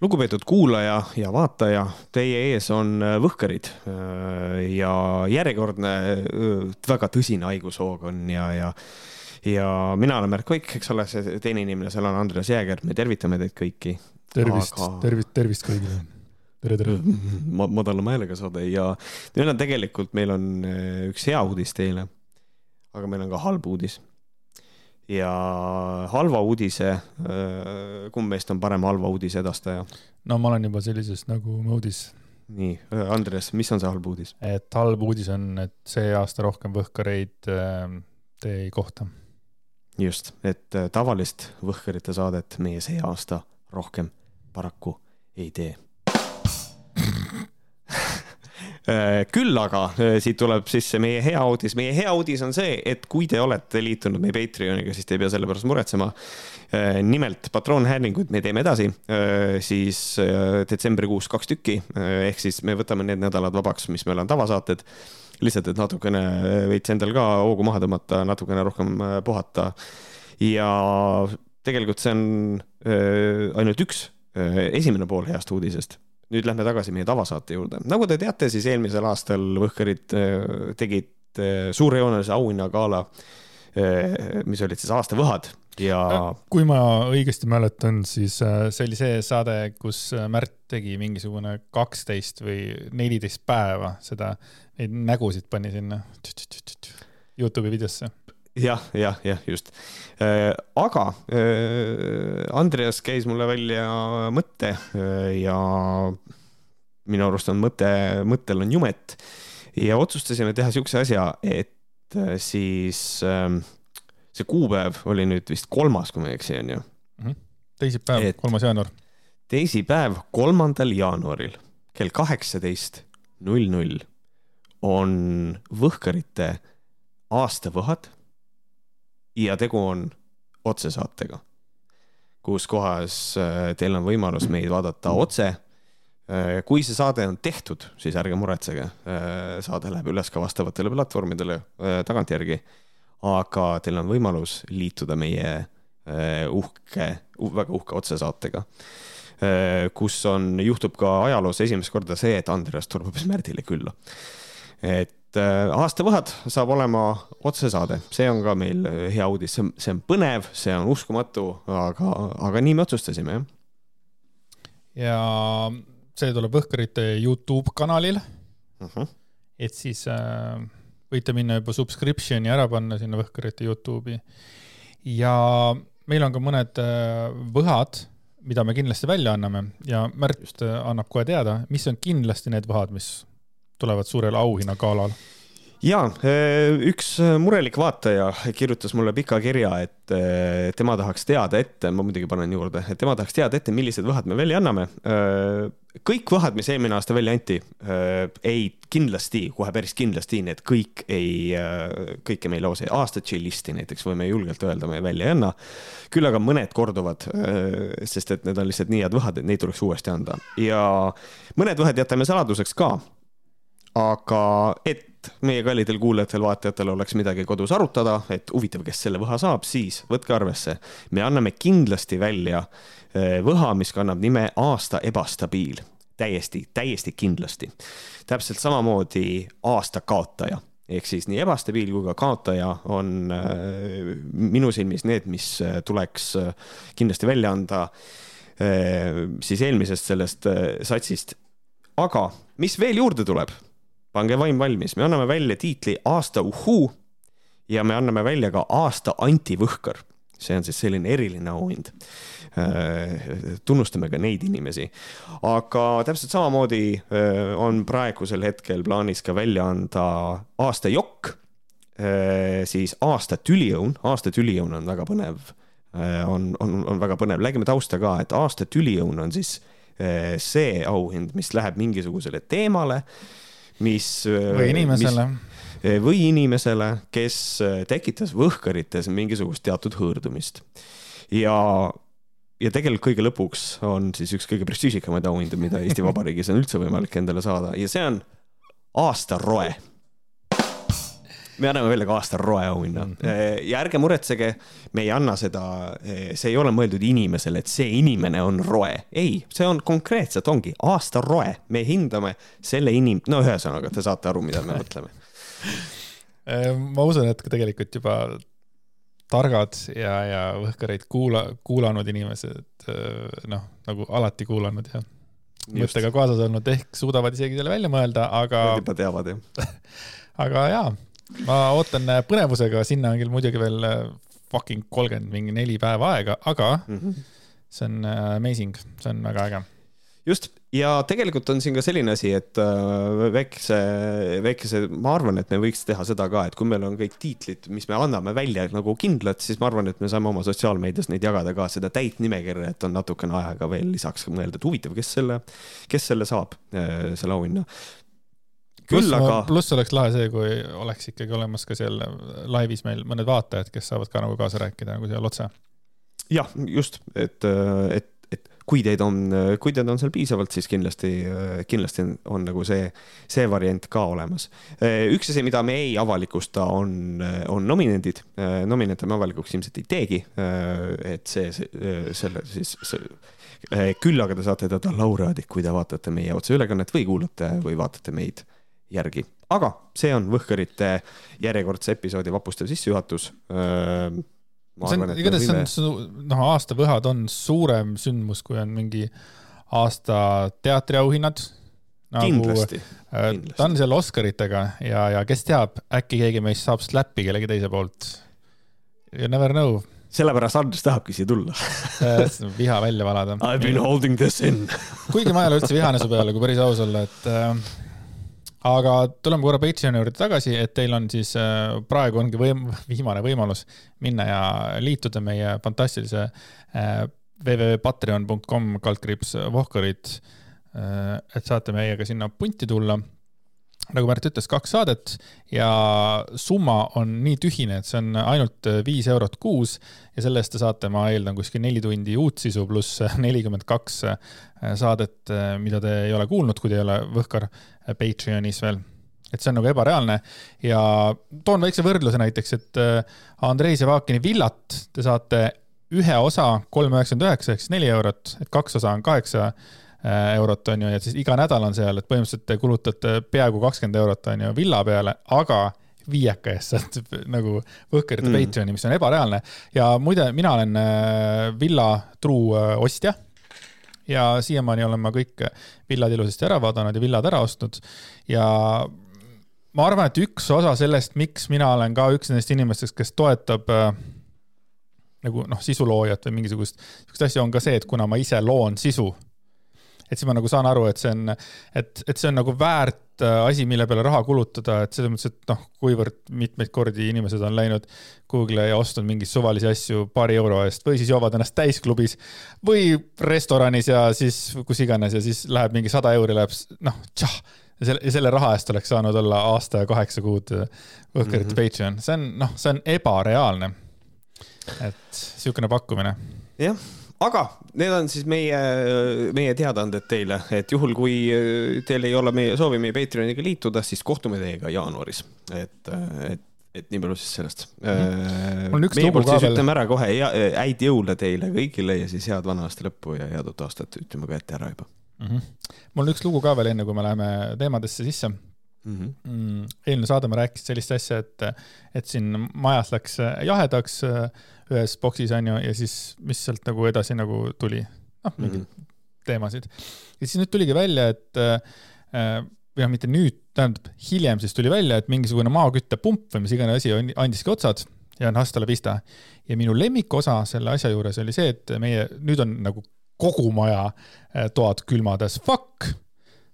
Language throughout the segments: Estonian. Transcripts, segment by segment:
lugupeetud kuulaja ja vaataja, teie ees on äh, Võhkarid äh, ja järjekordne äh, väga tõsine haigushoog on ja, ja ja mina olen Märt Koik, eks ole, see teine inimene seal on Andres Jääger, me tervitame teid kõiki. tervist Aga..., tervist, tervist kõigile. tere, tere. ma madalama häälega saade ja meil on tegelikult, meil on üks hea uudis teile. aga meil on ka halb uudis ja halva uudise, äh, kumb meist on parem halva uudise edastaja? no ma olen juba sellises nagu moodis. nii, äh, Andres, mis on see halb uudis? et halb uudis on, et see aasta rohkem Võhkareid äh, te ei kohta. just, et tavalist Võhkarite saadet meie see aasta rohkem paraku ei tee küll aga äh, siit tuleb sisse meie hea uudis, meie hea uudis on see, et kui te olete liitunud meie Patreoniga, siis te ei pea selle pärast muretsema. Äh, nimelt patroonhäälinguid me teeme edasi, siis detsembrikuus kaks tükki, ehk siis me võtame need nädalad vabaks, mis meil on tavasaated. lihtsalt, et natukene veits endal ka hoogu maha tõmmata, natukene rohkem puhata. ja tegelikult see on ainult üks esimene pool heast uudisest nüüd lähme tagasi meie tavasaate juurde. nagu te teate, siis eelmisel aastal Võhkarid äh, tegid äh, suurejoonelise auhinnagala, äh, mis olid siis aasta võhad ja. kui ma õigesti mäletan, siis see oli see saade, kus Märt tegi mingisugune kaksteist või neliteist päeva seda, neid nägusid pani sinna Youtube'i videosse jah, jah, jah, just. Äh, aga äh, Andreas käis mulle välja mõtte äh, ja minu arust on mõte, mõttel on jumet ja otsustasime teha siukse asja, et siis ähm, see kuupäev oli nüüd vist kolmas, kui ma ei eksi, onju. Mhm. teisipäev, kolmas jaanuar. teisipäev, kolmandal jaanuaril kell kaheksateist null null on Võhkarite aastavõhad ja tegu on otsesaatega, kus kohas äh, teil on võimalus meid vaadata otse. Äh, kui see saade on tehtud, siis ärge muretsege, äh, saade läheb üles ka vastavatele platvormidele tagantjärgi. aga teil on võimalus liituda meie uhke, väga uhke otsesaatega kus on, juhtub ka ajaloos esimest korda see, et Andreas tuleb hoopis Märdile külla. et et äh, aastavõhad saab olema otsesaade, see on ka meil äh, hea uudis, see on, see on põnev, see on uskumatu, aga, aga nii me otsustasime, jah. ja see tuleb Võhkarite Youtube kanalil uh. Mhm. -huh. et siis äh, võite minna juba subscription'i ära panna sinna Võhkarite Youtube'i. ja meil on ka mõned äh, võhad, mida me kindlasti välja anname ja Märt Just. Äh, annab kohe teada, mis on kindlasti need võhad, mis tulevad suurel auhinnagalal ja üks murelik vaataja kirjutas mulle pika kirja, et tema tahaks teada ette, ma muidugi panen juurde, et tema tahaks teada ette, millised võhad me välja anname. kõik võhad, mis eelmine aasta välja anti, ei kindlasti, kohe päris kindlasti need kõik ei, kõike me ei loo, see aasta chill'isti näiteks võime julgelt öelda, me välja ei anna. küll aga mõned korduvad, sest et need on lihtsalt nii head võhad, et neid tuleks uuesti anda ja mõned võhed jätame saladuseks ka aga et meie kallidel kuulajatel-vaatajatel oleks midagi kodus arutada, et huvitav, kes selle võha saab, siis võtke arvesse, me anname kindlasti välja eh, võha, mis kannab nime aasta ebastabiil, täiesti, täiesti kindlasti. täpselt samamoodi aasta kaotaja ehk siis nii ebastabiil kui ka kaotaja on äh, minu silmis need, mis eh, tuleks äh, kindlasti välja anda äh, siis eelmisest sellest satsist. aga mis veel juurde tuleb? Pange vaim valmis, me anname välja tiitli aasta uhuu ja me anname välja ka aasta antivõhkar. see on siis selline eriline auhind. Äh, tunnustame ka neid inimesi. aga täpselt samamoodi äh, on praegusel hetkel plaanis ka välja anda aasta jokk, äh, siis aasta tüliõun, aasta tüliõun on väga põnev, on, on, on väga põnev, räägime tausta ka, et aasta tüliõun on siis see auhind, mis läheb mingisugusele teemale mis. Või inimesele. Äh, või inimesele, kes äh, tekitas Võhkarites mingisugust teatud hõõrdumist. ja, ja tegelikult kõige lõpuks on siis üks kõige prestiižikamaid auhindu, mida Eesti Vabariigis on üldse võimalik endale saada ja see on aastaroe me anname välja ka aasta roe auhinna mm -hmm. ja ärge muretsege, me ei anna seda, see ei ole mõeldud inimesele, et see inimene on roe. ei, see on konkreetselt ongi aasta roe, me hindame selle inim-, no ühesõnaga, te saate aru, mida me mõtleme ma usun, et tegelikult juba targad ja, ja võhkareid kuula, kuulanud inimesed, noh, nagu alati kuulanud ja mõttega kaasas olnud, ehk suudavad isegi selle välja mõelda, aga. juba teavad jah aga jaa, ma ootan põnevusega, sinna on küll muidugi veel fucking kolmkümmend mingi neli päeva aega, aga mm -hmm. see on äh, amazing, see on väga äge. Just, ja tegelikult on siin ka selline asi, et äh, väikese, väikese, ma arvan, et me võiks teha seda ka, et kui meil on kõik tiitlid, mis me anname välja nagu kindlad, siis ma arvan, et me saame oma sotsiaalmeedias neid jagada ka, seda täit nimekirja, et on natukene aega veel lisaks mõelda, et huvitav, kes selle, kes selle saab, äh, selle auhinna küll aga. pluss oleks lahe see, kui oleks ikkagi olemas ka seal laivis meil mõned vaatajad, kes saavad ka nagu kaasa rääkida nagu seal otse. jah, just, et, et kui teid on, kui teid on seal piisavalt, siis kindlasti, kindlasti on, on nagu see, see variant ka olemas. üks asi, mida me ei avalikusta, on, on nominendid. nominente me avalikuks ilmselt ei teegi. et see, see, selle siis see, küll aga te saate teada laureaadid, kui te vaatate meie otseülekannet või kuulate või vaatate meid järgi. aga see on Võhkarite järjekordse episoodi vapustav sissejuhatus see on, igatahes see on, noh, aastavõhad on suurem sündmus, kui on mingi aasta teatriauhinnad nagu,. kindlasti, äh, ta on seal Oscaritega ja, ja kes teab, äkki keegi meist saab slappi kellegi teise poolt. You never know. sellepärast Andres tahabki siia tulla viha välja valada. I have been holding this in kuigi ma ei ole üldse vihane su peale, kui päris aus olla, et äh, aga tuleme korra Patreoni juurde tagasi, et teil on siis äh, praegu ongi võim-, viimane võimalus minna ja liituda meie fantastilise äh, www.patreon.com kaldkriips vohkarid. Äh, et saate meiega sinna punti tulla nagu Märt ütles, kaks saadet ja summa on nii tühine, et see on ainult viis eurot kuus ja selle eest te saate, ma eeldan, kuskil neli tundi uut sisu pluss nelikümmend kaks saadet, mida te ei ole kuulnud, kui te ei ole Võhkar Patreonis veel. Et see on nagu ebareaalne ja toon väikse võrdluse näiteks, et Andrei Sevakini villat te saate ühe osa kolm üheksakümmend üheksa ehk siis neli eurot, et kaks osa on kaheksa Äh, eurot, on ju, ja siis iga nädal on seal, et põhimõtteliselt te kulutate peaaegu kakskümmend eurot, on ju, villa peale, aga viieka eest saad nagu Võhkerite mm. Patreoni, mis on ebareaalne. ja muide, mina olen äh, villa truu äh, ostja ja siiamaani olen ma kõik villad ilusasti ära vaadanud ja villad ära ostnud ja ma arvan, et üks osa sellest, miks mina olen ka üks nendest inimestest, kes toetab äh, nagu noh, sisuloojat või mingisugust, sihukest asja, on ka see, et kuna ma ise loon sisu et siis ma nagu saan aru, et see on, et, et see on nagu väärt äh, asi, mille peale raha kulutada, et selles mõttes, et noh, kuivõrd mitmeid kordi inimesed on läinud Google'i ja ostnud mingeid suvalisi asju paari euro eest või siis joovad ennast täisklubis või restoranis ja siis kus iganes ja siis läheb mingi sada euri läheb, noh, tšah ja selle, ja selle raha eest oleks saanud olla aasta ja kaheksa kuud Võhkerite mm -hmm. Patreon, see on, noh, see on ebareaalne. et niisugune pakkumine. jah aga need on siis meie, meie teadaanded teile, et juhul, kui teil ei ole meie soovi meie Patreoniga liituda, siis kohtume teiega jaanuaris, et, et et nii palju siis sellest on üks lugu ka veel. ütleme ära kohe häid jõule teile kõigile ja siis head vana aasta lõppu ja head uut aastat ütleme ka ette ära juba mm. -hmm. mul on üks lugu ka veel, enne kui me läheme teemadesse sisse mhm. Mm. -hmm. eelmine saade ma rääkisin sellist asja, et, et siin majas läks jahedaks ühes boksis on ju, ja siis, mis sealt nagu edasi nagu tuli, noh, mingeid mm -hmm. teemasid. ja siis nüüd tuligi välja, et äh, või noh, mitte nüüd, tähendab hiljem siis tuli välja, et mingisugune maaküttepump või mis iganes asi andiski otsad ja on hasta la vista. ja minu lemmikosa selle asja juures oli see, et meie, nüüd on nagu kogu maja äh, toad külmad as fuck.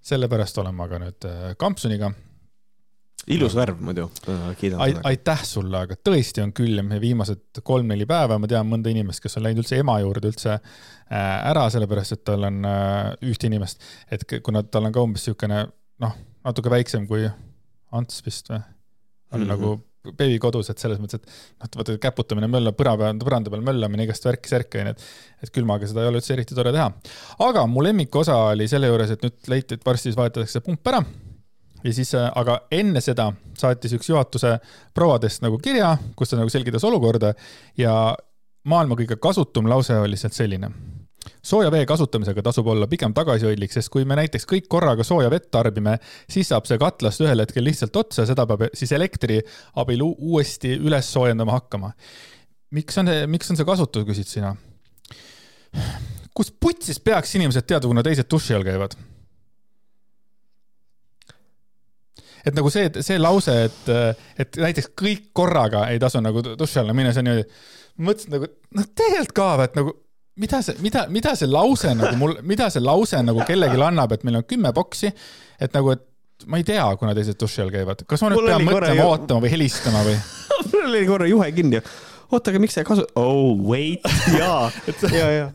sellepärast olen ma ka nüüd äh, kampsuniga ilus värv muidu, kiidan Ai, aitäh sulle, aga tõesti on külm ja viimased kolm-neli päeva ma tean mõnda inimest, kes on läinud üldse ema juurde üldse äh, ära, sellepärast et tal on äh, ühte inimest, et kuna tal on ka umbes niisugune noh, natuke väiksem kui Ants vist või, on mm -hmm. nagu beebi kodus, et selles mõttes, et noh, vaata käputamine mölla, põra peal, põranda peal möllamine, igast värki-särki onju, et et külmaga seda ei ole üldse eriti tore teha. aga mu lemmikosa oli selle juures, et nüüd leiti, et varsti siis vahetatakse pump ära ja siis, aga enne seda saatis üks juhatuse prouadest nagu kirja, kus ta nagu selgitas olukorda ja maailma kõige kasutum lause oli sealt selline sooja vee kasutamisega tasub olla pigem tagasihoidlik, sest kui me näiteks kõik korraga sooja vett tarbime, siis saab see katlast ühel hetkel lihtsalt otsa, seda peab siis elektri abil uuesti üles soojendama hakkama. miks on, miks on see kasutu, küsid sina? kus putsis peaks inimesed teadma, kuna teised duši all käivad? Et nagu see, see lause, et, et näiteks kõik korraga ei tasu nagu duši alla minna, see on niimoodi, mõtlesin nagu, noh, tegelikult ka, et nagu mida see, mida, mida see lause nagu mul, mida see lause nagu kellelegi annab, et meil on kümme boksi, et nagu, et ma ei tea, kuna teised duši all käivad, kas ma nüüd pean mõtlema, ootama või helistama või? Mul oli korra juhe kinni oota, aga miks sa ei kasu-, oh wait, jaa, ja, ja.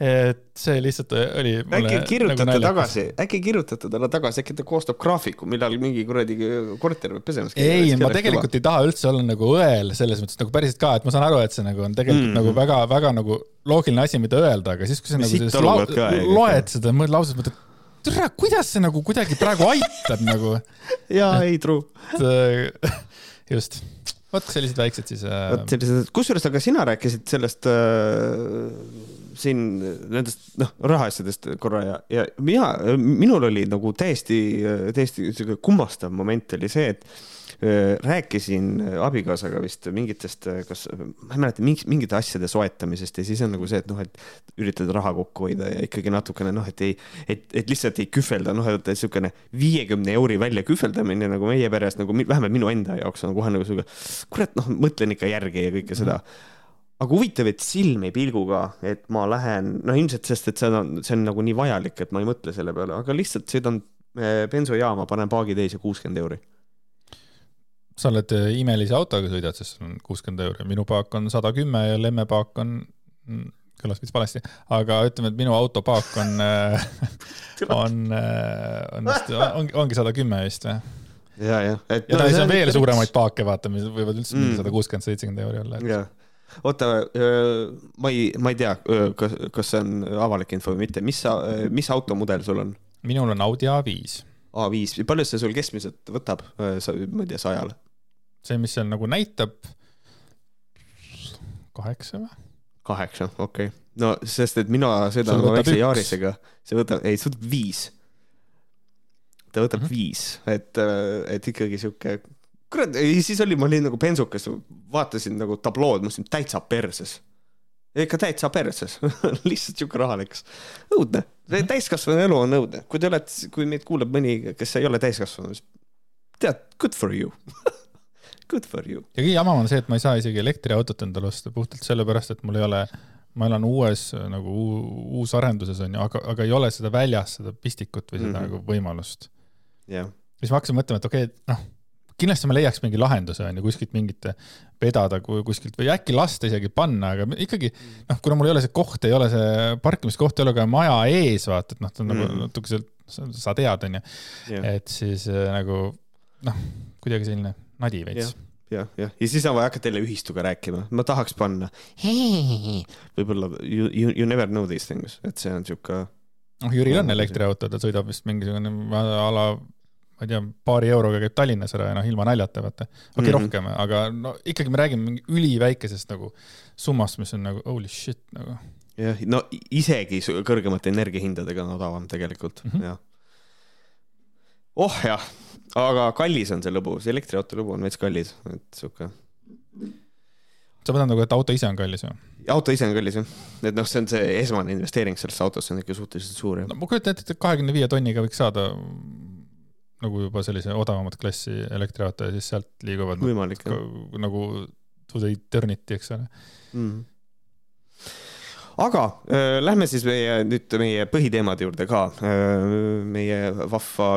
et see lihtsalt oli. äkki kirjutate nagu tagasi, äkki kirjutate talle tagasi, äkki ta koostab graafiku, millal mingi kuradi korter peab pesemas. ei, ma tegelikult ei taha üldse olla nagu õel selles mõttes nagu päriselt ka, et ma saan aru, et see nagu on tegelikult mm. nagu väga-väga nagu loogiline asi, mida öelda, aga siis, kui sa nagu lau, ka, loed seda lauset, mõtled tere, kuidas see nagu kuidagi praegu aitab nagu. jaa, ei true. just vot sellised väiksed siis äh.... vot sellised, kusjuures, aga sina rääkisid sellest äh, siin nendest noh, rahaasjadest korra ja, ja mina, minul oli nagu täiesti, täiesti sihuke kummastav moment oli see, et rääkisin abikaasaga vist mingitest, kas, ma ei mäleta, mingite asjade soetamisest ja siis on nagu see, et noh, et üritad raha kokku hoida ja ikkagi natukene noh, et ei, et, et lihtsalt ei kühvelda, noh, et niisugune viiekümne euri välja kühveldamine nagu meie peres nagu vähemalt minu enda jaoks on kohe nagu sihuke, kurat, noh, mõtlen ikka järgi ja kõike seda mm. -hmm aga huvitav, et silmi pilguga, et ma lähen, no ilmselt sest, et see on, see on nagu nii vajalik, et ma ei mõtle selle peale, aga lihtsalt sõidan bensujaama, panen paagi täis ja kuuskümmend euri sa oled äh, imelise autoga sõidad, sest sul on kuuskümmend euri, minu paak on sada kümme ja Lemme paak on, mm, kõlas vist valesti, aga ütleme, et minu auto paak on äh, on, on vist, ongi, ongi sada kümme vist või? ja, jah. ja no, siis on veel suuremaid paake, vaata, mis võivad üldse mingi mm. sada kuuskümmend, seitsekümmend euri olla. jah oota, ma ei, ma ei tea, kas, kas see on avalik info või mitte, mis sa, mis automudel sul on? minul on Audi A5. A5, palju see sul keskmiselt võtab, ma ei tea, sajale? see, mis seal nagu näitab, kaheksa või? kaheksa, okei okay.. no sest, et mina sõidan oma väikse Yarisega, see võtab, ei, see võtab viis. ta võtab mm -hmm. viis, et, et ikkagi sihuke, kurat, siis oli, ma olin nagu bensukas, vaatasin nagu tablood, mõtlesin täitsa perses. Ikka täitsa perses. Lihtsalt sihuke raha läks. õudne, täiskasvanu elu on õudne, kui te olete, kui meid kuulab mõni, kes ei ole täiskasvanu, siis tead, good for you. Good for you. ja kõige jamam on see, et ma ei saa isegi elektriautot endale osta puhtalt sellepärast, et mul ei ole, ma elan uues nagu uusarenduses on ju, aga, aga ei ole seda väljas, seda pistikut või seda mm -hmm. nagu võimalust. Yeah.. siis ma hakkasin mõtlema, et okei okay,, noh, kindlasti ma leiaks mingi lahenduse on ju kuskilt mingit vedada kuskilt või äkki lasta isegi panna, aga ikkagi noh, kuna mul ei ole see koht, ei ole see parkimiskoht, ei ole ka maja ees, vaata, et noh, ta on nagu mm. nagu natuke sealt, sa tead, on ju, et siis äh, nagu noh, kuidagi selline nadi veits jah, jah, ja siis on vaja hakata jälle ühistuga rääkima, ma tahaks panna. võib-olla you, you, you never know these things, et see on sihuke. noh, Jüril on elektriauto, ta sõidab vist mingisugune a la, ma ei tea, paari euroga käib Tallinnas ära ja noh, ilma naljata, vaata. okei okay, mm, -hmm. rohkem, aga no ikkagi me räägime mingi üliväikesest nagu summast, mis on nagu holy shit nagu. jah, no isegi kõrgemate energiahindadega on odavam tegelikult mm, -hmm. jah. oh jah aga kallis on see lõbu, see elektriauto lõbu on veits kallis, et sihuke. sa mõtled nagu, et auto ise on kallis või? auto ise on kallis jah, et noh, see on see esmane investeering sellesse autosse on ikka suhteliselt suur. no ma kujutan ette, et kahekümne viie tonniga võiks saada nagu juba sellise odavamat klassi elektriauto ja siis sealt liiguvad võimalik jah. nagu to the eternity, eks ole mm. aga äh, lähme siis meie nüüd meie põhiteemade juurde ka äh,. meie vahva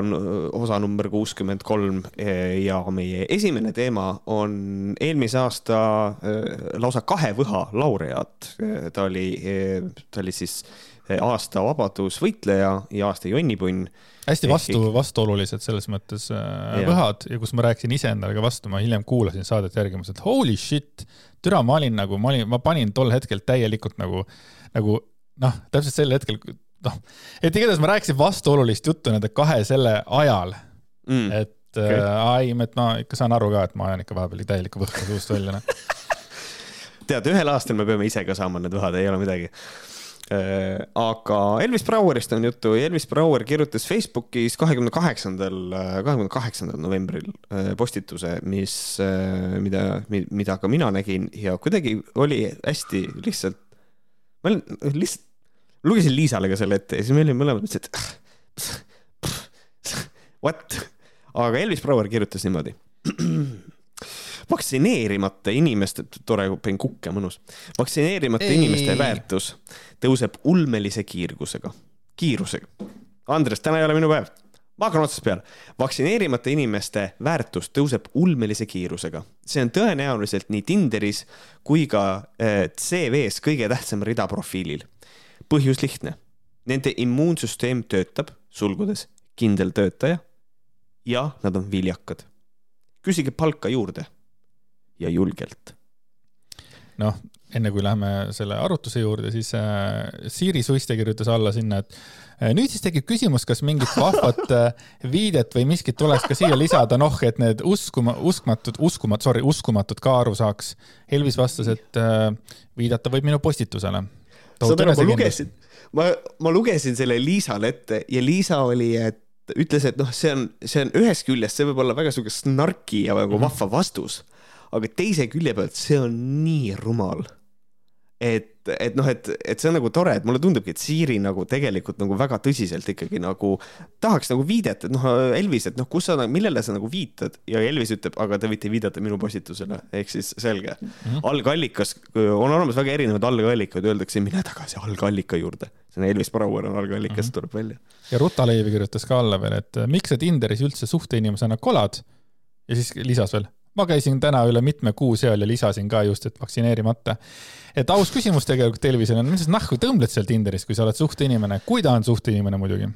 osa number kuuskümmend kolm äh, ja meie esimene teema on eelmise aasta äh, lausa kahe võha laureaat. Äh, ta oli äh,, ta oli siis aasta vabadusvõitleja ja aasta jonnipunn hästi vastu, vastuolulised selles mõttes äh, võhad ja kus ma rääkisin iseendale ka vastu, ma hiljem kuulasin saadet järgi, ma mõtlesin, et holy shit, türa, ma olin nagu, ma olin, ma panin tol hetkel täielikult nagu, nagu noh, täpselt sel hetkel, noh, et igatahes ma rääkisin vastuolulist juttu nende kahe selle ajal. Mm.. et okay. äh, ai, et ma ikka saan aru ka, et ma ajan ikka vahepeal täielikku võhka suust välja, noh. Tead, ühel aastal me peame ise ka saama need võhad, ei ole midagi aga Elvis Brauerist on juttu. Elvis Brauer kirjutas Facebookis kahekümne kaheksandal, kahekümne kaheksandal novembril äh, postituse, mis, äh, mida, mida ka mina nägin ja kuidagi oli hästi lihtsalt. ma olin lihtsalt, lugesin Liisale ka selle ette ja siis me olime mõlemad mõtlesid, et what, aga Elvis Brauer kirjutas niimoodi vaktsineerimata inimeste, tore, panin kukke, mõnus. vaktsineerimata ei. inimeste väärtus tõuseb ulmelise kiirgusega, kiirusega. Andres, täna ei ole minu päev. ma hakkan otsast peale. vaktsineerimata inimeste väärtus tõuseb ulmelise kiirusega. see on tõenäoliselt nii Tinderis kui ka eh, CV-s kõige tähtsam rida profiilil. põhjus lihtne. Nende immuunsüsteem töötab, sulgudes kindel töötaja. ja nad on viljakad. küsige palka juurde ja julgelt. noh, enne kui läheme selle arutluse juurde, siis äh, Siiri Suiste kirjutas alla sinna, et äh, nüüd siis tekib küsimus, kas mingit vahvat äh, viidet või miskit tuleks ka siia lisada, noh, et need uskuma, uskmatud, uskumatud, sorry, uskumatud ka aru saaks. Elvis vastas, et viidata võib minu postitusele. saad aru, ma lugesin, ma, ma lugesin selle Liisale ette ja Liisa oli, et ütles, et noh, see on, see on ühest küljest, see võib olla väga sihuke snarki ja nagu -hmm. vahva vastus aga teise külje pealt see on nii rumal. et, et noh, et, et see on nagu tore, et mulle tundubki, et Siiri nagu tegelikult nagu väga tõsiselt ikkagi nagu tahaks nagu viidet, et noh, Elvis, et noh, kus sa, millele sa nagu viitad ja Elvis ütleb, aga te võite viidata minu postitusele, ehk siis selge mm. -hmm. algallikas, on olemas väga erinevaid algallikaid, öeldakse, mine tagasi algallika juurde. see on Elvis Brouwer on algallikas mm, -hmm. tuleb välja. ja Ruta Leivi kirjutas ka alla veel, et miks sa Tinderis üldse suhteinimesena kolad ja siis lisas veel ma käisin täna üle mitme kuu seal ja lisasin ka just, et vaktsineerimata. et aus küsimus tegelikult Elvisele on, mis sa nahku tõmbled seal Tinderis, kui sa oled suhteinimene, kui ta on suhteinimene muidugi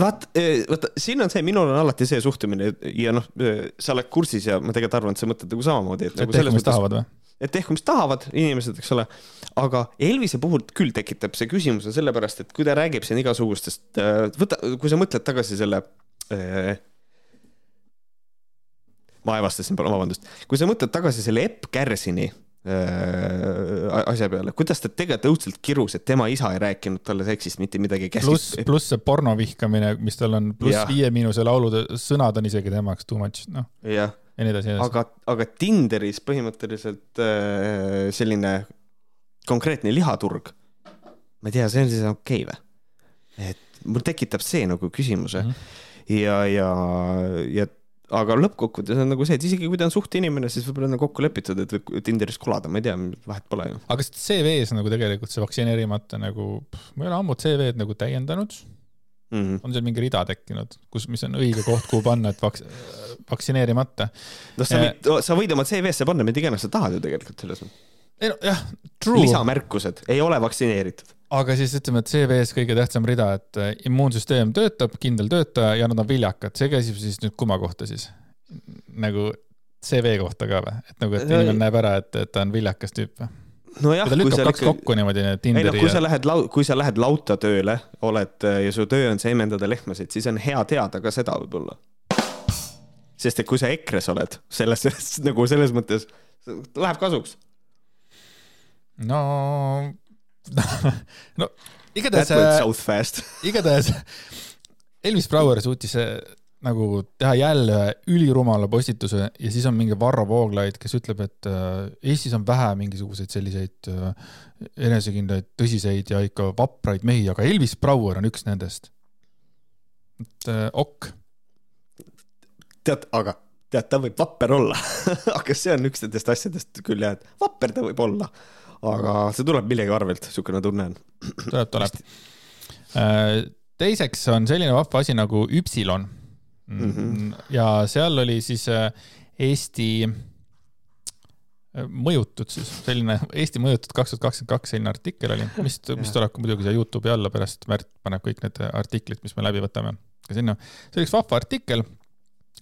vaat, e, vaata, siin on see, minul on alati see suhtumine ja noh, e, sa oled kursis ja ma tegelikult arvan, et sa mõtled nagu samamoodi, et, nagu tehku, mis tahavad või? et tehku, mis tahavad inimesed, eks ole. aga Elvise puhul küll tekitab see küsimuse sellepärast, et kui ta räägib siin igasugustest, e, võta, kui sa mõtled tagasi selle ma aevastasin, vabandust. kui sa mõtled tagasi selle Epp Kärsini äh, asja peale, kuidas ta tegelikult õudselt kirus, et tema isa ei rääkinud talle seksist mitte midagi. pluss, pluss see porno vihkamine, mis tal on, pluss Viie Miinuse laulude sõnad on isegi tema jaoks too much, noh. ja, ja nii edasi, edasi. aga, aga Tinderis põhimõtteliselt äh, selline konkreetne lihaturg, ma ei tea, see on siis okei okay, või? et mul tekitab see nagu küsimuse mm -hmm. ja, ja, ja aga lõppkokkuvõttes on nagu see, et isegi kui ta on suhteinimene, siis võib-olla on kokku lepitud, et võib Tinderis kolada, ma ei tea, vahet pole ju. aga kas CV-s nagu tegelikult see vaktsineerimata nagu, ma ei ole ammu CV-d nagu täiendanud mm. -hmm. on seal mingi rida tekkinud, kus, mis on õige koht, kuhu panna, et vaks-, vaktsineerimata. noh, sa võid, sa võid oma CV-sse panna mida iganes sa tahad ju tegelikult selles mõttes. ei no jah, true. lisamärkused, ei ole vaktsineeritud aga siis ütleme, et CV-s kõige tähtsam rida, et äh, immuunsüsteem töötab, kindel töötaja ja nad on viljakad, see käsib siis nüüd kumma kohta siis? nagu CV kohta ka või, et nagu, et inimene näeb ära, et, et ta on viljakas tüüp või? nojah, kui kaks ikka... kokku niimoodi, Tinderi ei noh, kui ja... sa lähed lau-, kui sa lähed lauta tööle, oled äh, ja su töö on seemendada lehmasid, siis on hea teada ka seda võib-olla. sest et kui sa EKRE-s oled, selles, nagu selles mõttes, läheb kasuks. no no igatahes, äh, igatahes Elvis Brouer suutis äh, nagu teha jälle ülirumala postituse ja siis on mingi Varro Vooglaid, kes ütleb, et äh, Eestis on vähe mingisuguseid selliseid enesekindlaid, tõsiseid ja ikka vapraid mehi, aga Elvis Brouer on üks nendest. et ok. tead, aga tead, ta võib vapper olla aga see on üks nendest asjadest küll jah, et vapper ta võib olla aga see tuleb millegi arvelt, niisugune tunne on. tuleb, tuleb. Äh, teiseks on selline vahva asi nagu Üpsilon mm. -hmm. ja seal oli siis äh, Eesti äh, mõjutud siis, selline Eesti mõjutud kaks tuhat kakskümmend kaks selline artikkel oli, mis, mis tuleb ka muidugi siia Youtube'i alla, pärast Märt paneb kõik need artiklid, mis me läbi võtame ka sinna. see oli üks vahva artikkel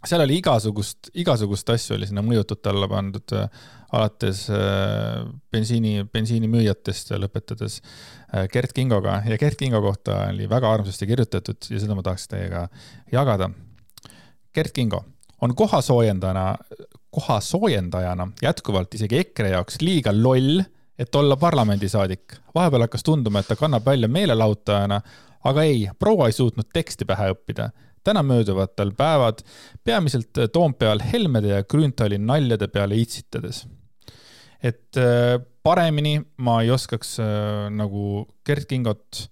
seal oli igasugust, igasugust asju oli sinna mõjutute alla pandud, äh, alates äh, bensiini, bensiinimüüjatest ja lõpetades äh, Gert Kingoga ja Gert Kingo kohta oli väga armsasti kirjutatud ja seda ma tahaks teiega jagada. Gert Kingo on kohasoojendajana, kohasoojendajana jätkuvalt isegi EKRE jaoks liiga loll, et olla parlamendisaadik. vahepeal hakkas tunduma, et ta kannab välja meelelahutajana, aga ei, proua ei suutnud teksti pähe õppida. Täna mööduvad tal päevad peamiselt Toompeal Helmede ja Grünthali naljade peale itsitades. et äh, paremini ma ei oskaks äh, nagu Gert Kingot,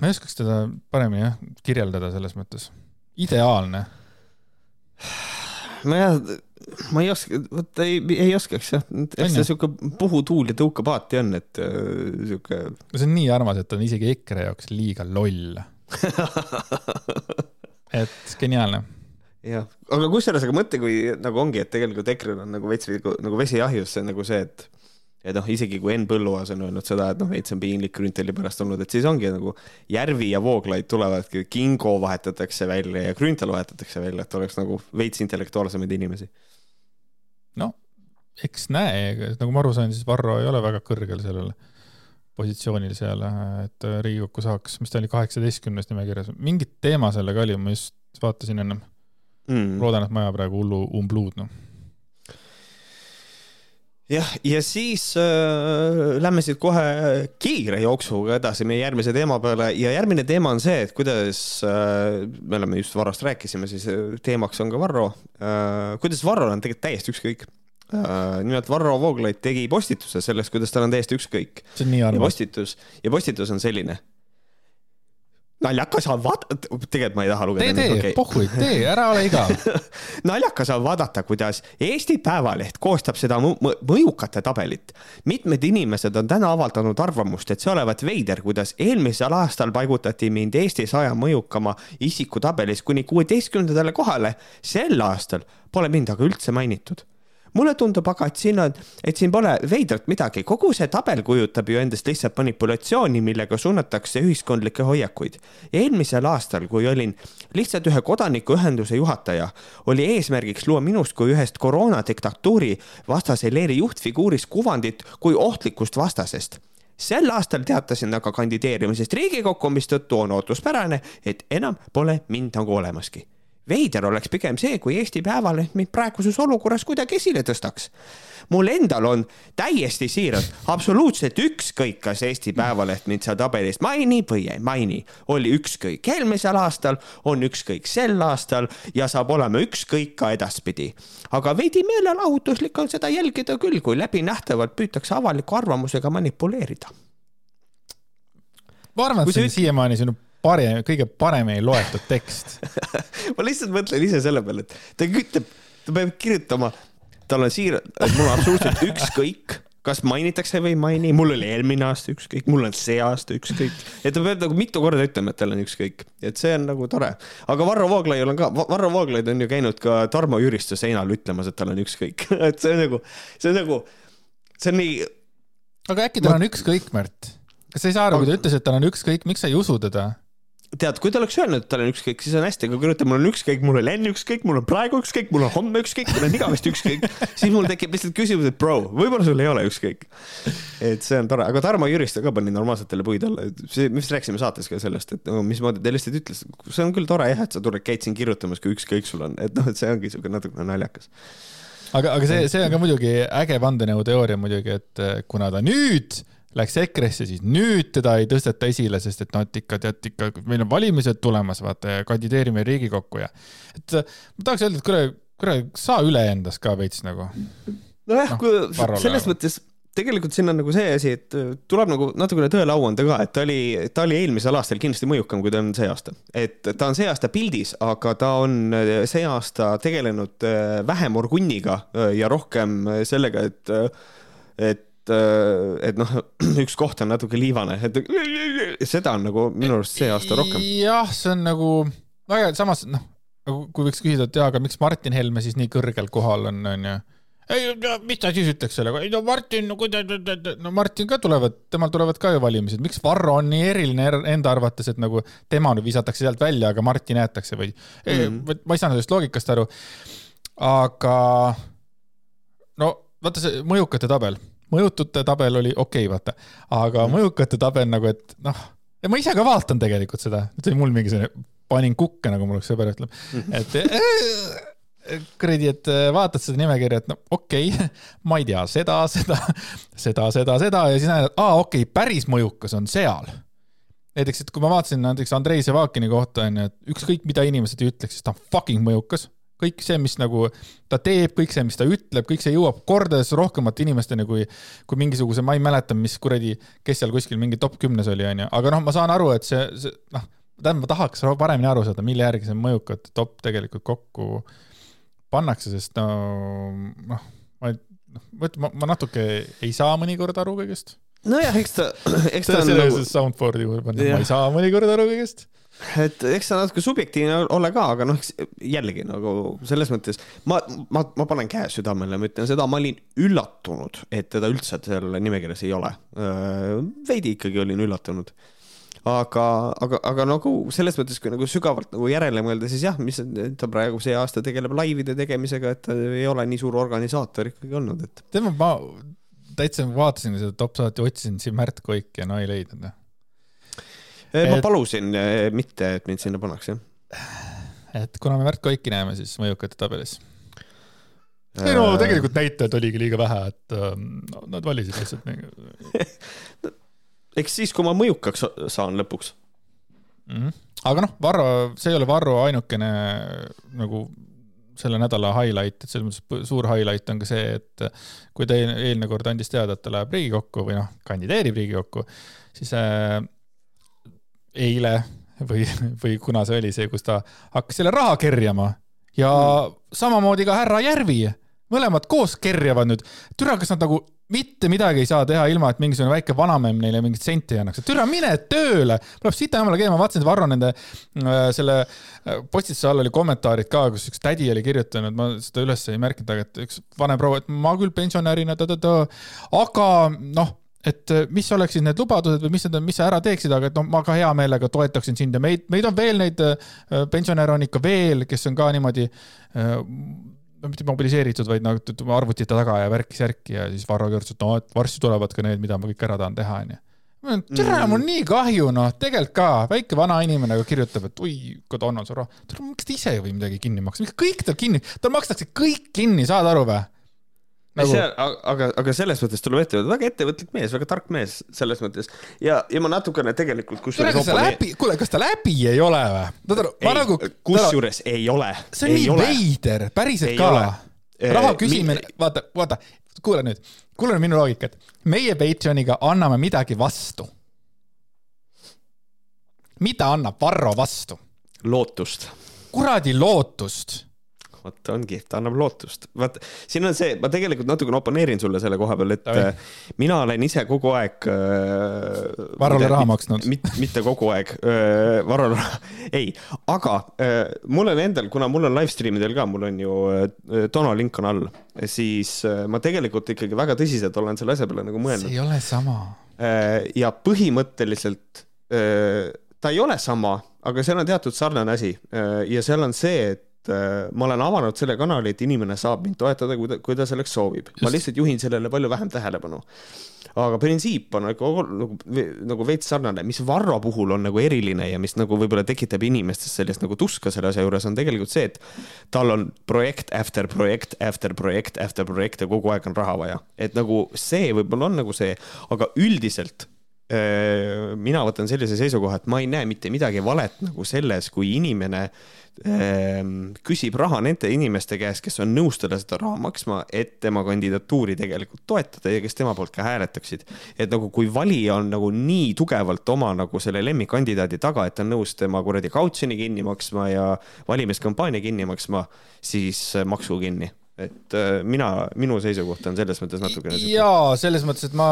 ma ei oskaks teda paremini jah, kirjeldada selles mõttes. ideaalne nojah, ma ei oska, vot ei, ei oskaks jah, eks ta sihuke puhutuul ja tõukepaati on, et äh, sihuke. see on nii armas, et on isegi EKRE jaoks liiga loll et geniaalne. jah, aga kusjuures, aga mõtle, kui nagu ongi, et tegelikult EKRE-l on nagu veits nagu vesi ahjus, see on nagu see, et et noh, isegi kui Henn Põlluaas on öelnud seda, et noh, veits on piinlik Grünthali pärast olnud, et siis ongi nagu Järvi ja Vooglaid tulevadki, Kingo vahetatakse välja ja Grünthal vahetatakse välja, et oleks nagu veits intellektuaalsemaid inimesi. no eks näe, nagu ma aru sain, siis Varro ei ole väga kõrgel sellel positsioonil seal, et Riigikokku saaks, mis ta oli, kaheksateistkümnes nimekirjas, mingit teema sellega oli, ma just vaatasin ennem. Mm.. loodan, et ma ei aja praegu hullu umbluud, noh. Jah, ja siis äh, lähme siit kohe kiire jooksuga edasi meie järgmise teema peale. Ja järgmine teema on see, et kuidas äh,, me oleme just Varrost rääkisime, siis äh, teemaks on ka Varro. Äh,, kuidas Varrol on tegelikult täiesti ükskõik. äh,. Nimelt Varro Vooglaid tegi postituse sellest, kuidas tal on täiesti ükskõik. see on nii armas. postitus, ja postitus on selline naljakas on vaadata, tegelikult ma ei taha lugeda. tee, tee okay., pohhui, tee, ära ole igav naljakas on vaadata, kuidas Eesti Päevaleht koostab seda mõjukate tabelit. mitmed inimesed on täna avaldanud arvamust, et see olevat veider, kuidas eelmisel aastal paigutati mind Eesti saja mõjukama isiku tabelis kuni kuueteistkümnendale kohale. sel aastal pole mind aga üldse mainitud mulle tundub aga, et siin on, et siin pole veidrat midagi, kogu see tabel kujutab ju endast lihtsalt manipulatsiooni, millega suunatakse ühiskondlikke hoiakuid. eelmisel aastal, kui olin lihtsalt ühe kodanikuühenduse juhataja, oli eesmärgiks luua minust kui ühest koroonadiktatuuri vastase leeri juhtfiguurist kuvandit kui ohtlikust vastasest. Sel aastal teatasin aga kandideerimisest Riigikokku, mistõttu on ootuspärane, et enam pole mind nagu olemaski veider oleks pigem see, kui Eesti Päevaleht mind praeguses olukorras kuidagi esile tõstaks. mul endal on täiesti siiralt, absoluutselt ükskõik, kas Eesti Päevaleht mind seal tabelis mainib või ei maini. oli ükskõik eelmisel aastal, on ükskõik sel aastal ja saab olema ükskõik ka edaspidi. aga veidi meelelahutuslik on seda jälgida küll, kui läbinähtavalt püütakse avaliku arvamusega manipuleerida ma arvan, et see on siiamaani sinu parem, kõige paremini loetud tekst ma lihtsalt mõtlen ise selle peale, et ta ütleb, ta peab kirjutama, tal on siiralt, et mul on absoluutselt ükskõik, kas mainitakse või ei maini, mul oli eelmine aasta ükskõik, mul on see aasta ükskõik. et ta peab nagu mitu korda ütlema, et tal on ükskõik, et see on nagu tore. aga Varro Vooglaiul on ka, Varro Vooglaid on ju käinud ka Tarmo Jüristo seinal ütlemas, et tal on ükskõik et see on nagu, see on nagu, see on nii. aga äkki tal ma... on ükskõik, Märt? kas sa ei saa aru, kui ta ütles, et tal on ükskõik, miks sa ei usu teda? Tead, kui ta oleks öelnud, et tal on ükskõik, siis on hästi, aga kui ütleb, mul on ükskõik, mul oli enne ükskõik, mul on praegu ükskõik, mul on homme ükskõik, mul on igavesti ükskõik, siis mul tekib lihtsalt küsimus, et bro, võib-olla sul ei ole ükskõik. et see on tore, aga Tarmo Jüristo ka pani normaalsetele puid alla, see, me vist rääkisime saates ka sellest, et no mismoodi ta lihtsalt ütles, see on küll tore jah, et sa tuled, käid siin kirjutamas, kui ükskõik sul on, et noh, et see ongi siuke natukene naljakas. Aga, aga see, see on ka muidugi äge vandenõuteooria muidugi, et kuna ta nüüd läks EKRE-sse, siis nüüd teda ei tõsteta esile, sest et noh, et ikka tead ikka, meil on valimised tulemas, vaata ja kandideerime Riigikokku ja. et äh, ma tahaks öelda, et kuule, kuule, saa üle endast ka veits nagu. nojah no,, kui selles mõttes tegelikult siin on nagu see asi, et äh, tuleb nagu natukene tõele au anda ka, et ta oli, ta oli eelmisel aastal kindlasti mõjukam, kui ta on see aasta. et ta on see aasta pildis, aga ta on äh, see aasta tegelenud vähem orgunniga ja rohkem sellega, et, et et, äh, et noh, üks koht on natuke liivane, et seda on nagu minu arust see aasta rohkem. jah, see on nagu väga, samas noh, nagu kui võiks küsida, et jaa, aga miks Martin Helme siis nii kõrgel kohal on, onju ei, mis ta siis ütleks sellega, ei no Martin, no kuidas, no Martin ka tulevad, temal tulevad ka ju valimised, miks Varro on nii eriline er-, enda arvates, et nagu tema nüüd visatakse sealt välja, aga Martin jäetakse või mm, -hmm. ma ei saanud sellest loogikast aru. aga no vaata see mõjukate tabel mõjutute tabel oli okei okay,, vaata, aga mm. mõjukate tabel nagu, et noh, ja ma ise ka vaatan tegelikult seda, see oli mul mingi selline panin kukke, nagu mul üks sõber ütleb, et äh, kuradi, et äh, vaatad seda nimekirja, et no okei okay, ma ei tea seda, seda, seda, seda, seda ja siis näed, et aa, okei okay,, päris mõjukas on seal. näiteks, et kui ma vaatasin näiteks Andrei Sevakini kohta onju, et ükskõik mida inimesed ei ütleks, siis ta on fucking mõjukas kõik see, mis nagu ta teeb, kõik see, mis ta ütleb, kõik see jõuab kordades rohkemate inimesteni kui, kui mingisuguse, ma ei mäleta, mis kuradi, kes seal kuskil mingi top kümnes oli, onju, aga noh, ma saan aru, et see, see noh, tähendab, ma tahaks paremini aru saada, mille järgi see mõjukad top tegelikult kokku pannakse, sest no noh, ma noh, ma, ma natuke ei saa mõnikord aru kõigest. Nojah, eks ta, eks ta on nagu. Soundboard'i juurde panna, ma ei saa mõnikord aru kõigest et eks ta natuke subjektiivne ole ka, aga noh, jällegi nagu selles mõttes ma, ma, ma panen käe südamele, ma ütlen seda, ma olin üllatunud, et teda üldse seal nimekirjas ei ole. veidi ikkagi olin üllatunud. aga, aga, aga nagu selles mõttes, kui nagu sügavalt nagu järele mõelda, siis jah, mis ta praegu see aasta tegeleb laivide tegemisega, et ta ei ole nii suur organisaator ikkagi olnud, et. tead, ma täitsa vaatasin seda top saati, otsisin siin Märt Koik ja no ei leidnud et... ma palusin eh, mitte, et mind sinna pannakse, jah. et kuna me Märt Koiki näeme, siis mõjukate tabelis ei no äh. tegelikult näitajaid oligi liiga vähe, et no, nad valisid lihtsalt eks siis, kui ma mõjukaks saan lõpuks mm. -hmm. aga noh, Varro, see ei ole Varro ainukene nagu selle nädala highlight, et selles mõttes suur highlight on ka see, et kui ta eelmine kord andis teada, et ta läheb Riigikokku või noh, kandideerib Riigikokku, siis äh, eile või, või kuna see oli see, kus ta hakkas selle raha kerjama ja mm. samamoodi ka härra Järvi, mõlemad koos kerjavad nüüd. türa, kas nad nagu mitte midagi ei saa teha, ilma et mingisugune väike vanamemm neile mingit senti annaks. türa, mine tööle, tuleb sita jumala keema, vaatasin, et Varro nende äh, selle äh, postituse all oli kommentaarid ka, kus üks tädi oli kirjutanud, ma seda üles ei märkinud, aga et üks vanem proua, et ma küll pensionärina, aga noh et äh, mis oleksid need lubadused või mis need on, mis sa ära teeksid, aga et noh, ma ka hea meelega toetaksin sind ja meid, meid on veel neid pensionäre on ikka veel, kes on ka niimoodi no mitte mobiliseeritud, vaid nagu ütleme arvutite taga ja värki-särki ja siis Varro Kõrts, et no, et varsti tulevad ka need, mida ma kõik ära tahan teha, onju. tere, mul on nii kahju, noh, tegelikult ka, väike vana inimene aga kirjutab, et oi, kui ta on, on su raha. miks ta ise ei või midagi kinni maksta, miks kõik tal kinni, tal makstakse kõik kinni, saad aru või? Nagu... See, aga, aga selles mõttes tuleb ette, väga ettevõtlik mees, väga tark mees selles mõttes ja, ja ma natukene tegelikult kusjuures. kuule, kas ta läbi, kuule, kas ta läbi ei ole või? ei, nagu, kusjuures ei ole. see on ei nii ole. veider, päriselt ei ka. raha küsimine Mi..., vaata, vaata, kuule nüüd, kuule minu loogikat. meie Patreoniga anname midagi vastu. mida annab Varro vastu? lootust. kuradi lootust vot ongi, ta annab lootust. vaat siin on see, ma tegelikult natukene oponeerin sulle selle koha peal, et Tavai. Äh, mina olen ise kogu aeg äh,. Varrole raha maksnud mit,. mitte kogu aeg äh,, Varrole raha, ei, aga äh, mul on endal, kuna mul on live stream idel ka, mul on ju äh, Donald Lincoln all, siis äh, ma tegelikult ikkagi väga tõsiselt olen selle asja peale nagu mõelnud. see ei ole sama äh,. ja põhimõtteliselt äh, ta ei ole sama, aga seal on teatud sarnane asi äh, ja seal on see, et ma olen avanud selle kanali, et inimene saab mind toetada, kui ta, kui ta selleks soovib. ma lihtsalt juhin sellele palju vähem tähelepanu. aga printsiip on nagu, nagu, nagu veits sarnane, mis Varro puhul on nagu eriline ja mis nagu võib-olla tekitab inimestes sellist nagu tuska selle asja juures, on tegelikult see, et tal on projekt after projekt after projekt after projekt ja kogu aeg on raha vaja. et nagu see võib-olla on nagu see, aga üldiselt äh, mina võtan sellise seisukoha, et ma ei näe mitte midagi valet nagu selles, kui inimene küsib raha nende inimeste käest, kes on nõus talle seda raha maksma, et tema kandidatuuri tegelikult toetada ja kes tema poolt ka hääletaksid. et nagu, kui valija on nagu nii tugevalt oma nagu selle lemmikkandidaadi taga, et ta on nõus tema kuradi kautsjoni kinni maksma ja valimiskampaania kinni maksma, siis maksu kinni et äh, mina, minu seisukoht on selles mõttes natukene. jaa, selles mõttes, et ma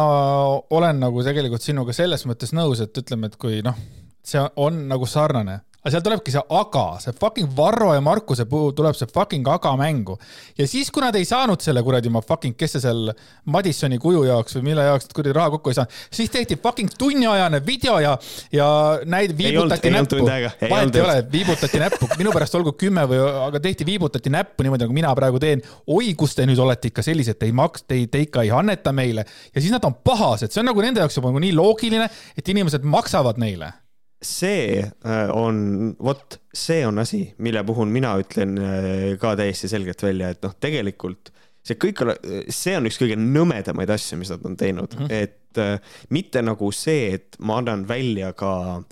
olen nagu tegelikult sinuga selles mõttes nõus, et ütleme, et kui noh, see on nagu sarnane aga seal tulebki see aga, see fucking Varro ja Markuse puhul tuleb see fucking aga mängu. ja siis, kui nad ei saanud selle kuradi oma fucking, kes see seal Madissoni kuju jaoks või mille jaoks kuradi raha kokku ei saanud, siis tehti fucking tunniajane video ja, ja näid-, viibutati ei näppu. vahet ei ole, viibutati näppu, minu pärast olgu kümme või, aga tehti, viibutati näppu niimoodi, nagu mina praegu teen. oi, kus te nüüd olete ikka sellised, te ei maks-, te ei, te ikka ei anneta meile ja siis nad on pahased, see on nagu nende jaoks juba nagu nii loogiline, et inimesed maksavad neile see äh, on, vot see on asi, mille puhul mina ütlen äh, ka täiesti selgelt välja, et noh, tegelikult see kõik, see on üks kõige nõmedamaid asju, mis nad on teinud mm, -hmm. et äh, mitte nagu see, et ma annan välja ka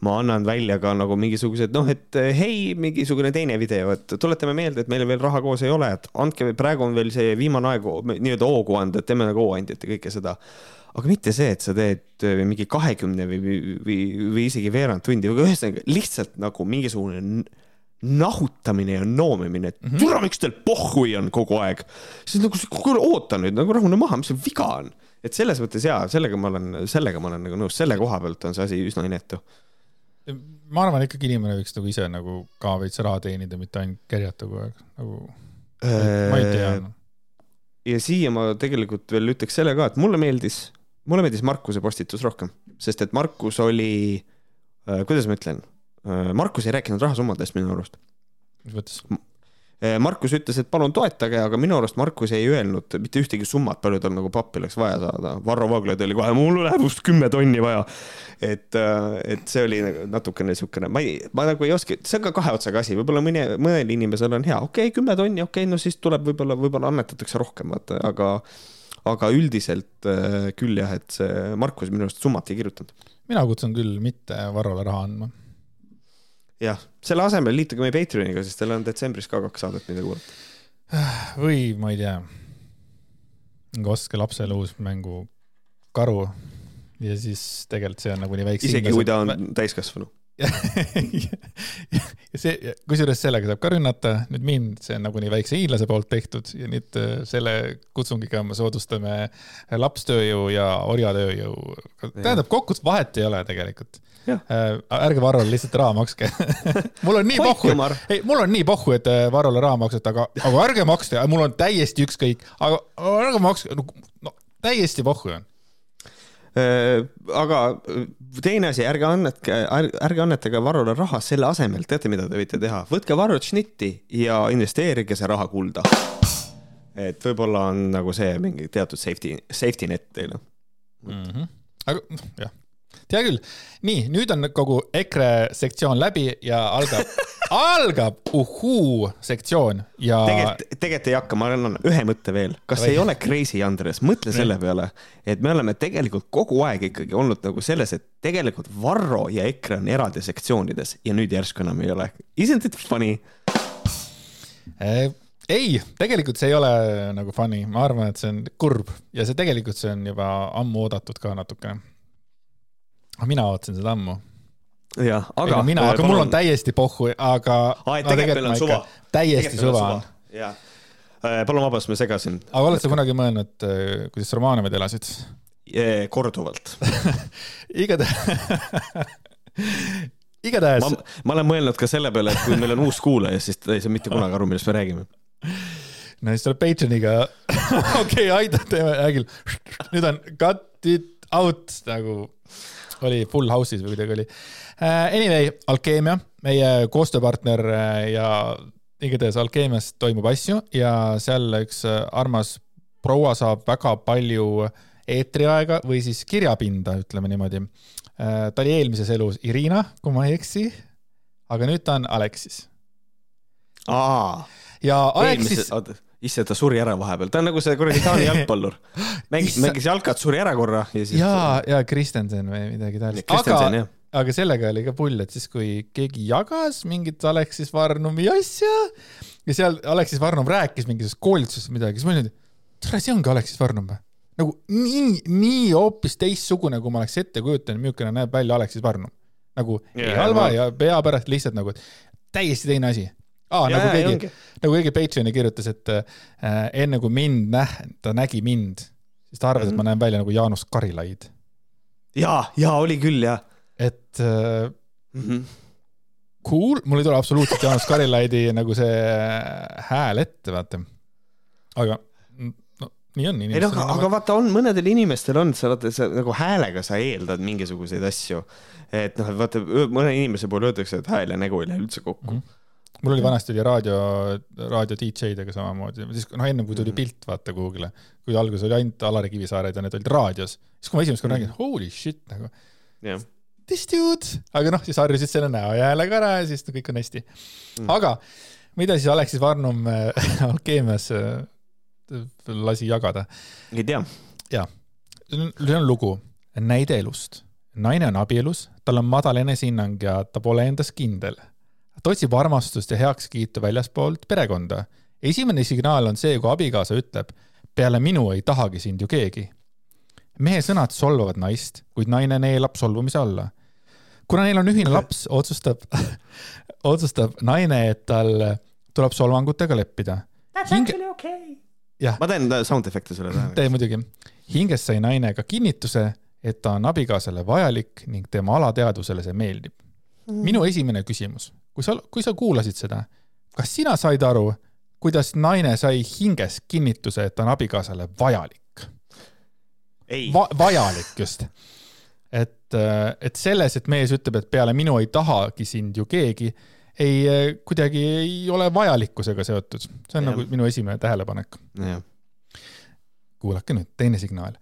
ma annan välja ka nagu mingisugused noh, et hei, mingisugune teine video, et tuletame meelde, et meil veel raha koos ei ole, et andke, praegu on veel see viimane aeg nii-öelda hoogu anda, et teeme nagu hooandjat ja kõike seda aga mitte see, et sa teed äh, mingi kahekümne või, või, või, isegi veerand tundi, aga ühesõnaga lihtsalt nagu mingisugune nahutamine ja noomimine, et mm -hmm. tule, miks teil pohhui on kogu aeg. siis nagu, kuule oota nüüd nagu rahune maha, mis sul viga on. et selles mõttes jaa, sellega ma olen, sellega ma olen nagu nõus, selle koha pealt on see asi üsna inetu. ma arvan ikkagi inimene võiks nagu ise nagu ka veits raha teenida, mitte ainult kerjata kogu aeg, nagu äh, ma ei tea no. ja siia ma tegelikult veel ütleks selle ka, et mulle meeldis mulle meeldis Markuse postitus rohkem, sest et Markus oli äh,, kuidas ma ütlen äh,, Markus ei rääkinud rahasummadest minu arust. mis mõttes? Äh, Markus ütles, et palun toetage, aga minu arust Markus ei öelnud mitte ühtegi summat, palju tal nagu pappi oleks vaja saada. Varro Vooglaid oli kohe, mul läheb vist kümme tonni vaja. et, et see oli nagu natukene niisugune, ma ei, ma nagu ei oska, see on ka kahe otsaga asi, võib-olla mõne, mõnel inimesel on hea, okei okay,, kümme tonni, okei okay,, no siis tuleb võib-olla, võib-olla annetatakse rohkem, vaata, aga aga üldiselt äh, küll jah, et see Markus minu arust summat ei kirjutanud. mina kutsun küll mitte Varrole raha andma. jah, selle asemel liituge meie Patreoniga, sest teil on detsembris ka kaks saadet, mida kuulata. või ma ei tea, ostke lapsele uus mängu karu ja siis tegelikult see on nagunii väikse isegi kui ta on täiskasvanu ja see, kusjuures sellega saab ka rünnata, nüüd mind, see on nagunii väikse hiinlase poolt tehtud ja nüüd äh, selle kutsungiga me soodustame lapstööjõu ja orjatööjõu. tähendab, kokku vahet ei ole tegelikult. Äh, ärge Varrole lihtsalt raha makske. Mul on nii pohhu, ei, mul on nii pohhu, et äh, Varrole raha maksate, aga, aga ärge makske, mul on täiesti ükskõik, aga ärge makske, no täiesti pohhu on aga äh, teine asi, ärge annetke, ärge annetage Varrole raha selle asemel, teate, mida te võite teha, võtke Varrot šnitti ja investeerige see raha kulda. et võib-olla on nagu see mingi teatud safety, safety net teile mm. -hmm. aga jah tea küll. nii, nüüd on kogu EKRE sektsioon läbi ja algab algab uhuu sektsioon ja. tegelikult, tegelikult ei hakka, ma annan ühe mõtte veel. kas Vai. ei ole crazy, Andres, mõtle selle peale, et me oleme tegelikult kogu aeg ikkagi olnud nagu selles, et tegelikult Varro ja EKRE on eraldi sektsioonides ja nüüd järsku enam ei ole. Isn't it funny eh,? ei, tegelikult see ei ole nagu funny, ma arvan, et see on kurb ja see tegelikult, see on juba ammu oodatud ka natukene mina ootasin seda ammu. jah, aga. mina, aga palun... mul on täiesti pohhu, aga. aa, et tegelikult meil on suva. täiesti suva on. jah, äh, palun vabandust, ma segasin. aga oled sa kunagi mõelnud, äh, kuidas Romanovid elasid? korduvalt igatahes igatahes. ma, olen mõelnud ka selle peale, et kui meil on uus kuulaja, siis ta ei saa mitte kunagi aru, millest me räägime. no siis tuleb Patreoniga okei okay,, aita, teeme, küll. nüüd on cut it out nagu oli Full House'is või kuidagi oli. Äh, anyway, Alkeemia, meie koostööpartner äh, ja igatahes Alkeemias toimub asju ja seal üks äh, armas proua saab väga palju eetriaega või siis kirjapinda, ütleme niimoodi. ta oli eelmises elus Irina, kui ma ei eksi. aga nüüd ta on Aleksis. ja Aleksis. Issand, ta suri ära vahepeal, ta on nagu see kuradi Taani jalgpallur. mängis mängis jalkat, suri ära korra ja siis. ja, ja Kristensen või midagi taolist. aga, aga sellega oli ka pull, et siis, kui keegi jagas mingit Aleksis Varnumi asja ja seal Aleksis Varnum rääkis mingisugusest koolitusest midagi, siis ma olin, tere, see ongi Aleksis Varnum või? nagu nii, nii hoopis teistsugune, kui ma oleks ette kujutanud, milline näeb välja Aleksis Varnum. nagu yeah, ei halva ja pea pärast lihtsalt nagu täiesti teine asi aa, nagu keegi, nagu keegi Patreon'i kirjutas, et äh, enne kui mind näh-, ta nägi mind, siis ta arvas mm, -hmm. et ma mhm. näen välja nagu Jaanus Karilaid. ja, ja oli küll, jah. et äh, mm -hmm. cool, mul ei tule absoluutselt Jaanus Karilaidi nagu see hääl ette, vaata. aga no nii on. ei noh, aga vaata, on mõnedel inimestel on, sa vaata, sa nagu häälega sa eeldad mingisuguseid asju. et noh, vaata mõne inimese puhul öeldakse, et hääl ja nägu ei lähe üldse kokku mm. -hmm mul oli vanasti oli raadio, raadio DJ-dega samamoodi, siis noh, ennem kui tuli mm -hmm. pilt vaata Google'e, kui alguses oli ainult Alari Kivisaared ja need olid raadios, siis kui ma esimest korda nägin mm -hmm., holy shit nagu yeah.. this dude, aga noh, siis harjusid selle näo ja häälega ära ja siis kõik on hästi mm.. aga mida siis Aleksis Varnum äh, alkeemias äh, lasi jagada? ei tea. jaa, see on lugu, näide elust. naine on abielus, tal on madal enesehinnang ja ta pole endas kindel. Ta otsib armastust ja heakskiitu väljaspoolt perekonda. esimene signaal on see, kui abikaasa ütleb, peale minu ei tahagi sind ju keegi mehe sõnad solvavad naist, kuid naine neelab solvumise alla kuna neil on ühine laps, otsustab otsustab naine, et tal tuleb solvangutega leppida. That's Hinge... actually okay. jah. ma teen sound efekte sulle taha. tee muidugi. hinges sai naine ka kinnituse, et ta on abikaasale vajalik ning tema alateadvusele see meeldib mm.. minu esimene küsimus, kui sa, kui sa kuulasid seda, kas sina said aru, kuidas naine sai hinges kinnituse, et ta on abikaasale vajalik? Va vajalik just et, äh, et selles, et mees ütleb, et peale minu ei tahagi sind ju keegi, ei, äh, kuidagi ei ole vajalikkusega seotud. see on ja. nagu minu esimene tähelepanek. kuulake nüüd, teine signaal.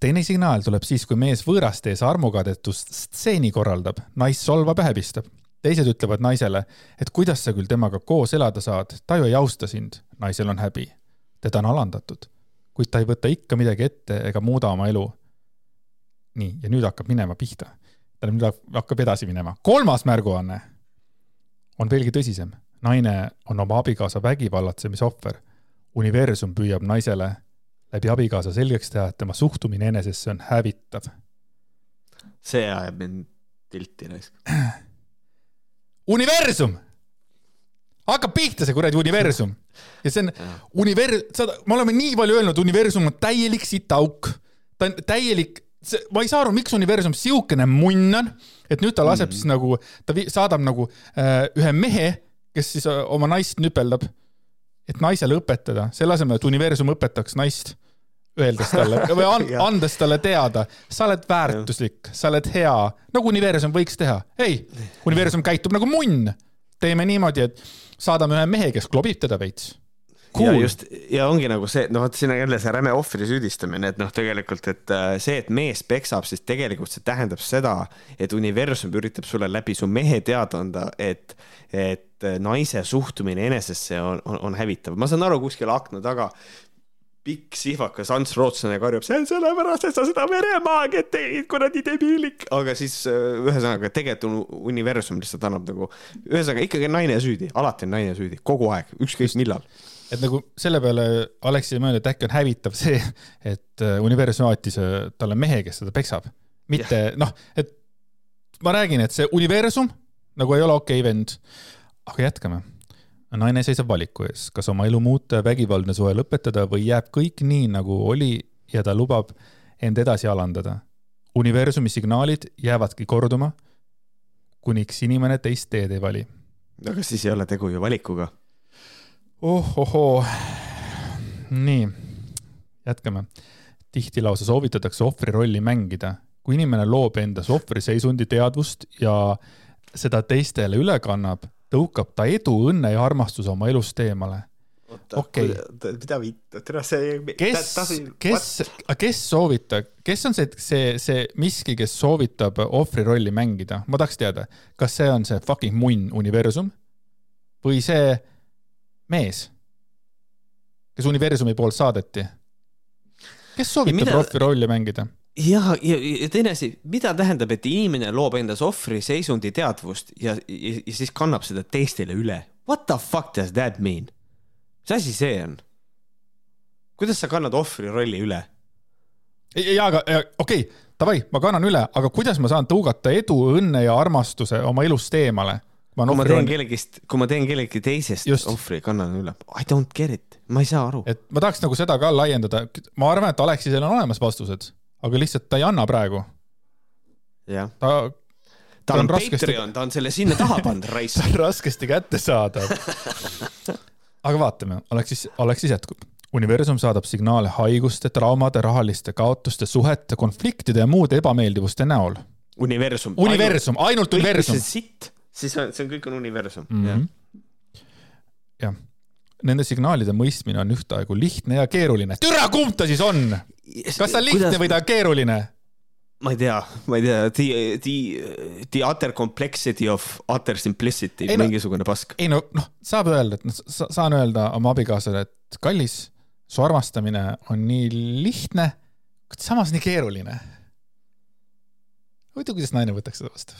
teine signaal tuleb siis, kui mees võõraste ees armukadetust stseeni korraldab, naist solvab ja häbistab. Teised ütlevad naisele, et kuidas sa küll temaga koos elada saad, ta ju ei austa sind. naisel on häbi. teda on alandatud. kuid ta ei võta ikka midagi ette ega muuda oma elu nii, ja nüüd hakkab minema pihta. tähendab, nüüd hakkab edasi minema. kolmas märguanne on veelgi tõsisem. naine on oma abikaasa vägivallatsemise ohver. universum püüab naisele läbi abikaasa selgeks teha, et tema suhtumine enesesse on hävitav. see ajab mind tilti raisk. universum! hakkab pihta see kuradi universum. ja see on, univers-, seda, me oleme nii palju öelnud, universum on täielik sitaauk. ta on täielik see, ma ei saa aru, miks universum siukene munn on, et nüüd ta laseb mm. siis nagu, ta saadab nagu äh, ühe mehe, kes siis äh, oma naist nüpeldab, et naisele õpetada, selle asemel, et universum õpetaks naist, öeldes talle või an, andes talle teada, sa oled väärtuslik, sa oled hea, nagu universum võiks teha. ei, universum käitub nagu munn. teeme niimoodi, et saadame ühe mehe, kes klobib teda veits cool.. ja just, ja ongi nagu see, noh, vot siin on jälle see räme ohvri süüdistamine, et noh, tegelikult, et äh, see, et mees peksab, siis tegelikult see tähendab seda, et universum üritab sulle läbi su mehe teada anda, et, et naise suhtumine enesesse on, on, on hävitav. ma saan aru, kuskil akna taga pikk sihvakas Ants Rootslane karjub, see on sellepärast, et sa seda veremaagiat tegid, kuradi debiilik. aga siis äh, ühesõnaga tegelikult universum lihtsalt annab nagu, ühesõnaga ikkagi naine süüdi, alati on naine süüdi, kogu aeg, ükskõik millal et nagu selle peale Aleksei mõelnud, et äkki on hävitav see, et äh, universum saatis äh, talle mehe, kes teda peksab. mitte noh, et ma räägin, et see universum nagu ei ole okei okay, vend. aga jätkame. Naine seisab valiku ees, kas oma elu muuta ja vägivaldne suhe lõpetada või jääb kõik nii, nagu oli ja ta lubab end edasi alandada. universumi signaalid jäävadki korduma, kuniks inimene teist teed ei vali. aga siis ei ole tegu ju valikuga ohohoo, nii, jätkame. tihti lausa soovitatakse ohvri rolli mängida. kui inimene loob endas ohvriseisundi teadvust ja seda teistele üle kannab, tõukab ta edu, õnne ja armastuse oma elust eemale okei mida vittu, tere see. kes, kes, kes soovitab, kes on see, see, see miski, kes soovitab ohvri rolli mängida, ma tahaks teada, kas see on see fucking munn universum või see mees, kes universumi poolt saadeti. kes soovitab ohvri rolli mängida? Ja, ja, ja teine asi, mida tähendab, et inimene loob endas ohvri seisundi teadvust ja, ja, ja siis kannab seda teistele üle? What the fuck does that mean? mis asi see on? kuidas sa kannad ohvri rolli üle? ja, aga okei okay,, davai, ma kannan üle, aga kuidas ma saan tõugata edu, õnne ja armastuse oma elust eemale? ma kui ma teen kellegist, kui ma teen kellegi teisest Just. ohvri, kannan üle, I don't get it, ma ei saa aru. et ma tahaks nagu seda ka laiendada, ma arvan, et Alexisel on olemas vastused, aga lihtsalt ta ei anna praegu. ta ta on, on raskesti... Patreon, ta on selle sinna taha pannud raisk. ta on raskesti kättesaadav aga vaatame, Aleksis, Aleksis jätkub. universum saadab signaale haiguste, traumade, rahaliste kaotuste, suhete, konfliktide ja muude ebameeldivuste näol. universum. universum, ainult universum. sitt siis on, see on kõik on universum mm. -hmm. jah, nende signaalide mõistmine on ühtaegu lihtne ja keeruline. türa, kumb ta siis on? Kas ta on lihtne kuidas... või ta on keeruline? ma ei tea, ma ei tea, the, the, the utter complexity of utter simplicity, mingisugune pask. ei no noh, saab öelda, et noh, saan öelda oma abikaasale, et kallis, su armastamine on nii lihtne, kuid samas nii keeruline. huvitav, kuidas naine võtaks seda vastu?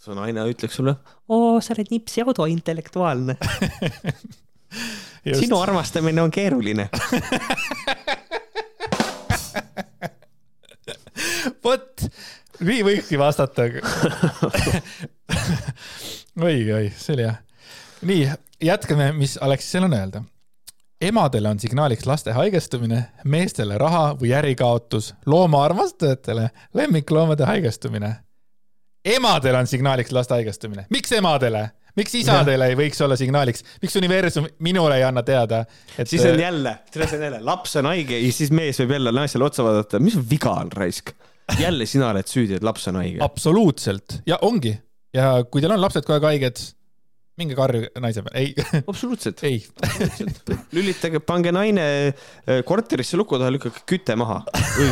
su naine ütleks sulle, oo, sa oled nii pseudointellektuaalne sinu armastamine on keeruline nii võikski vastata oi, oi, see oli hea. nii, jätkame, mis Alexisel on öelda. emadele on signaaliks laste haigestumine, meestele raha või ärikaotus, loomaarmastajatele lemmikloomade haigestumine. emadele on signaaliks laste haigestumine, miks emadele? miks isadele ei võiks olla signaaliks, miks universum minule ei anna teada et...? siis on jälle, selles on jälle, laps on haige ja siis mees võib jälle naisele otsa vaadata, mis viga on raisk jälle sina oled süüdi, et laps on haige. absoluutselt ja ongi ja kui teil on lapsed kogu aeg haiged, minge karju naise peale, ei. absoluutselt. ei lülitage, pange naine äh, korterisse luku taha, lükake küte maha.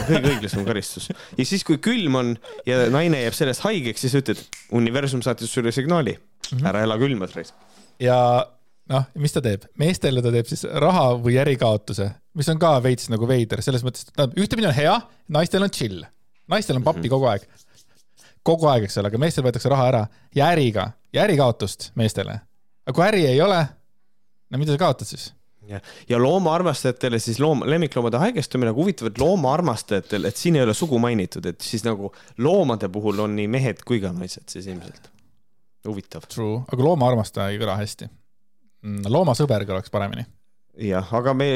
kõige õiglasem karistus. ja siis, kui külm on ja naine jääb sellest haigeks, siis ütled, universum saatis sulle signaali -hmm. ära ela külmas raisk. ja noh, mis ta teeb, meestele ta teeb siis raha või ärikaotuse, mis on ka veits nagu veider, selles mõttes, et ühtepidi on hea, naistel on chill naistel on pappi -hmm. kogu aeg. kogu aeg, eks ole, aga meestel võetakse raha ära ja äriga ja ärikaotust meestele. aga kui äri ei ole, no mida sa kaotad siis? ja, ja loomaarmastajatele siis loom, lemmikloomade haigestumine, aga huvitav, et loomaarmastajatel, et siin ei ole sugu mainitud, et siis nagu loomade puhul on nii mehed kui ka naised siis ilmselt. huvitav. True, aga loomaarmastaja ei kõla hästi. Mm, loomasõber kõlaks paremini jah, aga me,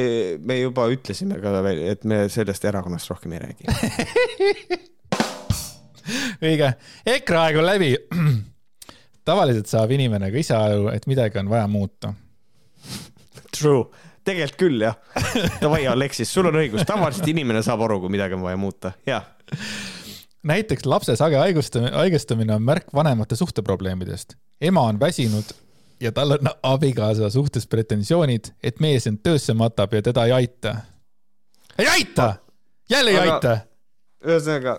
me juba ütlesime ka veel, et me sellest erakonnast rohkem ei räägi õige, EKRE aeg on läbi. tavaliselt saab inimene ka ise aru, et midagi on vaja muuta. True, tegelikult küll jah. Davai, Aleksis, sul on õigus, tavaliselt inimene saab aru, kui midagi on vaja muuta, jah näiteks lapse sage haigestumine, on märk vanemate suhteprobleemidest. ema on väsinud ja tal on abikaasa suhtes pretensioonid, et mees end töösse matab ja teda ei aita. ei aita, jälle ei Aga, aita. ühesõnaga,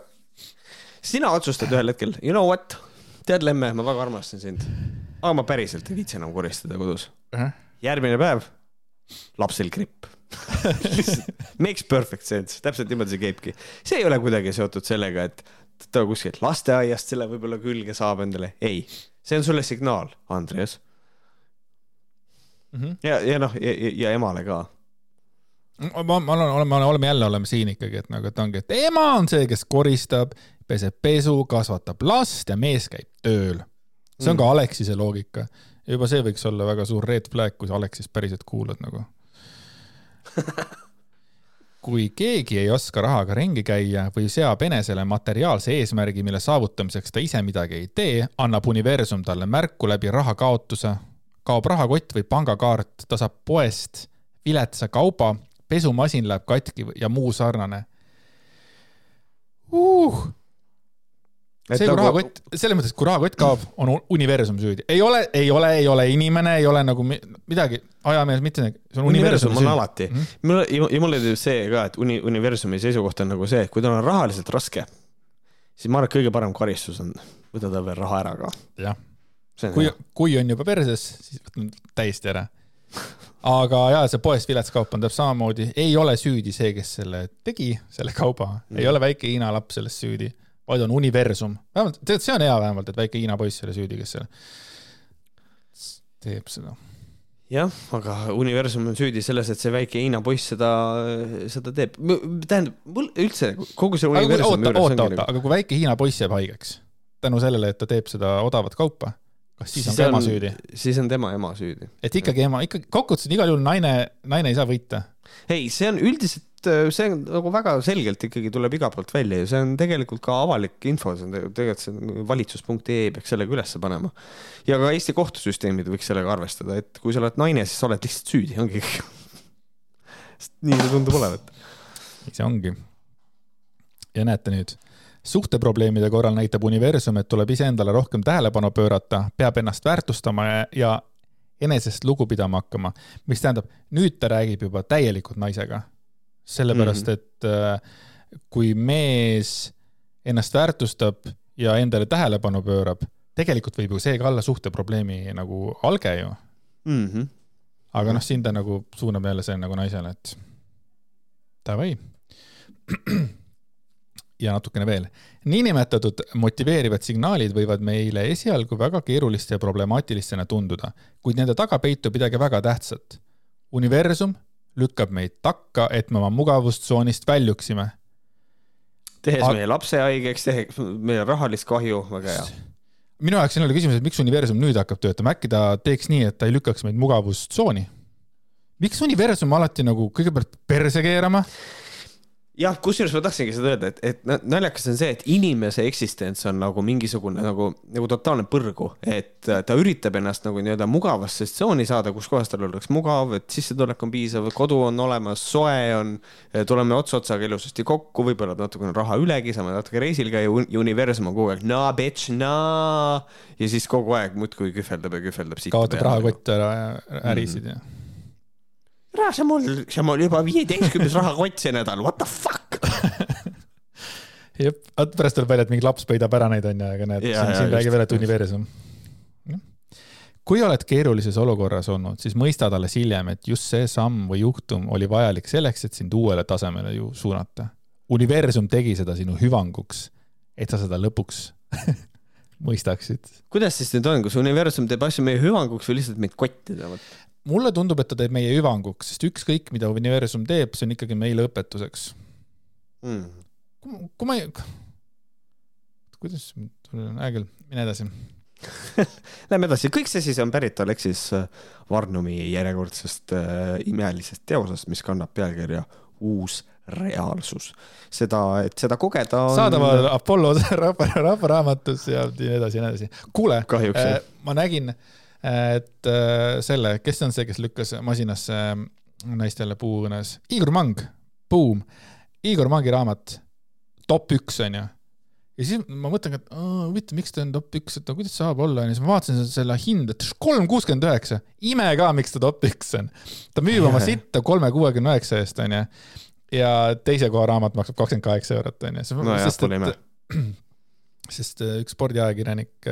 sina otsustad ühel hetkel, you know what, tead, Lemme, ma väga armastan sind, aga ma päriselt ei viitsi enam koristada kodus uh. -huh. järgmine päev, lapsel gripp Makes perfect sense, täpselt niimoodi see käibki. see ei ole kuidagi seotud sellega, et ta kuskilt lasteaiast selle võib-olla külge saab endale, ei, see on sulle signaal, Andreas mm. -hmm. ja, ja noh, ja, emale ka ma, ma olen, oleme, oleme jälle oleme siin ikkagi, et nagu, et ongi, et ema on see, kes koristab, peseb pesu, kasvatab last ja mees käib tööl. see on mm. ka Alexise loogika. juba see võiks olla väga suur red flag, kui sa Alexist päriselt kuulad nagu kui keegi ei oska rahaga ringi käia või seab enesele materiaalse eesmärgi, mille saavutamiseks ta ise midagi ei tee, annab universum talle märku läbi raha kaotuse kaob rahakott või pangakaart, ta saab poest viletsa kauba, pesumasin läheb katki ja muu sarnane uh.. see, kui nagu... rahakott, selles mõttes, et kui rahakott kaob, on universum süüdi. ei ole, ei ole, ei ole inimene, ei ole nagu midagi, ajamees, mitte see on universum. universum on alati mm. -hmm. mulle, ja mulle meeldib see ka, et uni-, universumi seisukoht on nagu see, et kui tal on rahaliselt raske, siis ma arvan, et kõige parem karistus on võtta tal veel raha ära ka. jah kui, kui on juba perses, siis võtan täiesti ära. aga jaa, see poest viletskaup on täpselt samamoodi, ei ole süüdi see, kes selle tegi, selle kauba mm., ei ole väike Hiina laps selles süüdi, vaid on universum. vähemalt, tegelikult see on hea vähemalt, et väike Hiina poiss oli süüdi, kes selle teeb seda jah, aga universum on süüdi selles, et see väike Hiina poiss seda, seda teeb. tähendab, mul üldse kogu see universumi juures. oota, oota, oota, aga kui väike Hiina poiss jääb haigeks tänu sellele, et ta teeb seda odavat kaupa, kas siis, siis on ka ema süüdi? siis on tema ema süüdi. et ikkagi ema, ikkagi kokkuvõttes igal juhul naine, naine ei saa võita. ei, see on üldiselt, see on nagu väga selgelt ikkagi tuleb igalt poolt välja ja see on tegelikult ka avalik info, see on tegelikult see valitsus.ee peaks sellega ülesse panema. ja ka Eesti kohtusüsteemid võiks sellega arvestada, et kui sa oled naine, siis sa oled lihtsalt süüdi, ongi nii see tundub olevat. see ongi. ja näete nüüd suhteprobleemide korral näitab universum, et tuleb iseendale rohkem tähelepanu pöörata, peab ennast väärtustama ja, ja enesest lugu pidama hakkama, mis tähendab, nüüd ta räägib juba täielikult naisega. sellepärast mm, -hmm. et äh, kui mees ennast väärtustab ja endale tähelepanu pöörab, tegelikult võib ju see ka olla suhteprobleemi nagu alge ju mm. -hmm. aga noh, siin ta nagu suunab jälle see nagu naisele, et davai. ja natukene veel. niinimetatud motiveerivad signaalid võivad meile esialgu väga keeruliste ja problemaatilistena tunduda, kuid nende taga peitub midagi väga tähtsat. universum lükkab meid takka, et me oma mugavustsoonist väljuksime. tehes Ag... meie lapse haigeks, tehes meile rahalist kahju, väga hea minu jaoks siin oli küsimus, et miks universum nüüd hakkab töötama, äkki ta teeks nii, et ta ei lükkaks meid mugavustsooni? miks universum alati nagu kõigepealt perse keerama? Jah, kusjuures ma tahtsingi seda öelda, et, et naljakas on see, et inimese eksistents on nagu mingisugune nagu, nagu totaalne põrgu, et ta üritab ennast nagu nii-öelda mugavasse tsooni saada, kus kohas tal oleks mugav, et sissetulek on piisav, kodu on olemas, soe on, tuleme ots otsaga ilusasti kokku, võib-olla natukene raha ülegi, saame natuke reisil käia, universum on kogu aeg naa, bitch, naa. ja siis kogu aeg muudkui kühveldab ja kühveldab. kaotab rahakott ära ja ärisid ja mm -hmm ära sa mul, sa mul juba viieteistkümnes rahakott see nädal, what the fuck jep, vaat pärast tuleb välja, et mingi laps peidab ära neid onju, aga näed, siin, siin räägib jälle, et universum. kui oled keerulises olukorras olnud, siis mõistad alles hiljem, et just see samm või juhtum oli vajalik selleks, et sind uuele tasemele ju suunata. universum tegi seda sinu hüvanguks, et sa seda lõpuks mõistaksid. kuidas siis nüüd on, kas universum teeb asju meie hüvanguks või lihtsalt meid kotti tahab? Mulle tundub, et ta teeb meie hüvanguks, sest ükskõik, mida universum teeb, see on ikkagi meile õpetuseks mm.. kui, ma ei, kuidas, hea küll, mine edasi Lähme edasi, kõik see siis on pärit Aleksis äh, Varnumi järjekordsest äh, imelisest teosest, mis kannab pealkirja Uus reaalsus. seda, et seda kogeda on. saadaval Apollo rahva, rahvaraamatus ja nii edasi ja nii edasi. kuule, äh, ma nägin äh, et äh, selle, kes on see, kes lükkas masinasse äh, naistele puuõõnes? Igor Mang, Boom. Igor Mangi raamat, top üks onju ja siis ma mõtlengi, et huvitav, miks ta on top üks, et no kuidas saab olla, onju, siis ma vaatasin selle hinda, kolm kuuskümmend üheksa, ime ka, miks ta top üks on. ta müüb oma sitta kolme kuuekümne üheksa eest, onju. ja teise koha raamat maksab kakskümmend kaheksa eurot, onju. no jah, pole ime. sest äh, üks spordiajakirjanik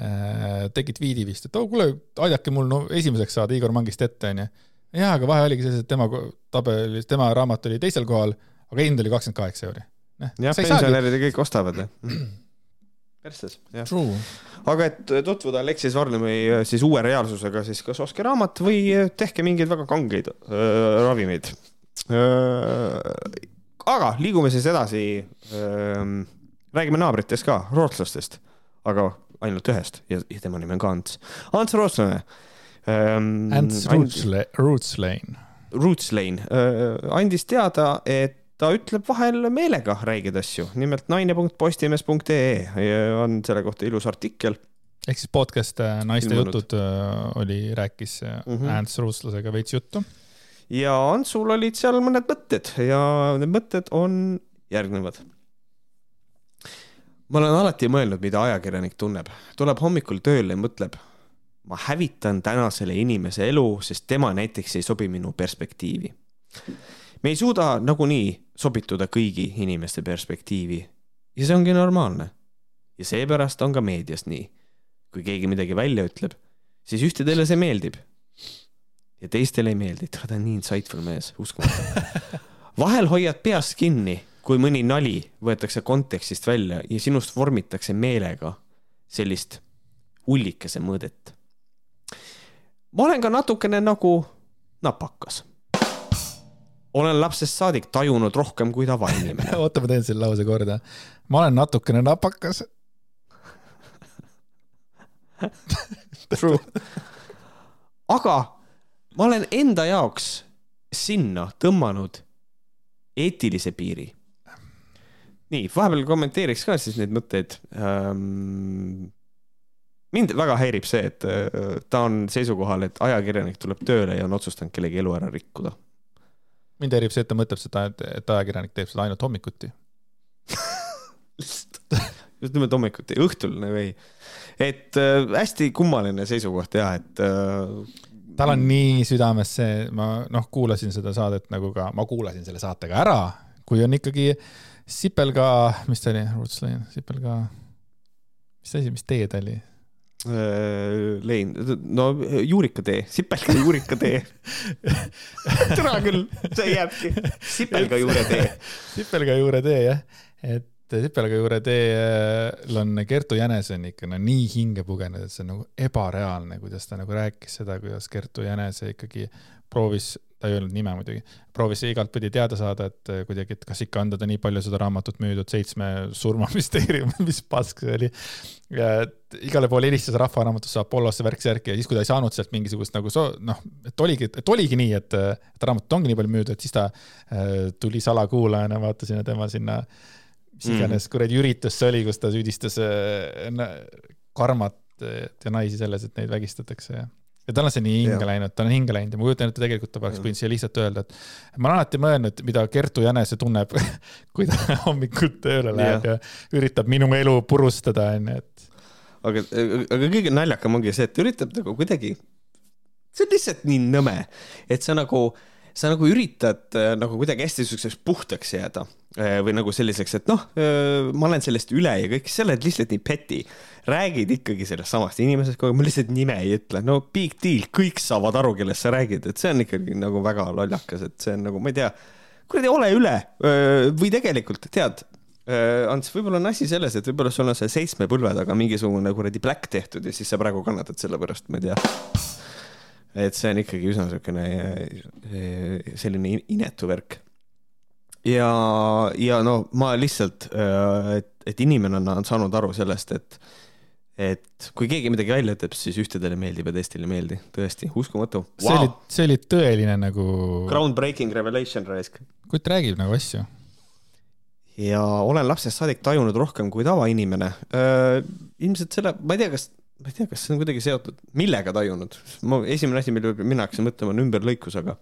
Äh, tegi tweet'i vist, et oh kuule, aidake mul no esimeseks saada Igor Mangist ette, onju. jaa, aga vahe oligi selles, et tema tabelis, tema raamat oli teisel kohal, aga hind oli kakskümmend kaheksa euri. jah, pensionärid ja kõik ostavad, persses, jah. aga et tutvuda Aleksis Varnumi äh, siis uue reaalsusega, siis kas ostke raamat või tehke mingeid väga kangeid äh, ravimeid äh,. aga liigume siis edasi äh,. räägime naabritest ka, rootslastest, aga ainult ühest ja, ja tema nimi on ka Ants. Ants Rootslane ähm,. Ants Rootsle-, Rootslane. Rootslane äh, andis teada, et ta ütleb vahel meelega räigeid asju, nimelt naine.postimees.ee on selle kohta ilus artikkel ehk siis podcast äh, Naiste Ilmunud. jutud äh, oli, rääkis mm -hmm. Ants Rooslasega veits juttu. ja Antsul olid seal mõned mõtted ja need mõtted on järgnevad ma olen alati mõelnud, mida ajakirjanik tunneb. tuleb hommikul tööle ja mõtleb, ma hävitan tänasele inimese elu, sest tema näiteks ei sobi minu perspektiivi. me ei suuda nagunii sobituda kõigi inimeste perspektiivi ja see ongi normaalne. ja seepärast on ka meedias nii. kui keegi midagi välja ütleb, siis ühtedele see meeldib. ja teistele ei meeldi, ta on nii insightful mees, uskumatu. vahel hoiad peast kinni kui mõni nali võetakse kontekstist välja ja sinust vormitakse meelega sellist ullikese mõõdet. ma olen ka natukene nagu napakas. olen lapsest saadik tajunud rohkem kui tavainimene oota, ma teen selle lause korda. ma olen natukene napakas True. aga ma olen enda jaoks sinna tõmmanud eetilise piiri nii, vahepeal kommenteeriks ka siis neid mõtteid ähm, mind väga häirib see, et äh, ta on seisukohal, et ajakirjanik tuleb tööle ja on otsustanud kellegi elu ära rikkuda. mind häirib see, et ta mõtleb seda, et, ajakirjanik teeb seda ainult hommikuti just nimelt hommikuti, õhtul nagu ei. et äh, hästi kummaline seisukoht ja et äh, tal on nii südames see, ma noh, kuulasin seda saadet nagu ka, ma kuulasin selle saate ka ära, kui on ikkagi sipelga, mis ta oli, Rootslein, sipelga, mis asi, mis tee ta oli? Äh, lein, no juurikatee, sipelga juurikatee tere küll, see jääbki, sipelga juuretee. sipelga juuretee jah, et sipelga juureteel on Kertu Jänes on ikka no nii hinge pugenud, et see on nagu ebareaalne, kuidas ta nagu rääkis seda, kuidas Kertu Jänese ikkagi proovis ta ei öelnud nime muidugi, proovis igatpidi teada saada, et äh, kuidagi, et kas ikka on teda nii palju seda raamatut müüdud, Seitsme surmamüsteerium, mis pask see oli. igale poole helistas Rahvaraamatusse Apollosse värk-särki ja siis, kui ta ei saanud sealt mingisugust nagu so, noh, et oligi, et oligi nii, et, et raamatut ongi nii palju müüdud, et siis ta äh, tuli salakuulajana, vaatasin tema sinna, mis mhm. iganes mm. kuradi üritus see oli, kus ta süüdistas äh, karmat ja naisi selles, et neid vägistatakse ja ja tal on see nii hinge läinud, ta on hinge läinud ja ma kujutan ette, tegelikult ta oleks võinud siia lihtsalt öelda, et ma olen alati mõelnud, mida Kertu Jänese tunneb, kui ta hommikul tööle läheb ja. ja üritab minu elu purustada, onju, et. aga, aga kõige naljakam ongi see, et üritab nagu kuidagi, see on lihtsalt nii nõme, et sa nagu sa nagu üritad äh, nagu kuidagi hästi siukseks puhtaks jääda äh, või nagu selliseks, et noh, äh, ma olen sellest üle ja kõik, sa oled lihtsalt nii peti räägid ikkagi sellest samast inimesest, kogu aeg, ma lihtsalt nime ei ütle, no big deal, kõik saavad aru, kellest sa räägid, et see on ikkagi nagu väga lollakas, et see on nagu, ma ei tea, kuradi ole üle või tegelikult tead, Ants, võib-olla on asi selles, et võib-olla sul on see seitsme põlve taga mingisugune kuradi black tehtud ja siis sa praegu kannatad selle pärast, ma ei tea. Et see on ikkagi üsna niisugune selline inetu värk. ja, ja no ma lihtsalt, et, et inimene on saanud aru sellest, et et kui keegi midagi välja ütleb, siis ühtedele meeldib ja teistele ei meeldi, tõesti, uskumatu wow.. see oli, see oli tõeline nagu. Groundbreaking revelation raisk. kutt räägib nagu asju. ja olen lapsest saadik tajunud rohkem kui tavainimene äh,. ilmselt selle, ma ei tea, kas, ma ei tea, kas see on kuidagi seotud, millega tajunud. ma, esimene asi, mille peale mina hakkasin mõtlema, on ümberlõikus, aga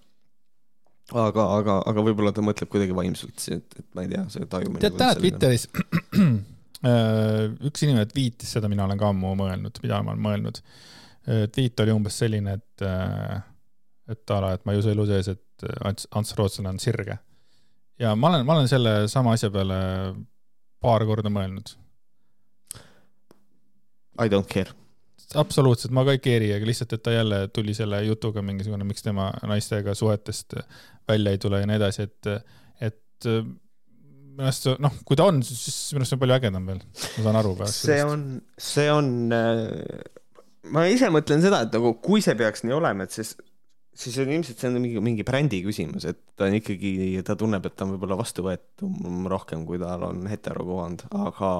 aga, aga, aga võib-olla ta mõtleb kuidagi vaimselt, et, et ma ei tea, see tajumine. tead, täna Twitteris Äh, üks inimene tweetis seda, mina olen ka ammu mõelnud, mida ma olen mõelnud. Äh, tweet oli umbes selline, et, äh, et a la, et ma ei usu elu sees, et Ants, Ants Rootslane on sirge. ja ma olen, ma olen selle sama asja peale paar korda mõelnud. I don't care. Absoluutselt, ma ka ei keeri, aga lihtsalt, et ta jälle tuli selle jutuga mingisugune, miks tema naistega suhetest välja ei tule ja nii edasi, et, et minu arust noh, kui ta on, siis minu arust on palju ägedam veel, ma saan aru. see on, see on äh,, ma ise mõtlen seda, et nagu kui see peaks nii olema, et siis, siis on ilmselt see on mingi, mingi brändi küsimus, et ta on ikkagi, ta tunneb, et ta on võib-olla vastuvõetum rohkem, kui tal on heterokuvand, aga,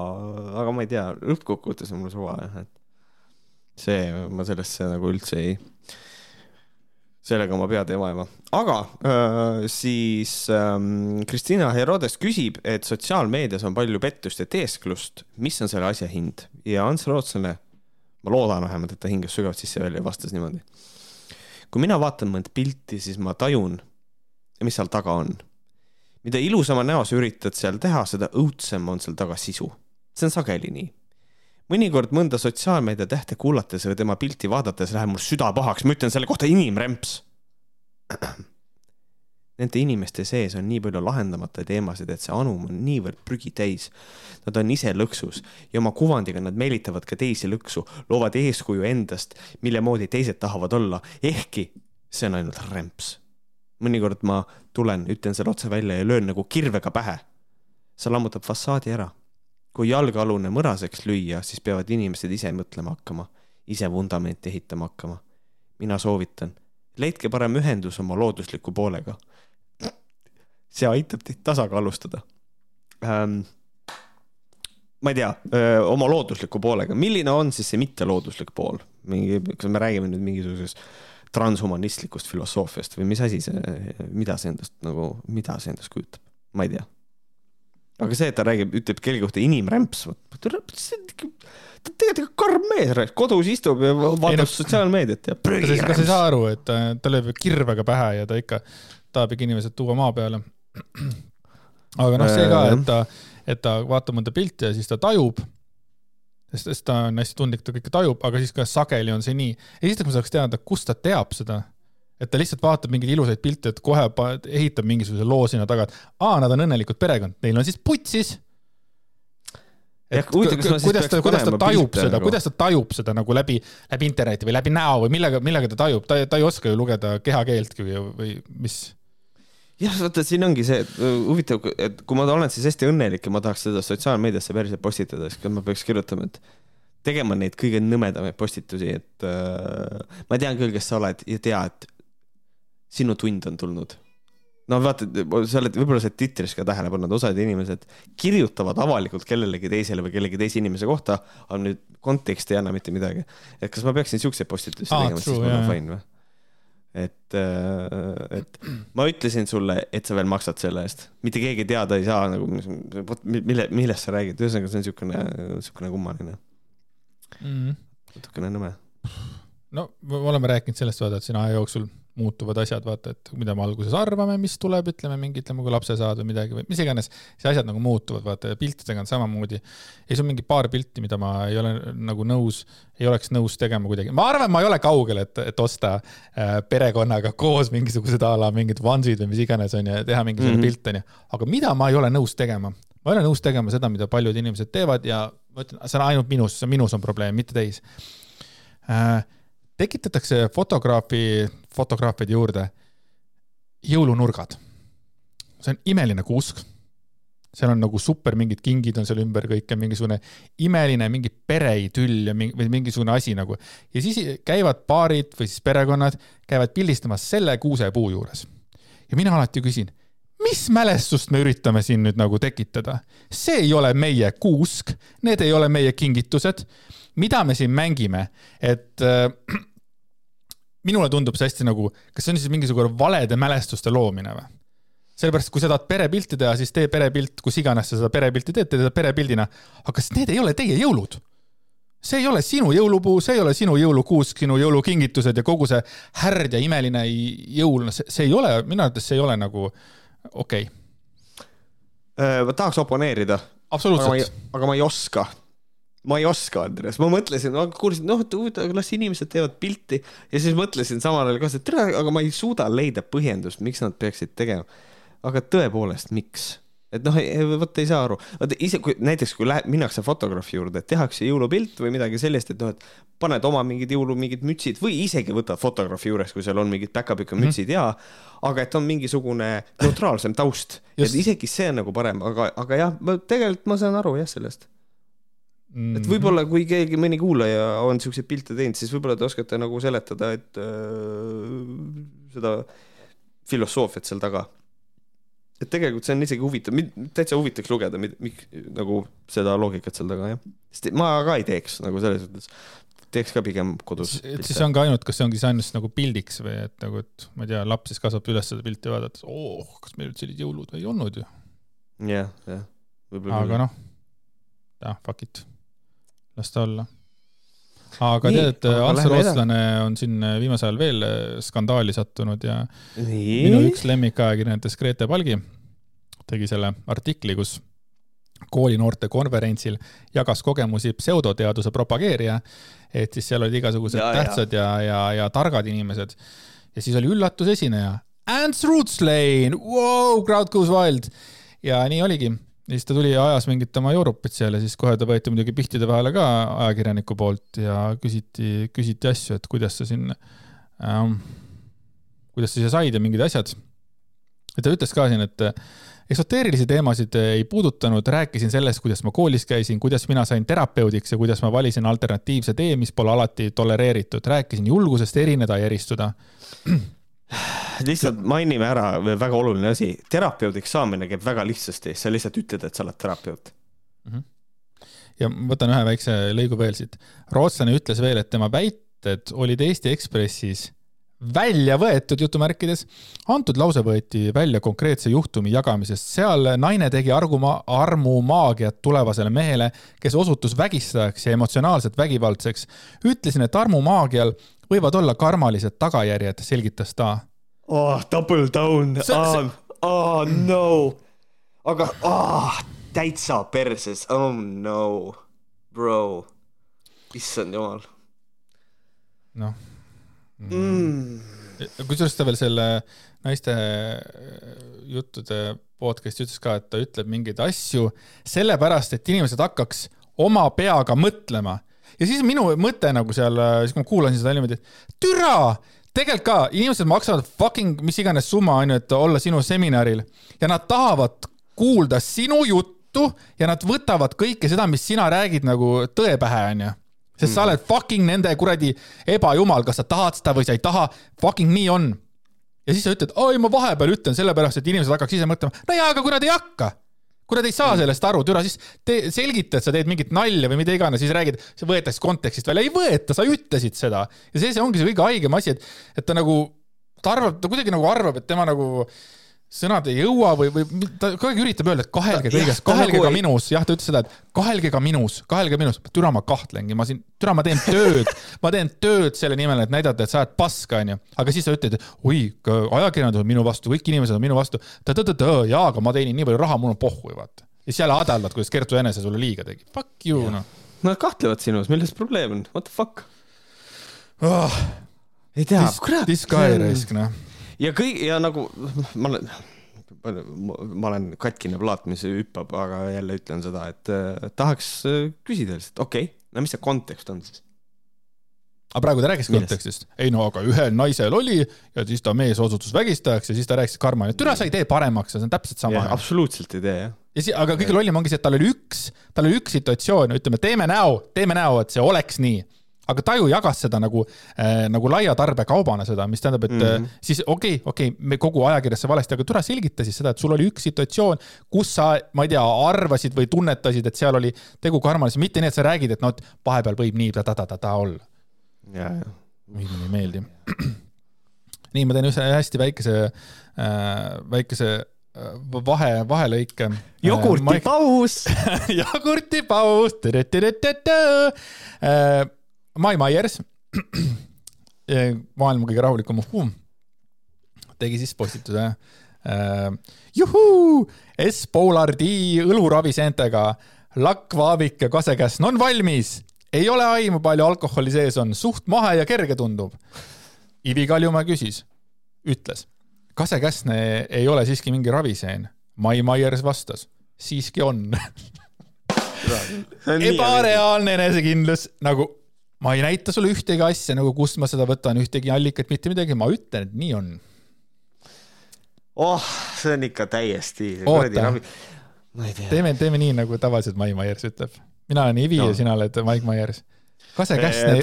aga ma ei tea, lõppkokkuvõttes on mul suva jah, et see, ma sellesse nagu üldse ei sellega oma pead ei vaeva. aga äh, siis ähm, Kristina Herodes küsib, et sotsiaalmeedias on palju pettust ja teesklust, mis on selle asja hind ja Ants Rootslane, ma loodan vähemalt, et ta hingas sügavalt sisse-välja ja vastas niimoodi. kui mina vaatan mõnd pilti, siis ma tajun, mis seal taga on. mida ilusama näo sa üritad seal teha, seda õudsem on seal taga sisu. see on sageli nii mõnikord mõnda sotsiaalmeedia tähte kuulates või tema pilti vaadates läheb mul süda pahaks, ma ütlen selle kohta inimremps. Nende inimeste sees on nii palju lahendamata teemasid, et see anum on niivõrd prügi täis. Nad on ise lõksus ja oma kuvandiga nad meelitavad ka teisi lõksu, loovad eeskuju endast, mille moodi teised tahavad olla, ehkki see on ainult remps. mõnikord ma tulen, ütlen selle otse välja ja löön nagu kirvega pähe. see lammutab fassaadi ära kui jalgealune mõraseks lüüa, siis peavad inimesed ise mõtlema hakkama, ise vundamenti ehitama hakkama. mina soovitan, leidke parem ühendus oma loodusliku poolega. see aitab teid tasakaalustada ähm,. ma ei tea, oma loodusliku poolega, milline on siis see mittelooduslik pool, mingi, kas me räägime nüüd mingisugusest transhumanistlikust filosoofiast või mis asi see, mida see endast nagu, mida see endast kujutab, ma ei tea aga see, et ta räägib, ütleb kellegi kohta inimrämps, ta tegelikult ikka karm mees, kodus istub ja vaatab sotsiaalmeediat ja. kas sa ei saa aru, et ta lööb kirvega pähe ja ta ikka tahab ikka inimesed tuua maa peale. aga noh, see ka, et ta, et ta vaatab mõnda pilti ja siis ta tajub, sest, sest ta on hästi tundlik, ta kõike tajub, aga siis ka sageli on see nii. esiteks ma tahaks teada, kust ta teab seda et ta lihtsalt vaatab mingeid ilusaid pilte, et kohe ehitab mingisuguse loo sinna taga, et aa, nad on õnnelikud perekond, neil on siis putsis et kuidas ta, kuidas ta tajub seda, nagu. kuidas ta tajub seda nagu läbi, läbi interneti või läbi näo või millega, millega ta tajub, ta, ta ei oska ju lugeda kehakeeltki või, või mis? jah, vaata, siin ongi see huvitav, et kui ma olen siis hästi õnnelik ja ma tahaks seda sotsiaalmeediasse päriselt postitada, siis ma peaks kirjutama, et tegema neid kõige nõmedamaid postitusi, et äh, ma tean küll, kes sa oled ja tea, et sinu tund on tulnud no vaata, sa oled, võib-olla sa oled Twitteris ka tähele pannud, osad inimesed kirjutavad avalikult kellelegi teisele või kellegi teise inimese kohta, aga nüüd kontekst ei anna mitte midagi. et kas ma peaksin siukseid postitusi ah, tegema, siis mul on fine või? et, äh, et ma ütlesin sulle, et sa veel maksad selle eest, mitte keegi teada ei saa nagu, mille, millest sa räägid, ühesõnaga see on siukene, siukene kummaline mm natukene nõme. no me oleme rääkinud sellest, vaata, et siin aja jooksul muutuvad asjad, vaata, et mida me alguses arvame, mis tuleb, ütleme mingi, ütleme, kui lapse saad või midagi või mis iganes, see asjad nagu muutuvad, vaata ja piltidega on samamoodi. ja siis on mingi paar pilti, mida ma ei ole nagu nõus, ei oleks nõus tegema kuidagi. ma arvan, ma ei ole kaugel, et, et osta äh, perekonnaga koos mingisugused a la mingid onesid või mis iganes on ju, ja teha mingisugune mm -hmm. pilt on ju. aga mida ma ei ole nõus tegema? ma ei ole nõus tegema seda, mida paljud inimesed teevad ja ma ütlen, see on ainult minus, see minus on probleem, mitte teis äh, tekitatakse fotograafi, fotograafide juurde jõulunurgad. see on imeline kuusk. seal on nagu super mingid kingid on seal ümber kõik ja mingisugune imeline mingi pereidüll ja mingi, või mingisugune asi nagu. ja siis käivad paarid või siis perekonnad, käivad pildistamas selle kuusepuu juures. ja mina alati küsin, mis mälestust me üritame siin nüüd nagu tekitada? see ei ole meie kuusk, need ei ole meie kingitused. mida me siin mängime, et äh, minule tundub see hästi nagu, kas see on siis mingisugune valede mälestuste loomine või? sellepärast, kui sa tahad perepilti teha, siis tee perepilt, kus iganes sa seda perepilti teed, tee seda perepildina. aga kas need ei ole teie jõulud? see ei ole sinu jõulupuu, see ei ole sinu jõulukuusk, sinu jõulukingitused ja kogu see härd ja imeline jõul, see, see ei ole, minu arvates see ei ole nagu okei okay.. Äh, ma tahaks oponeerida. absoluutselt. aga ma ei oska ma ei oska, Andres, ma mõtlesin, ma kuulsin, noh, et huvitav, las inimesed teevad pilti ja siis mõtlesin samal ajal ka, et tere, aga ma ei suuda leida põhjendust, miks nad peaksid tegema. aga tõepoolest, miks? et noh, vot ei saa aru, vaata ise, kui näiteks, kui läheb, minnakse fotograafi juurde, tehakse jõulupilt või midagi sellist, et noh, et paned oma mingid jõulu mingid mütsid või isegi võtad fotograafi juures, kui seal on mingid päkapikku mhm. mütsid mm -hmm. ja, aga et on mingisugune neutraalsem taust, et isegi see on nagu parem, aga, aga jah, ma tegelikult ma saan aru jah sellest Mm -hmm. et võib-olla, kui keegi, mõni kuulaja on siukseid pilte teinud, siis võib-olla te oskate nagu seletada, et äh, seda filosoofiat seal taga. et tegelikult see on isegi huvitav, täitsa huvitaks lugeda, nagu seda loogikat seal taga, jah. sest ma ka ei teeks nagu selles mõttes, teeks ka pigem kodus. et siis on ka ainult, kas see ongi see ainult nagu pildiks või et nagu, et ma ei tea, laps siis kasvab üles seda pilti vaadates, oo, kas meil üldse olid jõulud või ei olnud ju. jah, jah. aga noh, jah, fuck it las ta olla. aga tead, et Ants Rootslane on siin viimasel ajal veel skandaali sattunud ja Nii. minu üks lemmikajakirjanites Grete Palgi tegi selle artikli, kus koolinoorte konverentsil jagas kogemusi pseudoteaduse propageerija, et siis seal olid igasugused ja, tähtsad ja, ja, ja targad inimesed. ja siis oli üllatusesineja, Ants Rootslane, wow, crowd goes wild. ja nii oligi ja siis ta tuli ja ajas mingit oma joorupit seal ja siis kohe ta võeti muidugi pihtide vahele ka ajakirjaniku poolt ja küsiti, küsiti asju, et kuidas sa siin ähm,, kuidas sa siia said ja mingid asjad. ja ta ütles ka siin, et eksoteerilisi teemasid ei puudutanud, rääkisin sellest, kuidas ma koolis käisin, kuidas mina sain terapeudiks ja kuidas ma valisin alternatiivse tee, mis pole alati tolereeritud, rääkisin julgusest erineda ja eristuda lihtsalt mainime ära väga oluline asi, terapeudiks saamine käib väga lihtsasti, sa lihtsalt ütled, et sa oled terapeut mm. -hmm. ja ma võtan ühe väikse lõigu veel siit. rootslane ütles veel, et tema väited olid Eesti Ekspressis välja võetud jutumärkides. antud lause võeti välja konkreetse juhtumi jagamisest, seal naine tegi arguma, armumaagiat tulevasele mehele, kes osutus vägistajaks ja emotsionaalselt vägivaldseks. ütlesin, et armumaagial võivad olla karmalised tagajärjed, selgitas ta. Oh, double down, oh, oh no, aga oh, täitsa perses, oh no, bro, issand jumal. noh. Mm.. kusjuures ta veel selle naiste juttude podcast'i ütles ka, et ta ütleb mingeid asju sellepärast, et inimesed hakkaks oma peaga mõtlema. ja siis minu mõte nagu seal, siis kui ma kuulasin seda niimoodi, et türa, tegelikult ka inimesed maksavad fucking mis iganes summa onju, et olla sinu seminaril. Ja nad tahavad kuulda sinu juttu ja nad võtavad kõike seda, mis sina räägid nagu tõe pähe onju sest sa oled fucking nende kuradi ebajumal, kas sa tahad seda või sa ei taha, fucking nii on. Ja siis sa ütled, oi, ma vahepeal ütlen sellepärast, et inimesed hakkaks ise mõtlema, no jaa, aga kui nad ei hakka, kui nad ei saa sellest aru, türa, siis te selgita, et sa teed mingit nalja või mida iganes, siis räägid, see võetakse kontekstist välja, ei võeta, sa ütlesid seda. ja see, see ongi see kõige haigem asi, et, et ta nagu, ta arvab, ta kuidagi nagu arvab, et tema nagu sõnad ei jõua või, või ta kogu aeg üritab öelda, et kahelge kõiges, kahelge ka minus, jah, ta ütles seda, et kahelge ka minus, kahelge minus, türa ma kahtlengi, ma siin, türa ma teen tööd, ma teen tööd selle nimel, et näidata, et sa oled paska, onju. aga siis sa ütled, oi, ajakirjandus on minu vastu, kõik inimesed on minu vastu, jaa, aga ma teenin nii palju raha, mul on pohhu ju vaata. ja siis jälle adeldad, kuidas Kertu Enese sulle liiga tegi, fuck you noh. Nad kahtlevad sinus, milles probleem on, what the fuck oh,? ei tea, kurat. This guy raisk noh ja kõik ja nagu ma olen, ma olen katkine plaat, mis hüppab, aga jälle ütlen seda, et äh, tahaks äh, küsida lihtsalt, okei okay,, no mis see kontekst on siis? aga praegu ta rääkis kontekstist. ei no aga ühel naisel oli ja siis ta mees osutus vägistajaks ja siis ta rääkis karma, et türa sa ei tee paremaks, see on täpselt sama. absoluutselt ei tee jah. ja siis, aga kõige lollim ongi see, et tal oli üks, tal oli üks situatsioon, ütleme, teeme näo, teeme näo, et see oleks nii aga Taju jagas seda nagu äh,, nagu laia tarbekaubana seda, mis tähendab, et mm -hmm. siis okei okay,, okei okay,, me kogu ajakirjas see valesti, aga tule selgita siis seda, et sul oli üks situatsioon, kus sa, ma ei tea, arvasid või tunnetasid, et seal oli tegu karmalis, mitte nii, et sa räägid, et noh, et vahepeal võib nii ta-ta-ta-ta olla. ja, ja. mulle ei meeldi. nii, ma teen ühe hästi väikese äh,, väikese äh, vahe, vahelõike. jogurtipaus jogurtipaus Mai Myers, maailma kõige rahulikum uhhuu, tegi siis postituse äh,. juhuu, S-Polardi õluraviseentega lakkvaavik ja kasekäsn on valmis. ei ole aimu, palju alkoholi sees on, suht mahe ja kerge tundub. Ivi Kaljumäe küsis, ütles, kasekäsn ei ole siiski mingi raviseen. Mai Myers vastas, siiski on ebareaalne enesekindlus, nagu ma ei näita sulle ühtegi asja nagu, kust ma seda võtan, ühtegi allikat, mitte midagi, ma ütlen, et nii on. oh, see on ikka täiesti. teeme, teeme nii, nagu tavaliselt Mai Myers ütleb. mina olen Ivi no. ja sina oled Mike Myers. Kase Käsne ei,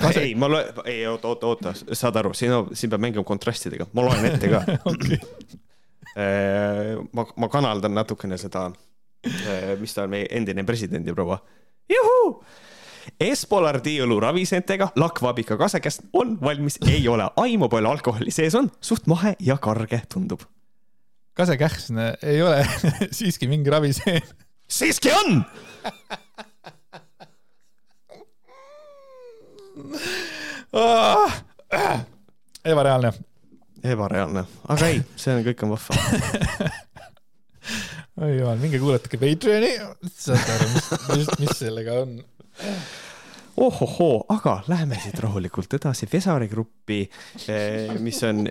Kase... ei, ma loen, ei oota, oota, oota, saad aru, siin on, siin peab mängima kontrastidega, ma loen ette ka okay. ma, ma kanaldan natukene seda, mis ta on, meie endine presidendiproua. juhuu Espolardi õlu raviseentega lakkvabika kasekäest on valmis, ei ole. Aimu, palju alkoholi sees on, suht mahe ja karge tundub. kasekähn ei ole siiski mingi raviseen. siiski on! Ebareaalne. ebareaalne, aga ei, see on, kõik on vahva. Oi jumal, minge kuulatage Patreoni, saate aru, mis, mis, mis sellega on ohohoo, aga läheme siit rahulikult edasi Vesari gruppi, eh, mis on,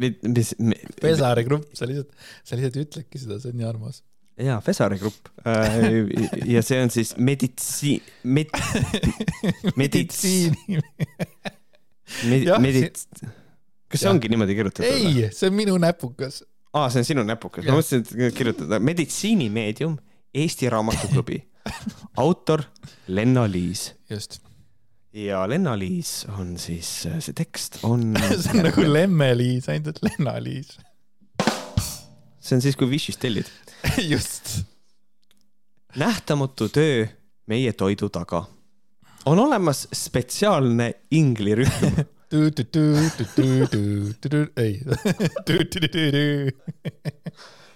mis. Vesari grupp, sa lihtsalt, sa lihtsalt ütledki seda, see on nii armas jaa, Vesari grupp eh, ja see on siis meditsi-, med-, meditsiini med-, medits-, kas see ongi niimoodi kirjutatud? ei, see on minu näpukas. aa, see on sinu näpukas, ma mõtlesin, et kirjutada meditsiinimeedium Eesti Raamatuklubi autor Lenna-Liis. just. ja Lenna-Liis on siis, see tekst on see on nagu Lemme-Liis, ainult et Lenna-Liis. see on siis, kui Wish'ist tellid just. nähtamatu töö meie toidu taga. on olemas spetsiaalne inglirühm ei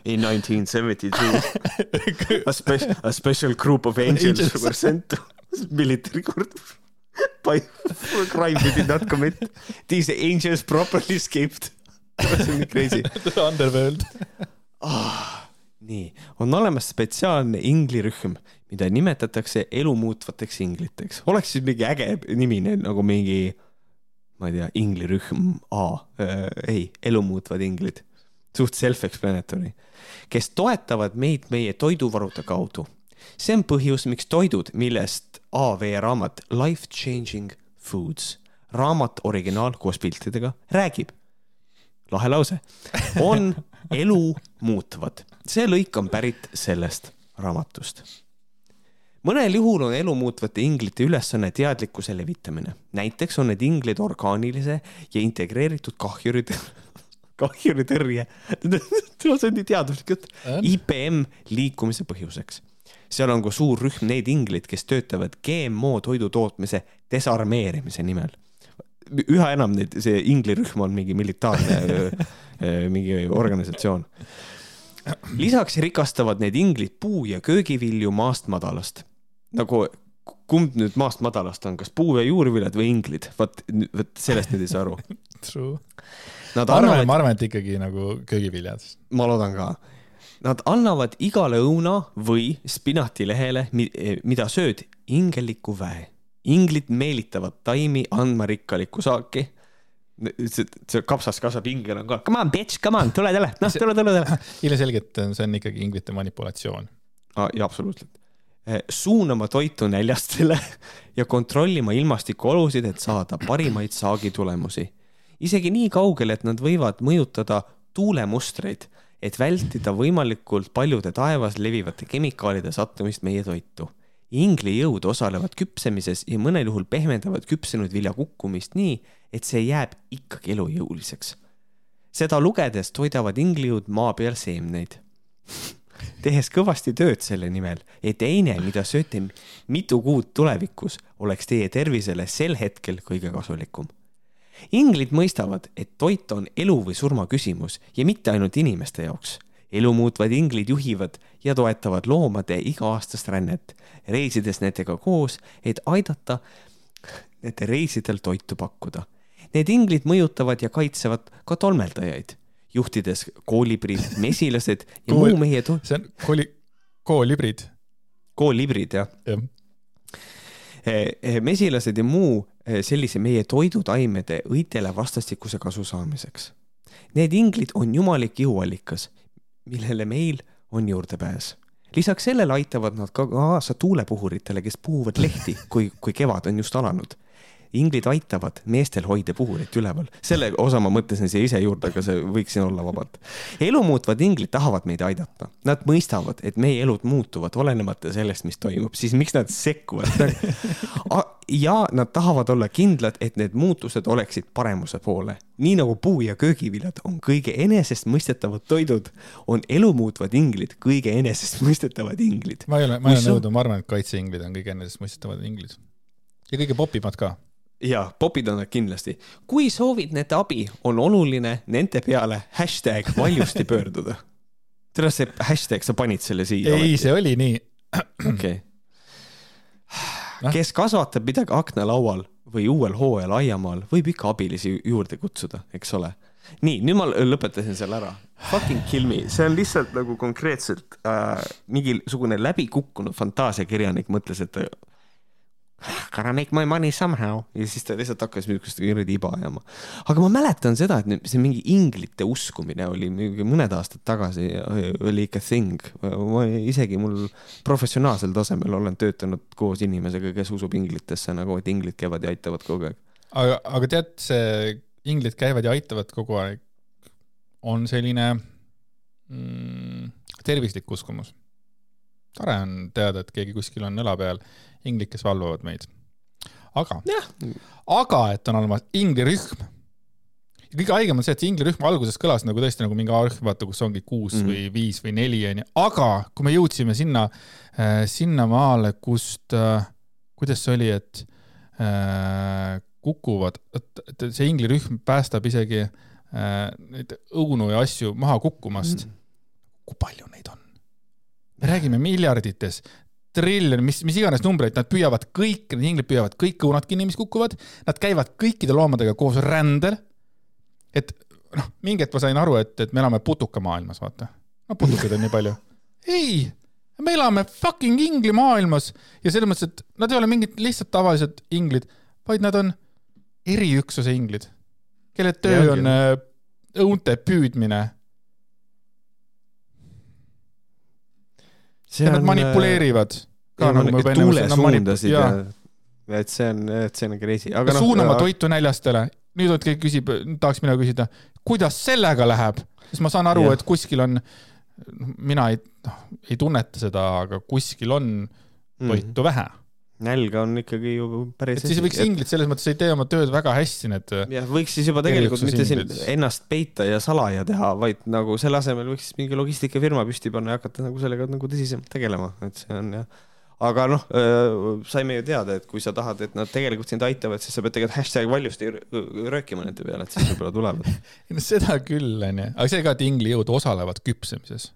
in 1972 a, spe a special group of angels, angels. were sent to military court by for crime they did not commit. These angels properly escaped. see on nii crazy. Underworld oh,. nii, on olemas spetsiaalne inglirühm, mida nimetatakse elumuutvateks ingliteks. oleks siis mingi äge nimi nagu mingi, ma ei tea, inglirühm A äh,, ei, elumuutvad inglid, suht self-explanatory, kes toetavad meid meie toiduvarude kaudu. see on põhjus, miks toidud, millest AV raamat Life Changing Foods, raamat originaal koos piltidega, räägib. lahe lause, on elu muutvad. see lõik on pärit sellest raamatust mõnel juhul on elumuutvate inglite ülesanne teadlikkuse levitamine. näiteks on need inglid orgaanilise ja integreeritud kahjurid, kahjuritõrje see on nii teaduslik jutt, IPM liikumise põhjuseks. seal on ka suur rühm neid inglid, kes töötavad GMO toidu tootmise desarmeerimise nimel. üha enam neid, see inglirühm on mingi militaarne mingi organisatsioon lisaks rikastavad need inglid puu- ja köögivilju maast madalast. nagu kumb nüüd maast madalast on, kas puu- ja juurviljad või inglid, vot, vot sellest nüüd ei saa aru. True. arvan annavad..., ma arvan, et ikkagi nagu köögiviljad. ma loodan ka. Nad annavad igale õuna või spinatilehele, mida sööd, ingeliku väe. inglid meelitavad taimi andma rikkalikku saaki see, see kapsas kasvab ingel on ka, come on bitch, come on, tule, tule, noh, tule, tule, tule. ilmselgelt see on ikkagi inglite manipulatsioon ah,. jaa, absoluutselt. Eh, suunama toitu näljastele ja kontrollima ilmastikuolusid, et saada parimaid saagitulemusi. isegi nii kaugele, et nad võivad mõjutada tuulemustreid, et vältida võimalikult paljude taevas levivate kemikaalide sattumist meie toitu inglijõud osalevad küpsemises ja mõnel juhul pehmendavad küpsenud vilja kukkumist nii, et see jääb ikkagi elujõuliseks. seda lugedes toidavad inglijõud maa peal seemneid tehes kõvasti tööd selle nimel, et eine, mida sööte mitu kuud tulevikus, oleks teie tervisele sel hetkel kõige kasulikum. inglid mõistavad, et toit on elu või surma küsimus ja mitte ainult inimeste jaoks elumuutvad inglid juhivad ja toetavad loomade iga-aastast rännet, reisides nendega koos, et aidata nende reisidel toitu pakkuda. Need inglid mõjutavad ja kaitsevad ka tolmeldajaid, juhtides koolibrid, mesilased ja Kool, muu meie to-. see on kooli, koolibrid. koolibrid, jah ja. Eh, eh, mesilased ja muu eh, sellise meie toidutaimede õitele vastastikuse kasu saamiseks. Need inglid on jumalik jõuallikas millele meil on juurdepääs. lisaks sellele aitavad nad ka kaasa tuulepuhuritele, kes puhuvad lehti, kui, kui kevad on just alanud inglid aitavad meestel hoida puhurit üleval. selle osa ma mõtlesin siia ise juurde, aga see võiks siin olla vabalt. elumuutvad inglid tahavad meid aidata. Nad mõistavad, et meie elud muutuvad olenemata sellest, mis toimub, siis miks nad sekkuvad ja nad tahavad olla kindlad, et need muutused oleksid paremuse poole. nii nagu puu- ja köögiviljad on kõige enesestmõistetavad toidud, on elumuutvad inglid kõige enesestmõistetavad inglid. ma ei ole, ma ei ole nõudu, ma arvan, et kaitseinglid on kõige enesestmõistetavad inglid. ja kõige popimad ka ja popid on nad kindlasti. kui soovid nende abi, on oluline nende peale hashtag valjusti pöörduda. tere, see hashtag, sa panid selle siia? ei, see oli nii. okei. kes kasvatab midagi aknalaual või uuel hooajal aiamaal, võib ikka abilisi juurde kutsuda, eks ole. nii, nüüd ma lõpetasin selle ära. Fucking kill me, see on lihtsalt nagu konkreetselt äh, mingisugune läbikukkunud fantaasiakirjanik mõtles, et Gotta make my money somehow ja siis ta lihtsalt hakkas niisugust kuradi iba ajama. aga ma mäletan seda, et see mingi inglite uskumine oli mingi mõned aastad tagasi oli ikka thing. ma isegi mul professionaalsel tasemel olen töötanud koos inimesega, kes usub inglitesse nagu, et inglid käivad ja aitavad kogu aeg. aga, aga tead, see inglid käivad ja aitavad kogu aeg on selline mm, tervislik uskumus. tore on teada, et keegi kuskil on õla peal inglid, kes valvavad meid. aga, aga et on olemas inglirühm. kõige haigem on see, et see inglirühm alguses kõlas nagu tõesti nagu mingi A-rühm, vaata, kus ongi kuus mm -hmm. või viis või neli onju, aga kui me jõudsime sinna äh,, sinnamaale, kust äh,, kuidas see oli, et äh, kukuvad, et see inglirühm päästab isegi neid õunu ja asju maha kukkumast mm. -hmm. kui palju neid on? me räägime miljardites, triljon, mis, mis iganes numbreid, nad püüavad kõik, need inglid püüavad kõik õunad kinni, mis kukuvad, nad käivad kõikide loomadega koos rändel. et noh, mingi hetk ma sain aru, et, et me elame putukamaailmas, vaata. no putukaid on nii palju. ei, me elame fucking inglimaailmas ja selles mõttes, et nad ei ole mingid lihtsalt tavalised inglid, vaid nad on eriüksuse inglid, kelle töö on äh, õunte püüdmine. ja nad manipuleerivad ka nagu ma juba enne ütlesin. et see on, et see on crazy, aga noh. suunama toitu näljastele, nüüd vot keegi küsib, tahaks mina küsida, kuidas sellega läheb, sest ma saan aru, et kuskil on, mina ei, noh, ei tunneta seda, aga kuskil on mhm. toitu mm -hmm. vähe nälga on ikkagi ju päris. siis võiks inglid selles mõttes ei tee oma tööd väga hästi, need. jah, võiks siis juba tegelikult mitte siin ennast peita ja salaja teha, vaid nagu selle asemel võiks mingi logistikafirma püsti panna ja hakata nagu sellega nagu tõsisemalt tegelema, et see on jah aga noh, saime ju teada, et kui sa tahad, et nad tegelikult sind aitavad, siis sa pead tegelikult hashtag valjusti röökima nende peale, et siis võib-olla tulevad no seda küll, onju, aga see ka, et ingli jõud osalevad küpsemises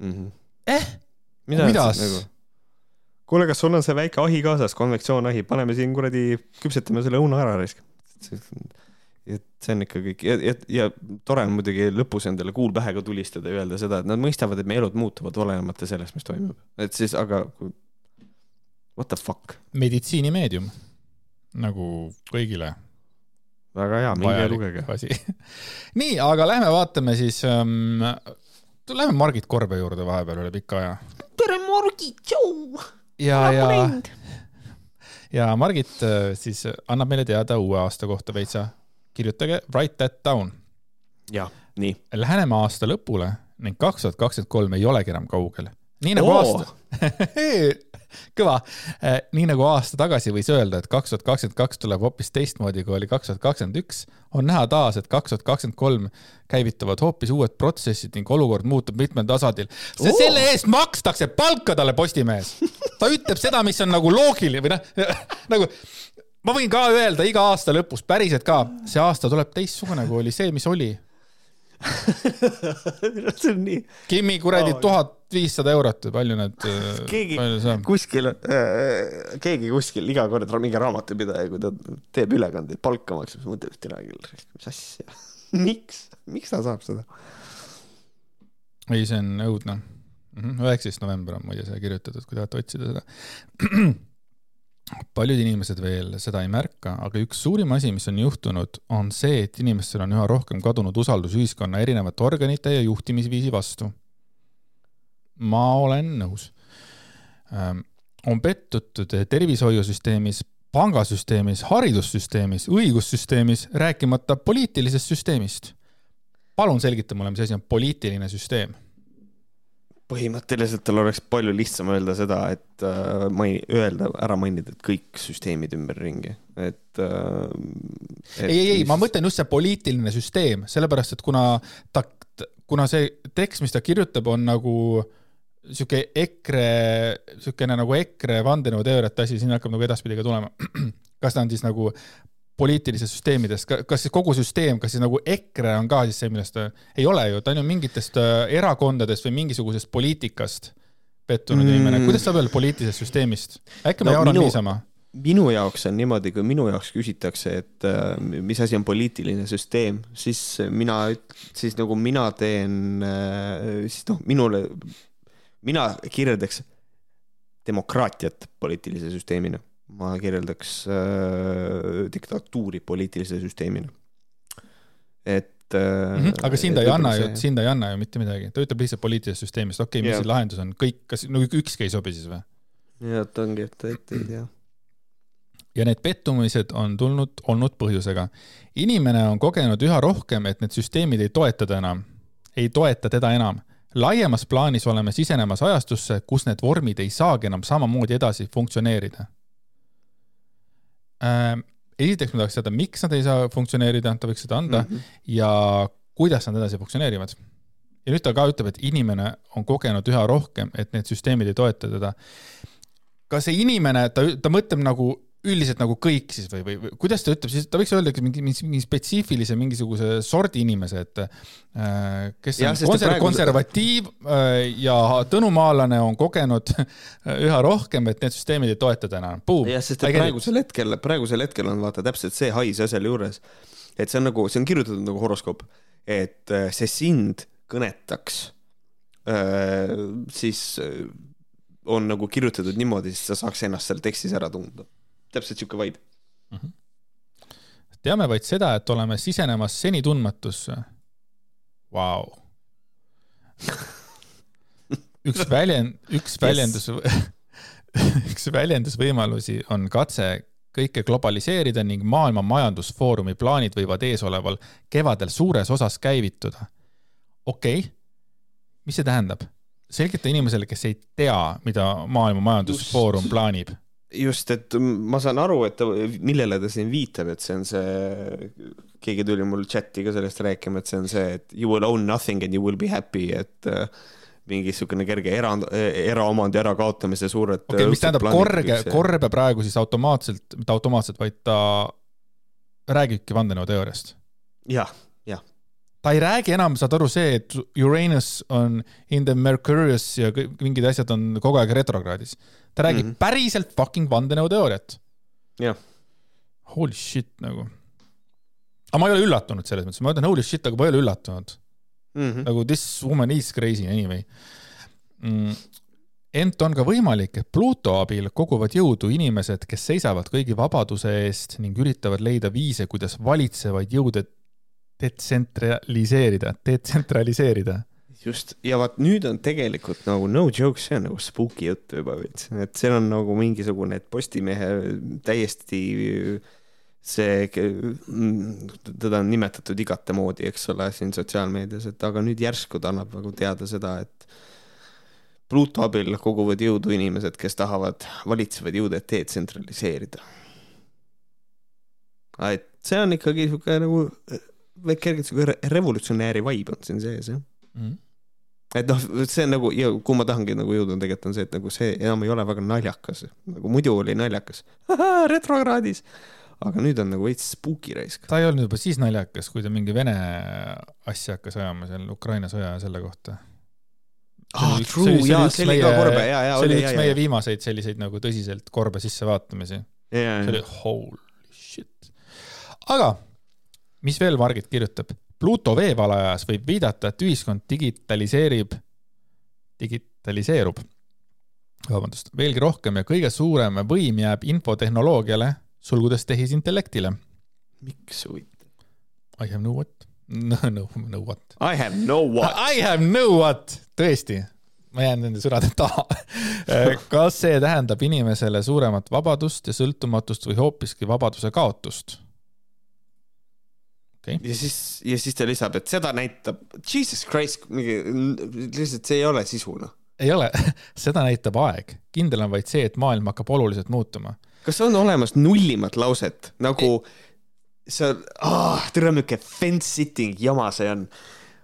mm. -hmm. eh? mida? Nagu? kuule, kas sul on see väike ahi kaasas, konvektsioon-ahi, paneme siin kuradi, küpsetame selle õuna ära raisk. et see on ikka kõik ja, ja, ja tore on muidugi lõpus endale kuul pähe ka tulistada ja öelda seda, et nad mõistavad, et meie elud muutuvad olenemata sellest, mis toimub. et siis, aga what the fuck. meditsiinimeedium nagu kõigile. väga hea, minge lugege. asi nii, aga lähme vaatame siis ähm,, lähme Margit Korbe juurde vahepeal üle pika aja. tere, Margit, tšau ja, ja, ja Margit äh, siis annab meile teada uue aasta kohta veitsa. kirjutage write that down. jah, nii. Läheneme aasta lõpule ning kaks tuhat kakskümmend kolm ei olegi enam kaugel. Nii nagu Oo. aasta kõva. Äh, nii nagu aasta tagasi võis öelda, et kaks tuhat kakskümmend kaks tuleb hoopis teistmoodi, kui oli kaks tuhat kakskümmend üks, on näha taas, et kaks tuhat kakskümmend kolm käivituvad hoopis uued protsessid ning olukord muutub mitmel tasandil. selle eest makstakse palka talle Postimehes. ta ütleb seda, mis on nagu loogiline või noh, nagu ma võin ka öelda iga aasta lõpus päriselt ka, see aasta tuleb teistsugune, kui oli see, mis oli see on nii. Kimi kuradi tuhat viissada eurot või palju need. Äh, keegi kuskil äh,, keegi kuskil iga kord mingi raamatupidaja, kui ta teeb ülekandeid, palka maksab, siis mõtleb, et tere küll, mis asja miks, miks ta saab seda? ei, see on õudne. Mhm, üheksateist november on muide see kirjutatud, kui tahate otsida seda paljud inimesed veel seda ei märka, aga üks suurim asi, mis on juhtunud, on see, et inimestel on üha rohkem kadunud usaldus ühiskonna erinevate organite ja juhtimisviisi vastu. Ma olen nõus. Ähm, on pettutud tervishoiusüsteemis, pangasüsteemis, haridussüsteemis, õigussüsteemis, rääkimata poliitilisest süsteemist. palun selgita mulle, mis asi on poliitiline süsteem põhimõtteliselt tal oleks palju lihtsam öelda seda, et äh, mai-, öelda, ära mainida, et kõik süsteemid ümberringi, et äh,. ei, ei, ei, ma mõtlen just see poliitiline süsteem, sellepärast et kuna ta, kuna see tekst, mis ta kirjutab, on nagu sihuke EKRE, siukene nagu EKRE vandenõuteooriate asi, siin hakkab nagu edaspidi ka tulema. kas ta on siis nagu poliitilisest süsteemidest, kas siis kogu süsteem, kas siis nagu EKRE on ka siis see, millest ta, ei ole ju, ta on ju mingitest äh, erakondadest või mingisugusest poliitikast pettunud mm. inimene, kuidas saab öelda poliitilisest süsteemist? äkki ma no, jauran niisama? minu jaoks on niimoodi, kui minu jaoks küsitakse, et äh, mis asi on poliitiline süsteem, siis mina, siis nagu mina teen äh,, siis noh, minule, mina kirjeldaks demokraatiat poliitilise süsteemina ma kirjeldaks äh, diktatuuri poliitilise süsteemina. et äh, mm. -hmm. aga siin ta ei anna ju, siin ta ei anna ju mitte midagi, ta ütleb lihtsalt poliitilisest süsteemist, okei okay,, mis yeah. see lahendus on, kõik, kas no ükski ei sobi siis või? jah, et ongi, et, et ei tea ja need pettumised on tulnud, olnud põhjusega. inimene on kogenud üha rohkem, et need süsteemid ei toeta ta enam, ei toeta teda enam. Laiemas plaanis oleme sisenemas ajastusse, kus need vormid ei saagi enam samamoodi edasi funktsioneerida äh,. esiteks ma tahaks teada, miks nad ei saa funktsioneerida, ta võiks seda anda mm -hmm. ja kuidas nad edasi funktsioneerivad. ja nüüd ta ka ütleb, et inimene on kogenud üha rohkem, et need süsteemid ei toeta teda. kas see inimene, ta, ta mõtleb nagu üldiselt nagu kõik siis või, või, või kuidas ta ütleb siis, ta võiks öelda mingi, mingi, spetsiifilise mingisuguse sordi inimese, et äh, kes ja, on konser praegu... konservatiiv äh, ja tõnumaalane on kogenud üha rohkem, et need süsteemid ei toeta täna. jah, sest et praegusel hetkel, praegusel hetkel on vaata täpselt see hais asja juures, et see on nagu, see on kirjutatud nagu horoskoop, et äh, see sind kõnetaks, siis on nagu kirjutatud niimoodi, siis sa saaks ennast seal tekstis ära tunda täpselt sihuke vibe mm. -hmm. teame vaid seda, et oleme sisenemas seni tundmatusse. Vau. üks väljend, üks väljendus yes. üks väljendusvõimalusi on katse kõike globaliseerida ning Maailma Majandusfoorumi plaanid võivad eesoleval kevadel suures osas käivituda. okei okay., mis see tähendab? selgita inimesele, kes ei tea, mida Maailma Majandusfoorum plaanib. Just, et ma saan aru, et ta, millele ta siin viitab, et see on see, keegi tuli mul chati ka sellest rääkima, et see on see, et you will own nothing and you will be happy, et äh, mingi niisugune kerge era, eraomandi ärakaotamise suured. okei okay,, mis tähendab korge, korbe praegu siis automaatselt, mitte automaatselt, vaid ta räägibki vandenõuteooriast? jah, jah. Ta ei räägi enam, saad aru, see, et Uranus on in the Mercurius ja mingid asjad on kogu aeg retrokraadis. ta räägib mm -hmm. päriselt fucking vandenõuteooriat. jah. Holy shit nagu. aga ma ei ole üllatunud selles mõttes, ma ütlen holy shit, aga ma ei ole üllatunud mm. -hmm. nagu this woman is crazy anyway mm.. ent on ka võimalik, et Pluto abil koguvad jõudu inimesed, kes seisavad kõigi vabaduse eest ning üritavad leida viise, kuidas valitsevaid jõude detsentraliseerida, detsentraliseerida just, ja vaat nüüd on tegelikult nagu no joke, see on nagu spooky jutt juba veits, et seal on nagu mingisugune, et Postimehe täiesti see, teda on nimetatud igate moodi, eks ole, siin sotsiaalmeedias, et aga nüüd järsku ta annab nagu teada seda, et Pluto abil koguvad jõudu inimesed, kes tahavad valitsevaid jõude detsentraliseerida. et see on ikkagi niisugune nagu kergelt niisugune revolutsionääri vibe on siin sees, jah mm. -hmm et noh, see on nagu ja kuhu ma tahangi nagu jõuda, tegelikult on see, et nagu see enam ei ole väga naljakas, nagu muidu oli naljakas. retrokraadis aga nüüd on nagu veits spooky raisk. ta ei olnud juba siis naljakas, kui ta mingi Vene asja hakkas ajama seal Ukraina sõja ja selle kohta. ah, true, jaa, see oli ka korbe, jaa, jaa. see oli üks meie viimaseid selliseid nagu tõsiselt korbe sissevaatamisi. see oli holy shit. aga, mis veel Margit kirjutab? Pluto veevalajas võib viidata, et ühiskond digitaliseerib, digitaliseerub, vabandust, veelgi rohkem ja kõige suurem võim jääb infotehnoloogiale sulgudes tehisintellektile. miks huvitav? I have no what no, no, no what. I have no what. I have no what, tõesti, ma jään nende sõnade taha kas see tähendab inimesele suuremat vabadust ja sõltumatust või hoopiski vabaduse kaotust? Okay. ja siis, ja siis ta lisab, et seda näitab, jesus christ, mingi, lihtsalt see ei ole sisu, noh. ei ole, seda näitab aeg. kindel on vaid see, et maailm hakkab oluliselt muutuma kas on olemas nullimat lauset nagu see on ah,, tere, niisugune fence sitting jama see on.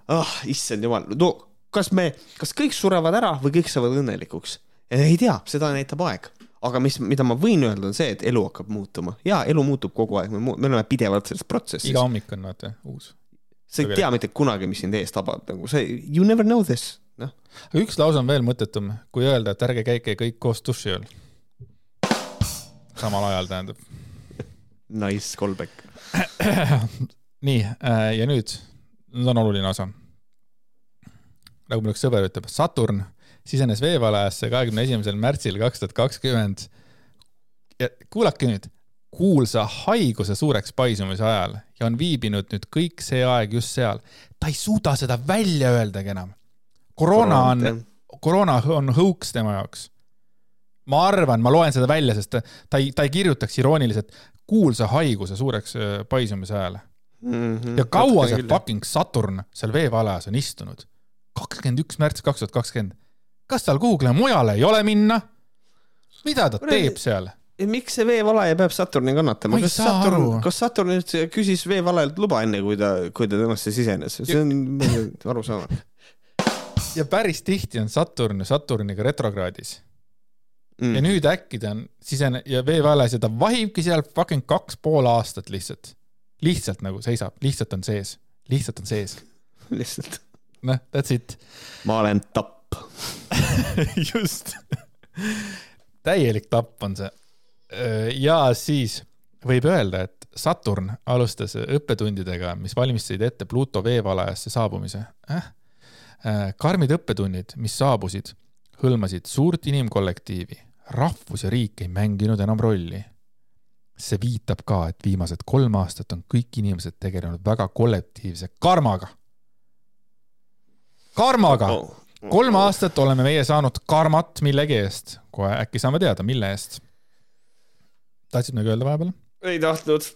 ah, issand jumal, no kas me, kas kõik surevad ära või kõik saavad õnnelikuks? ei tea, seda näitab aeg. Aga mis, mida ma võin öelda, on see, et elu hakkab muutuma ja elu muutub kogu aeg, me, me oleme pidevalt selles protsessis. iga hommik on vaata uus. sa ei tea mitte kunagi, mis sind ees tabab, nagu see, you never know this, noh. aga üks lause on veel mõttetum, kui öelda, et ärge käike kõik koos duši all samal ajal tähendab. Nice callback nii, äh, ja nüüd, nüüd on oluline osa. nagu mul üks sõber ütleb, Saturn sisenes veevalajasse kahekümne esimesel märtsil kaks tuhat kakskümmend. ja kuulake nüüd, kuulsa haiguse suureks paisumise ajal ja on viibinud nüüd kõik see aeg just seal. ta ei suuda seda välja öeldagi enam. koroona on, koroona on hõuks tema jaoks ma arvan, ma loen seda välja, sest ta ei, ta ei kirjutaks irooniliselt kuulsa haiguse suureks paisumise ajal mm. -hmm. ja kaua see fucking Saturn seal veevalajas on istunud? kakskümmend üks märts kaks tuhat kakskümmend. Kas tal kuhugile mujale ei ole minna? mida ta Kure, teeb seal? miks see veevalaja peab Saturni kannatama? kas Saturn, kas Saturn üldse küsis veevalajalt luba enne, kui ta, kui ta temasse sisenes? see on arusaamatu. ja päris tihti on Saturn Saturniga retrokraadis mm.. ja nüüd äkki ta on sisene- ja veeväelas ja ta vahibki seal fucking kaks pool aastat lihtsalt. lihtsalt nagu seisab, lihtsalt on sees, lihtsalt on sees lihtsalt. noh, that's it. ma olen tapp just täielik tapp on see. ja siis võib öelda, et Saturn alustas õppetundidega, mis valmistasid ette Pluto veevalajasse saabumise äh?. karmid õppetunnid, mis saabusid hõlmasid suurt inimkollektiivi, rahvus ja riik ei mänginud enam rolli. see viitab ka, et viimased kolm aastat on kõik inimesed tegelenud väga kollektiivse karmaga. karmaga oh,! Kolm aastat oleme meie saanud karmat millegi eest. kohe äkki saame teada, mille eest. tahtsid midagi öelda vahepeal? ei tahtnud.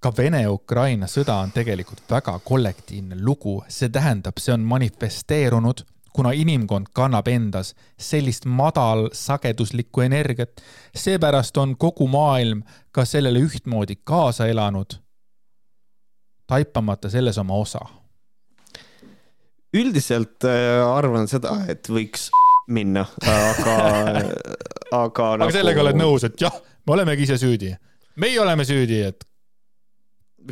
ka Vene-Ukraina sõda on tegelikult väga kollektiivne lugu, see tähendab, see on manifesteerunud kuna inimkond kannab endas sellist madalsageduslikku energiat, seepärast on kogu maailm ka sellele ühtmoodi kaasa elanud, taipamata selles oma osa. Üldiselt äh, arvan seda, et võiks minna, aga, aga. aga nagu... sellega oled nõus, et jah, me olemegi ise süüdi, meie oleme süüdi, et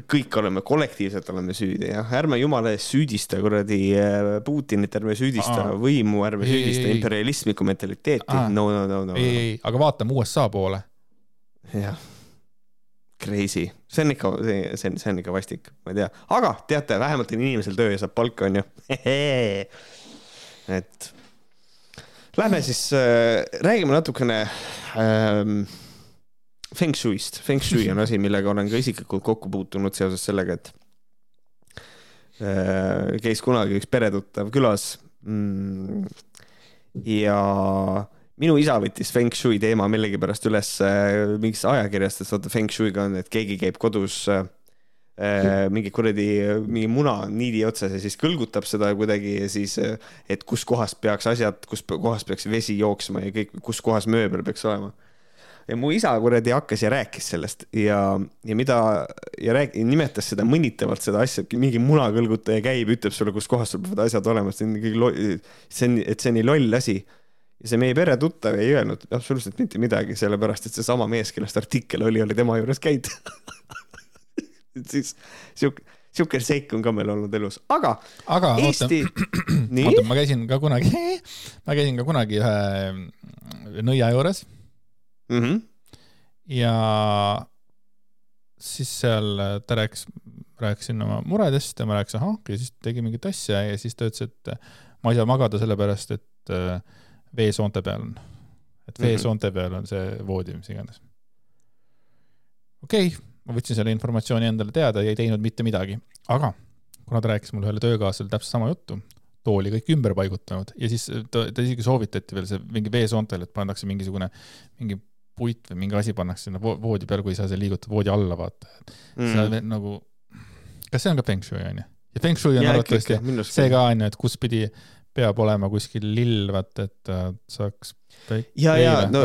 kõik oleme, kollektiivselt oleme süüdi, jah, ärme jumala eest süüdista kuradi äh, Putinit, ärme süüdista Aa. võimu, ärme ei, süüdista imperialistlikku mentaliteeti, no, no, no, no. ei, ei, aga vaatame USA poole. jah, crazy, see on ikka, see, see see on ikka vastik, ma ei tea, aga teate, vähemalt on inimesel töö ja saab palka, onju. et lähme siis äh,, räägime natukene ähm, Feng Shui'st. Feng Shui on asi, millega olen ka isiklikult kokku puutunud seoses sellega, et äh, käis kunagi üks peretuttav külas mm,. ja minu isa võttis Feng Shui teema millegipärast üles äh, mingist ajakirjast, et vaata Feng Shui'ga on, et keegi käib kodus äh, mingi kuradi, mingi muna niidi otsas ja siis kõlgutab seda kuidagi ja siis, et kuskohast peaks asjad, kus kohas peaks vesi jooksma ja kõik, kus kohas mööbel peaks olema ja mu isa kuradi hakkas ja rääkis sellest ja, ja mida ja rääk-, nimetas seda mõnitavalt seda asja, mingi munakõlgutaja käib, ütleb sulle, kuskohast sul peavad asjad olema, see on ikkagi, see on, et see on nii loll asi. Ja see meie peretuttav ei öelnud absoluutselt mitte midagi, sellepärast et seesama mees, kellest artikkel oli, oli tema juures käinud et siis sihuke sihuke seik on ka meil olnud elus, aga. aga Eesti... oota, oota, ma käisin ka kunagi ma käisin ka kunagi ühe nõia juures mm. -hmm. ja siis seal ta rääkis, rääkisin oma muredest ja ma rääkisin, ahah, ja siis tegi mingit asja ja siis ta ütles, et ma ei saa magada sellepärast, et äh, veesoonte peal on. et mhm. veesoonte peal on see voodi, mis iganes. okei okay,, ma võtsin selle informatsiooni endale teada ja ei teinud mitte midagi, aga kuna ta rääkis mulle ühele töökaaslasele täpselt sama juttu, tooli kõik ümber paigutanud ja siis ta, ta isegi soovitati veel see mingi veesoontele, et pannakse mingisugune, mingi puit või mingi asi pannakse sinna voodi peale, kui saa seal liigutada voodi alla, vaata mm.. see on nagu, kas see on ka feng shui onju? ja feng shui on arvatavasti see ka onju, et kus pidi peab olema kuskil lill, vaata, et saaks ja, ja no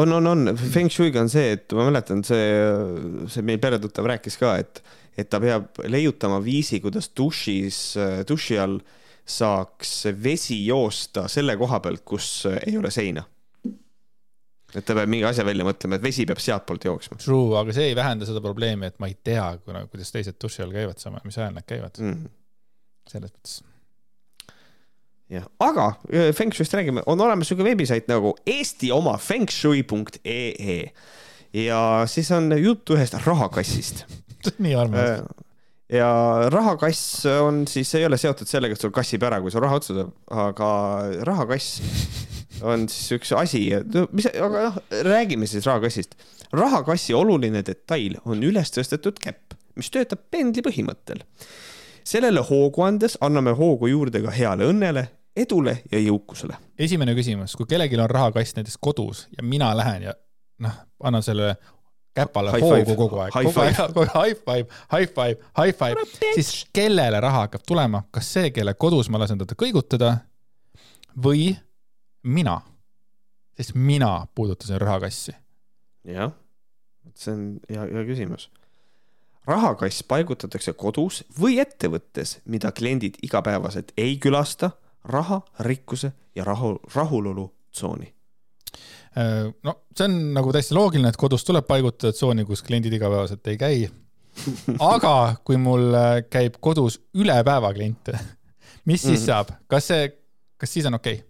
on, on, on, feng shui'ga on see, et ma mäletan, see, see meil peretuttav rääkis ka, et, et ta peab leiutama viisi, kuidas dušis, duši all saaks vesi joosta selle koha pealt, kus ei ole seina et ta peab mingi asja välja mõtlema, et vesi peab sealtpoolt jooksma. True, aga see ei vähenda seda probleemi, et ma ei tea, kuna, kuidas teised duši all käivad, sama, mis ajal nad käivad mm. -hmm. selles mõttes. Jah, aga äh, Feng Shui'st räägime, on olemas siuke veebisait nagu Eesti oma fengshui.ee ja siis on jutt ühest rahakassist. Nii armas. Äh, ja rahakass on siis, ei ole seotud sellega, et sul kassib ära, kui sul raha otsa tuleb, aga rahakass on siis üks asi, mis, aga noh, räägime siis rahakassist. rahakassi oluline detail on üles tõstetud käpp, mis töötab pendli põhimõttel. sellele hoogu andes anname hoogu juurde ka heale õnnele, edule ja jõukusele. esimene küsimus, kui kellelgi on rahakass näiteks kodus ja mina lähen ja noh, annan selle käpale high hoogu five. kogu aeg, kogu aeg, kogu aeg high five, high five, high five, siis kellele raha hakkab tulema, kas see, kelle kodus ma lasen teda kõigutada või mina, sest mina puudutasin rahakassi. jah, see on hea, hea küsimus. rahakass paigutatakse kodus või ettevõttes, mida kliendid igapäevaselt ei külasta, raha, rikkuse ja rahu, rahulolu tsooni äh, no see on nagu täiesti loogiline, et kodus tuleb paigutada tsooni, kus kliendid igapäevaselt ei käi. aga kui mul äh, käib kodus üle päeva kliente, mis siis mm -hmm. saab, kas see, kas siis on okei okay?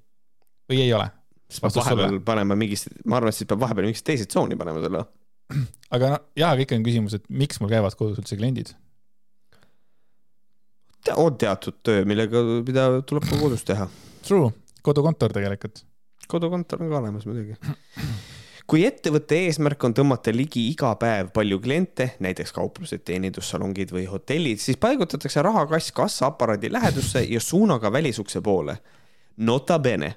või ei ole? siis peab vahepeal sulle. panema mingist, ma arvan, et siis peab vahepeal mingist teise tsooni panema selle. aga noh, jah, aga ikka on küsimus, et miks mul käivad kodus üldse kliendid? On teatud töö, millega, mida tuleb ka kodus teha. True, kodukontor tegelikult. kodukontor on ka olemas muidugi. kui ettevõtte eesmärk on tõmmata ligi iga päev palju kliente, näiteks kauplused, teenindussalongid või hotellid, siis paigutatakse rahakass kassaaparaadi lähedusse ja suunaga välisukse poole. Nota bene,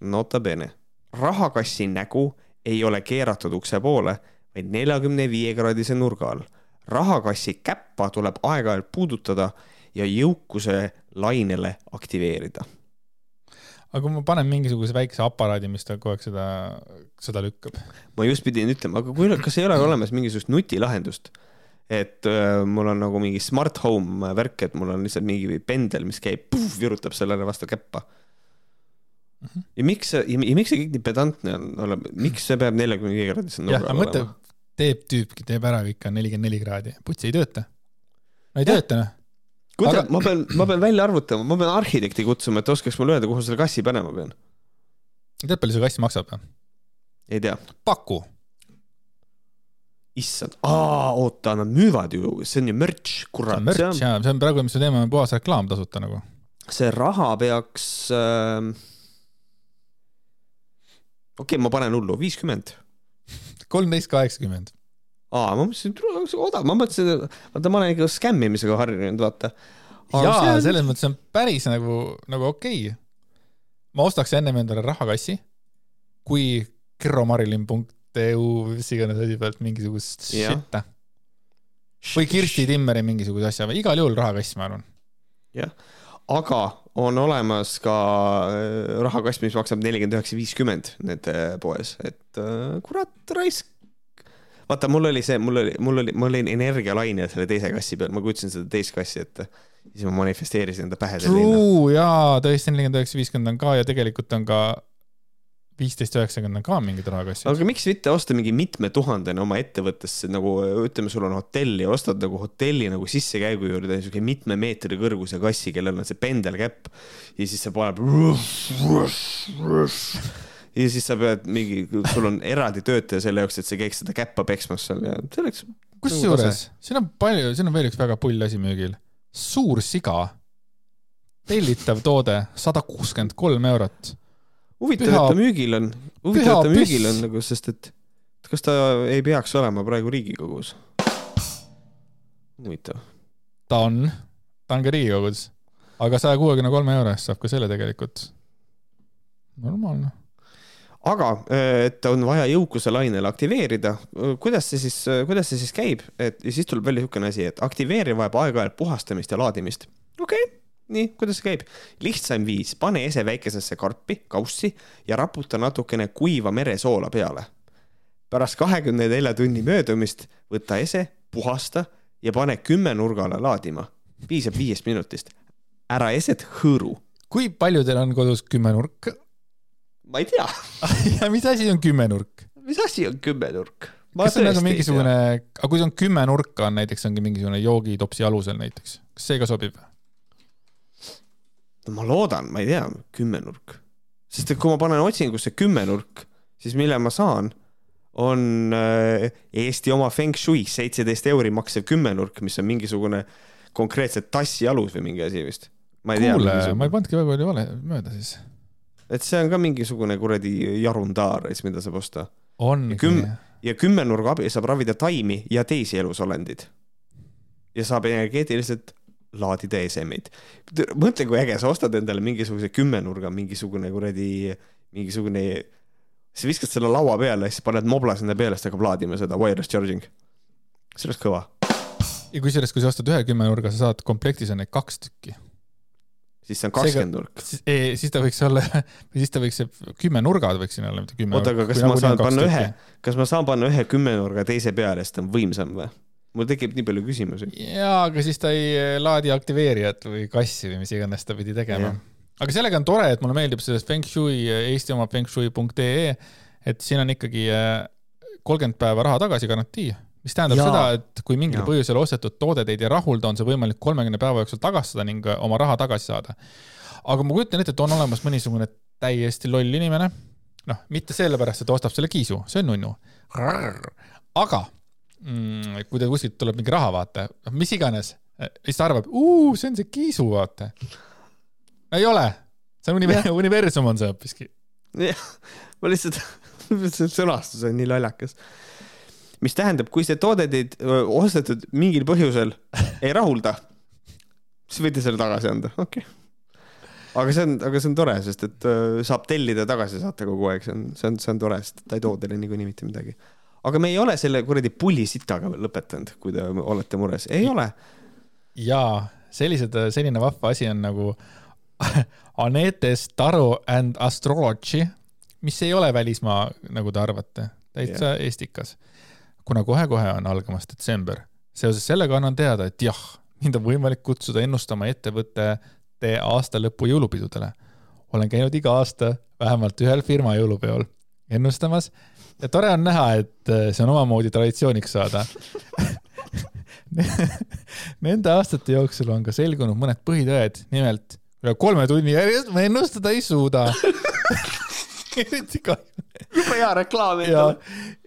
nota bene, rahakassi nägu ei ole keeratud ukse poole, vaid neljakümne viie kraadise nurga all. rahakassi käppa tuleb aeg-ajalt puudutada ja jõukuse lainele aktiveerida aga kui ma panen mingisuguse väikse aparaadi, mis ta kogu aeg seda, seda lükkab. ma just pidin ütlema, aga kui, kas ei ole olemas mingisugust nutilahendust? et äh, mul on nagu mingi smart home värk, et mul on lihtsalt mingi pendel, mis käib, virutab sellele vastu käppa mm. -hmm. ja miks see, ja miks see kõik nii pedantne on, olema, miks see peab neljakümne viie kraadise nurga olema? mõtle, teeb tüüp, teeb ära ikka nelikümmend neli kraadi, putsi ei tööta. no ei ja. tööta noh kuidas aga..., ma pean, ma pean välja arvutama, ma pean arhitekti kutsuma, et oskaks mulle öelda, kuhu selle kassi panema pean. tead, palju see kass maksab ei tea. paku. issand, aa, oota, nad müüvad ju, see on ju merch, kurat. see on merch jaa, see on praegu, mis me teeme, puhas reklaam tasuta nagu. see raha peaks äh.... okei okay,, ma panen hullu, viiskümmend. kolmteist kaheksakümmend aa, ma mõtlesin, et odav, ma mõtlesin, vaata, ma olen ikka skämmimisega harjunud, vaata. jaa, selles mõttes on päris nagu, nagu okei. Okay.. ma ostaks ennem endale rahakassi, kui kerromarilin.eu, mis iganes asi pealt mingisugust shit'a. või Kirsti Timmeri mingisuguse asja, igal juhul rahakass, ma arvan. jah, aga on olemas ka äh, rahakast, mis maksab nelikümmend üheksa, viiskümmend nende poes, et äh, kurat, raisk vaata, mul oli see, mul oli, mul oli, ma olin energialaine selle teise kassi peal, ma kujutasin seda teist kassi ette. siis ma manifesteerisin enda pähe hinna. jaa, tõesti nelikümmend üheksa, viiskümmend on ka ja tegelikult on ka viisteist, üheksakümmend on ka mingid rahakassid. aga miks mitte osta mingi mitmetuhandene oma ettevõttesse nagu ütleme, sul on hotell ja ostad nagu hotelli nagu sissekäigu juurde siuke mitme meetri kõrguse kassi, kellel on see pendelkäpp ja siis see paneb ja siis sa pead mingi, sul on eraldi töötaja selle jaoks, et see käiks seda käppa peksmas seal ja see oleks. kusjuures, siin on palju, siin on veel üks väga pull asi müügil. suur siga, tellitav toode, sada kuuskümmend kolm eurot. huvitav, et ta müügil on, huvitav, et ta müügil on nagu, sest et kas ta ei peaks olema praegu Riigikogus? huvitav. ta on, ta on ka Riigikogus, aga saja kuuekümne kolme euro eest saab ka selle tegelikult. normaalne aga äh, et on vaja jõukuse lainele aktiveerida, kuidas see siis, kuidas see siis käib, et ja siis tuleb välja niisugune asi, et aktiveerija vajab aeg-ajalt puhastamist ja laadimist. okei okay., nii, kuidas see käib? lihtsaim viis, pane ese väikesesse karpi, kaussi ja raputa natukene kuiva meresoola peale. pärast kahekümne nelja tunni möödumist võta ese, puhasta ja pane kümmenurgale laadima. piisab viiest minutist. ära eset hõõru. kui palju teil on kodus kümmenurk? Ma ei tea ja mis asi on kümmenurk? mis asi on kümmenurk? kas see on nagu mingisugune, aga kui see on kümme nurka on näiteks, ongi mingisugune joogitopsi alusel näiteks, kas see ka sobib? no ma loodan, ma ei tea, kümmenurk. sest et kui ma panen otsingusse kümmenurk, siis mille ma saan, on äh, Eesti oma Feng Shui seitseteist euri maksev kümmenurk, mis on mingisugune konkreetselt tassi alus või mingi asi vist. kuule, ma ei pannudki väga palju vale mööda siis et see on ka mingisugune kuradi jarundaar, siis mida saab osta. ongi. ja kümmenurga abil saab ravida taimi ja teisi elusolendid. ja saab energeetiliselt laadida esemeid. mõtle, kui äge, sa ostad endale mingisuguse kümmenurga, mingisugune kuradi, mingisugune, sa viskad selle laua peale, siis paned mobla sinna peale, siis hakkab laadima seda wireless charging. see oleks kõva. ja kusjuures, kui sa ostad ühe kümmenurga, sa saad komplektis on neid kaks tükki siis see on kakskümmend nurk. siis ta võiks olla, või siis ta võiks, kümme nurgad võiks siin olla, mitte kümme. oota, aga kas ma saan panna ühe, kas ma saan panna ühe kümmenurga teise peale, siis ta on võimsam või? mul tekib nii palju küsimusi. jaa, aga siis ta ei eh, laadi aktiveerijat või kassi või mis iganes ta pidi tegema. aga sellega on tore, et mulle meeldib sellest Feng Shui, Eesti oma fengshui.ee, et siin on ikkagi eh, kolmkümmend päeva raha tagasi garantii mis tähendab ja. seda, et kui mingil ja. põhjusel ostetud toode teid ei rahulda, on see võimalik kolmekümne päeva jooksul tagastada ning äh, oma raha tagasi saada. aga ma kujutan ette, et on olemas mõnisugune täiesti loll inimene, noh, mitte sellepärast, et ostab selle kiisu, see on nunnu. aga mm, kui teil kuskilt tuleb mingi raha, vaata, noh, mis iganes, siis ta arvab, see on see kiisu, vaata. ei ole, see on universum, universum on see hoopiski. jah, ma lihtsalt see sõnastus on nii lollakas. Mis tähendab, kui see toode teid ostetud mingil põhjusel ei rahulda, siis võite selle tagasi anda, okei okay. aga see on, aga see on tore, sest et saab tellida tagasi saata kogu aeg, see on, see on, see on tore, sest ta ei too teile niikuinii mitte midagi. aga me ei ole selle kuradi pullisitaga veel lõpetanud, kui te olete mures, ei ole. jaa, sellised, selline vahva asi on nagu Anete Staro and Astrology, mis ei ole välismaa, nagu te arvate, täitsa yeah. eestikas. Kuna kohe-kohe on algamas detsember, seoses sellega annan teada, et jah, mind on võimalik kutsuda ennustama ettevõtete aasta lõpu jõulupidudele. olen käinud iga aasta vähemalt ühel firma jõulupeol ennustamas ja tore on näha, et see on omamoodi traditsiooniks saada. Nende aastate jooksul on ka selgunud mõned põhitõed, nimelt üle kolme tunni järjest ma ennustada ei suuda. Eriti kahju. jube hea reklaam ja,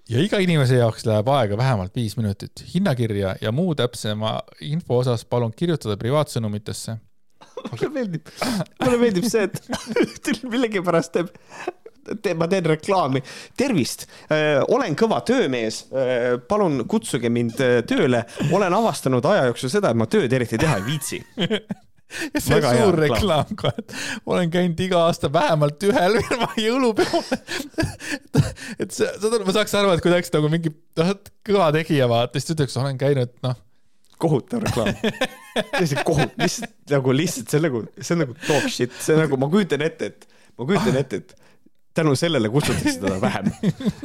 ja iga inimese jaoks läheb aega vähemalt viis minutit. hinnakirja ja muu täpsema info osas palun kirjutada privaatsõnumitesse. mulle meeldib, mulle meeldib see, et millegipärast teeb te, ma teen reklaami. tervist äh,, olen kõva töömees äh,. palun kutsuge mind äh, tööle. olen avastanud aja jooksul seda, et ma tööd eriti teha ei viitsi ja see Väga suur reklaam. ka, et olen käinud iga aasta vähemalt ühel firma jõulupeol. Et see, saad aru, ma saaks aru, et kui ta oleks nagu mingi noh, kõva tegija, vaata, siis ta ütleks, olen käinud, noh. kohutav reklaam. Täiesti kohut-, lihtsalt nagu lihtsalt see on nagu, see on nagu talk shit, see on nagu, ma kujutan ette, et ma kujutan ette, et tänu sellele kutsutakse teda vähem.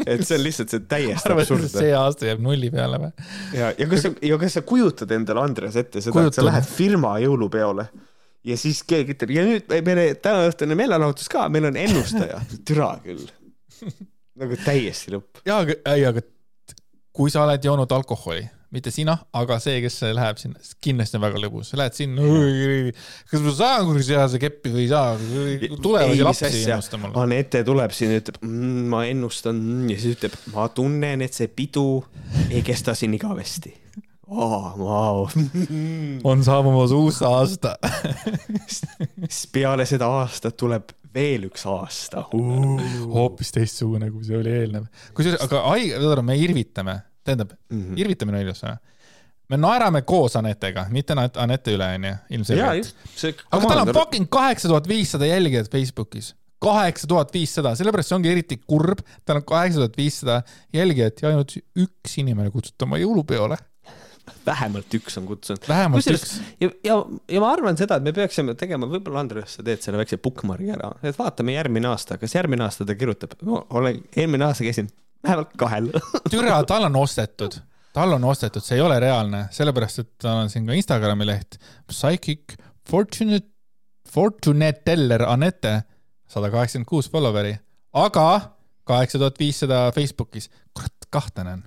et see on lihtsalt see täiesti absurdne. see aasta jääb nulli peale või? ja, ja kas sa, ja kas sa kujutad endale, Andres, ette seda, et sa lähed firma jõulupeole ja siis keegi ütleb ja nüüd meil tänaõhtune meelelahutus ka, meil on ennustaja. türa küll. nagu täiesti lõpp. jaa, aga, ei, aga kui sa oled joonud alkoholi mitte sina, aga see, kes läheb sinna, kindlasti on väga lõbus, lähed sinna, kas ma saan kuradi sease keppi või ei saa, tulevad ju lapsi ennustama. Anette tuleb siin, ütleb mmm,, ma ennustan ja siis ütleb, ma tunnen, et see pidu ei kesta siin igavesti oh,. Wow. on saabumas uus aasta siis peale seda aastat tuleb veel üks aasta uh.. hoopis teistsugune, kui see oli eelnev. kusjuures, aga haige, me irvitame tähendab mm, -hmm. irvitamine on ilus sõna. me naerame koos Anetega, mitte Anette üle, onju, ilmselgelt. aga tal on fucking kaheksa tuhat viissada jälgijat Facebookis kaheksa tuhat viissada, sellepärast see ongi eriti kurb, tal on kaheksa tuhat viissada jälgijat ja ainult üks inimene kutsuti oma jõulupeole. vähemalt üks on kutsunud. vähemalt Kusjuures, üks. ja, ja, ja ma arvan seda, et me peaksime tegema, võib-olla Andres, sa teed selle väikse bookmark'i ära, et vaatame järgmine aasta, kas järgmine aasta ta kirjutab, olen, eelmine aasta käisin vähemalt kahel. Türa, tal on ostetud, tal on ostetud, see ei ole reaalne, sellepärast et tal on siin ka Instagrami leht. Psychic Fortunate, Fortunate Teller Anette, sada kaheksakümmend kuus follower'i, aga kaheksa tuhat viissada Facebookis. kurat, kahtlane on.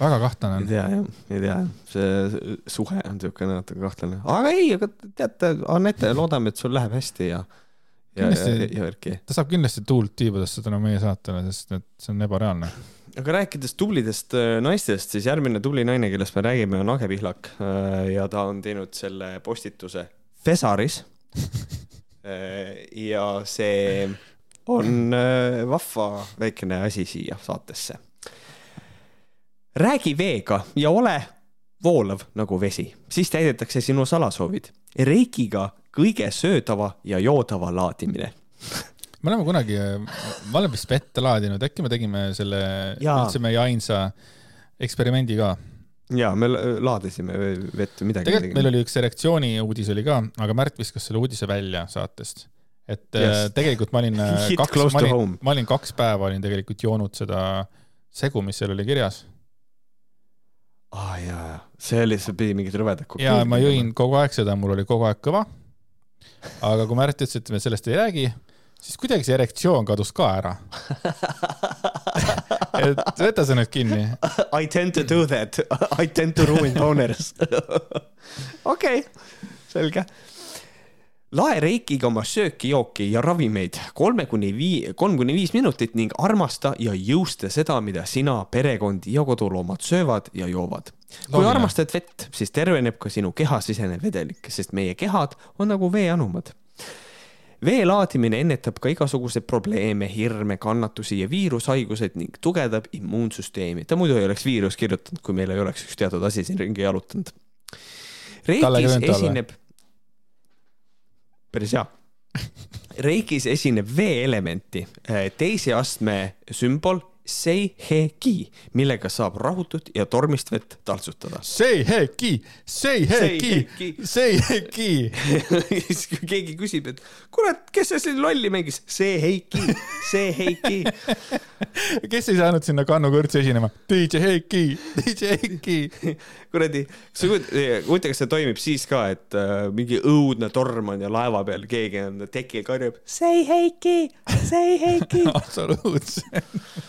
Väga kahtlane on. ei tea jah, ei tea, see suhe on niisugune natuke kahtlane, aga ei, aga teate, Anette, loodame, et sul läheb hästi ja kindlasti, ja värki. ta saab kindlasti tuult tiibadesse tänu meie saatele, sest et see on ebareaalne. aga rääkides tublidest äh, naistest, siis järgmine tubli naine, kellest me räägime, on Age Pihlak äh, ja ta on teinud selle postituse Fesaris äh, ja see on vahva väikene asi siia saatesse. räägi veega ja ole voolav nagu vesi, siis täidetakse sinu salasoovid. Reikiga kõige söödava ja joodava laadimine me oleme kunagi, ma olen vist vette laadinud, äkki me tegime selle üldse meie ainsa eksperimendi ka. ja me laadisime vett midagi. tegelikult meil oli üks erektsiooni uudis oli ka, aga Märt viskas selle uudise välja saatest. et yes. Äh, tegelikult ma olin äh, kaks, ma olin, ma olin kaks päeva olin tegelikult joonud seda segu, mis seal oli kirjas aa ah, jaa, see oli, see pidi mingid rõvedad kokteilid. ja ma jõin kogu aeg seda, mul oli kogu aeg kõva. Aga kui Märt ütles, et me sellest ei räägi, siis kuidagi see erektsioon kadus ka ära et võta see nüüd kinni. I tend to do that, I tend to ruin boners. okei, selge lae reikiga oma sööki, jooki ja ravimeid kolme kuni vii-, kolm kuni viis minutit ning armasta ja jõusta seda, mida sina, perekond ja koduloomad söövad ja joovad. Kui no, armastad vett, siis terveneb ka sinu kehasisene vedelik, sest meie kehad on nagu veeanumad vee laadimine ennetab ka igasuguseid probleeme, hirme, kannatusi ja viirushaigused ning tugevdab immuunsüsteemi. ta muidu ei oleks viirus kirjutanud, kui meil ei oleks üks teatud asi siin ringi jalutanud. Reikis esineb, päris hea Reikis esineb veeelementi, teise astme sümbol Seiheki, millega saab rahutut ja tormist vett taltsutada. Seiheki, Seiheki, Seiheki. siis kui keegi küsib, et kurat, kes see siin lolli mängis, Seiheki, Seiheki. kes ei saanud sinna Kannu kõrtsi esinema? DJ Heiki, DJ Heiki. kuradi, kas sa kujutad, huvitav, kas see toimib siis ka, et äh, mingi õudne torm on ja laeva peal keegi on tekil karjub Seiheki, Seiheki. absoluutselt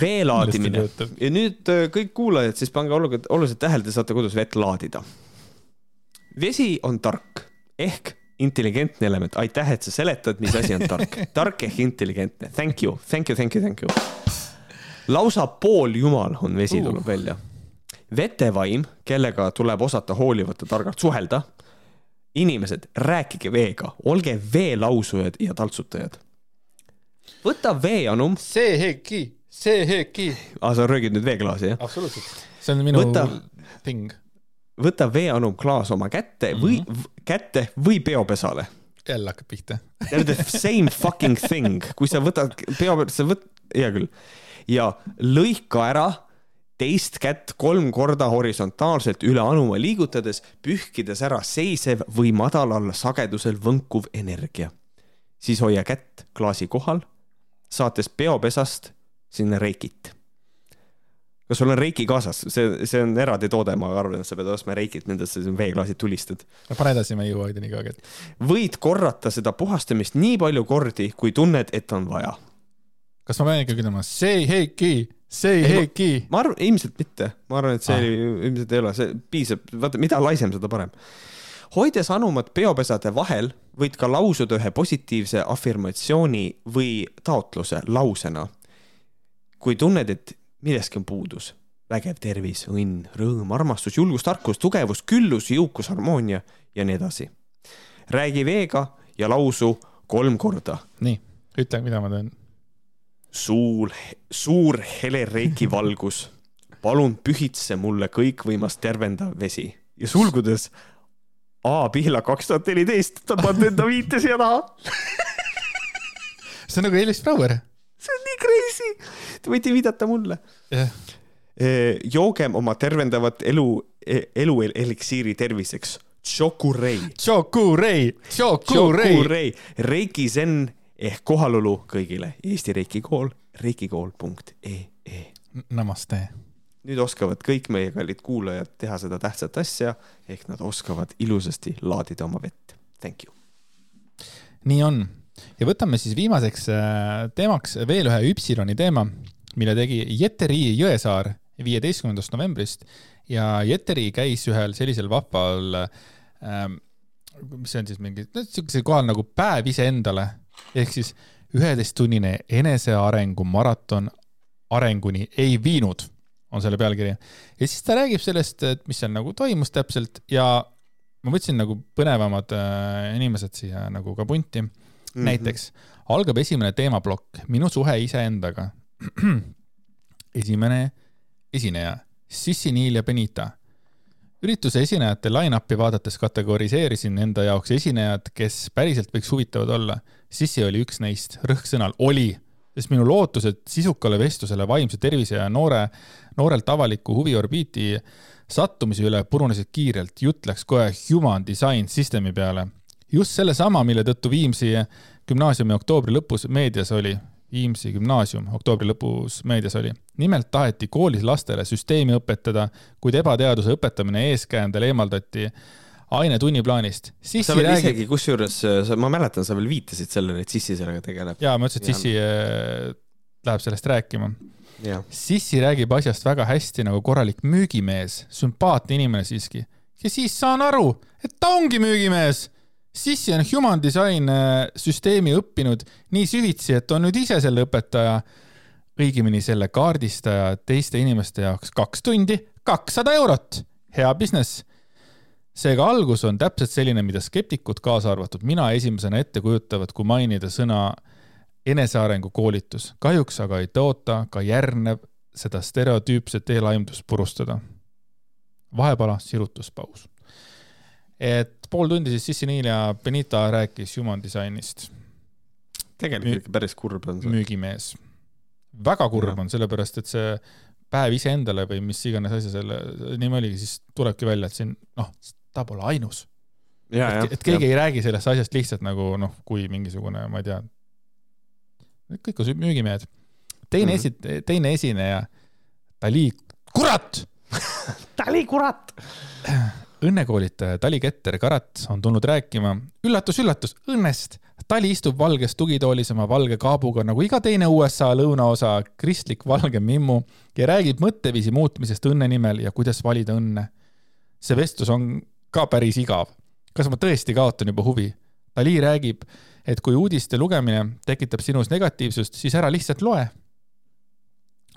vee laadimine ja nüüd äh, kõik kuulajad, siis pange oluliselt, oluliselt tähele, te saate kodus vett laadida. vesi on tark ehk intelligentne element, aitäh, et sa seletad, mis asi on tark, tark ehk intelligentne, thank you, thank you, thank you, thank you. lausa pooljumal on vesi uh. tulnud välja. vetevaim, kellega tuleb osata hoolivalt ja targalt suhelda. inimesed, rääkige veega, olge veelausujad ja taltsutajad. võta veeanum. see heki see Heeki. aa, sa röögid nüüd veeklaasi, jah? absoluutselt. see on minu võta, thing. võta veeanum klaas oma kätte või mm, -hmm. kätte või peopesale. jälle hakkab pihta The same fucking thing, kui sa võtad peo, sa võt-, hea küll. ja lõika ära teist kätt kolm korda horisontaalselt üle anuma liigutades, pühkides ära seisev või madalal sagedusel võnkuv energia. siis hoia kätt klaasi kohal, saates peopesast sinna reikit. kas sul on reiki kaasas, see, see on eraldi toode, ma arvan, et sa pead ostma reikit, nendesse veeklaasid tulistad. pane edasi, ma ei jõua hoida nii kaugelt. võid korrata seda puhastamist nii palju kordi, kui tunned, et on vaja. kas ma pean ikkagi ütlema say Heiki, say Heiki? ma arvan, ilmselt mitte, ma arvan, et see ah. ilmselt ei ole, see piisab, vaata, mida laisem, seda parem hoides anumat peopesade vahel, võid ka lausuda ühe positiivse afirmatsiooni või taotluse lausena kui tunned, et millestki on puudus, vägev tervis, õnn, rõõm, armastus, julgus, tarkus, tugevus, küllus, jõukus, harmoonia ja nii edasi. räägi veega ja lausu kolm korda. nii, ütle, mida ma teen. suur, suur hele reiki valgus, palun pühitse mulle kõikvõimas tervendav vesi ja sulgudes A Pihla kaks tuhat neliteist, ta pannud enda viite siia taha see on nagu Elis Brouer see on nii crazy. Te võite viidata mulle yeah.. joogem oma tervendavat elu, e, elu eliksiiri terviseks. Chokurei. Chokurei, Chokurei. Chokurei, Reiki Zen ehk kohalolu kõigile. Eesti Reiki kool, reikikool.ee. Namaste. nüüd oskavad kõik meie kallid kuulajad teha seda tähtsat asja ehk nad oskavad ilusasti laadida oma vett. Thank you. nii on ja võtame siis viimaseks äh, teemaks veel ühe Üpsiloni teema, mille tegi Jeteri Jõesaar viieteistkümnendast novembrist. Ja Jeteri käis ühel sellisel vahval ähm,, mis see on siis mingi, no siukesel kohal nagu päev iseendale. Ehk siis üheteisttunnine enesearengu maraton arenguni ei viinud, on selle pealkiri. ja siis ta räägib sellest, et mis seal nagu toimus täpselt ja ma võtsin nagu põnevamad äh, inimesed siia nagu ka punti mm. -hmm. näiteks algab esimene teemaplokk, minu suhe iseendaga. esimene esineja, Sissi Niil ja Benita. ürituse esinejate line-up'i vaadates kategoriseerisin enda jaoks esinejad, kes päriselt võiks huvitavad olla. Sissi oli üks neist, rõhk sõnal oli, sest minu lootused sisukale vestlusele vaimse tervise ja noore, noorelt avaliku huviorbiiti sattumise üle purunesid kiirelt, jutt läks kohe human design system'i peale just sellesama, mille tõttu Viimsi gümnaasiumi oktoobri lõpus meedias oli, Viimsi gümnaasium oktoobri lõpus meedias oli. nimelt taheti koolis lastele süsteemi õpetada, kuid ebateaduse õpetamine eeskäändel eemaldati aine tunniplaanist. sa veel räägib... isegi, kusjuures, ma mäletan, sa veel viitasid sellele, et Sissi sellega tegeleb. jaa, ma ütlesin, et Sissi äh, läheb sellest rääkima. Sissi räägib asjast väga hästi nagu korralik müügimees, sümpaatne inimene siiski. ja siis saan aru, et ta ongi müügimees Sissi on human design äh, süsteemi õppinud nii süvitsi, et on nüüd ise selle õpetaja, õigemini selle kaardistaja teiste inimeste jaoks kaks tundi, kakssada eurot. hea business. seega algus on täpselt selline, mida skeptikud, kaasa arvatud mina, esimesena ette kujutavad, kui mainida sõna enesearengu koolitus. kahjuks aga ei tõota ka järgnev seda stereotüüpset eelaimdust purustada. vahepala sirutuspaus. Et pool tundi siis Sissi-Niil ja Benita rääkis human disainist. tegelikult ikka päris kurb on see. müügimees. väga kurb Jah. on, sellepärast et see päev iseendale või mis iganes asja selle nimi oligi, siis tulebki välja, et siin noh, ta pole ainus. et, et keegi ei räägi sellest asjast lihtsalt nagu noh, kui mingisugune, ma ei tea, kõik on müügimehed. teine Mhm. esi-, teine esineja, Dali, kurat! Tali kurat! õnnekoolitaja Tali Keter Karat on tulnud rääkima üllatus-üllatus õnnest. Tali istub valges tugitoolis oma valge kaabuga nagu iga teine USA lõunaosa kristlik valge mimmu ja räägib mõtteviisi muutmisest õnne nimel ja kuidas valida õnne. see vestlus on ka päris igav. kas ma tõesti kaotan juba huvi? Tali räägib, et kui uudiste lugemine tekitab sinus negatiivsust, siis ära lihtsalt loe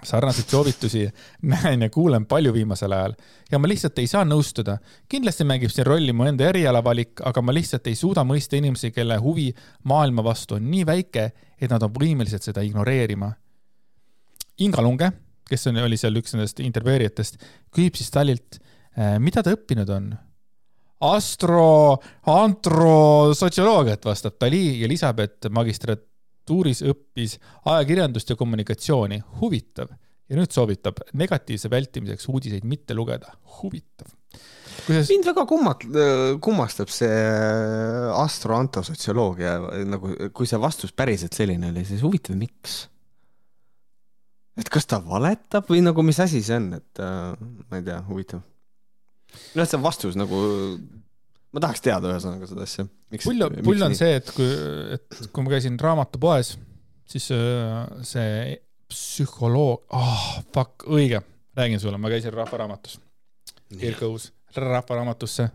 sarnaseid soovitusi näen ja kuulen palju viimasel ajal ja ma lihtsalt ei saa nõustuda. kindlasti mängib siin rolli mu enda erialavalik, aga ma lihtsalt ei suuda mõista inimesi, kelle huvi maailma vastu on nii väike, et nad on võimelised seda ignoreerima. Inga Lunge, kes on, oli seal üks nendest intervjueerijatest, küsib siis Talilt, mida ta õppinud on. astro, antrosotsioloogiat vastab Tali ja lisab, et magistratuuris õppis ajakirjandust ja kommunikatsiooni. huvitav ja nüüd soovitab negatiivse vältimiseks uudiseid mitte lugeda. huvitav. kuidas, mind väga kummat-, kummastab see astroantosotsioloogia nagu, kui see vastus päriselt selline oli, siis huvitav, miks? et kas ta valetab või nagu mis asi see on, et äh, ma ei tea, huvitav. noh, see vastus nagu, ma tahaks teada ühesõnaga seda asja. pull, pull on see, et kui, et kui ma käisin raamatupoes, siis äh, see psühholoog, ah oh, fuck, õige, räägin sulle, ma käisin Rahvaraamatus, Kirke Uus, Rahvaraamatusse,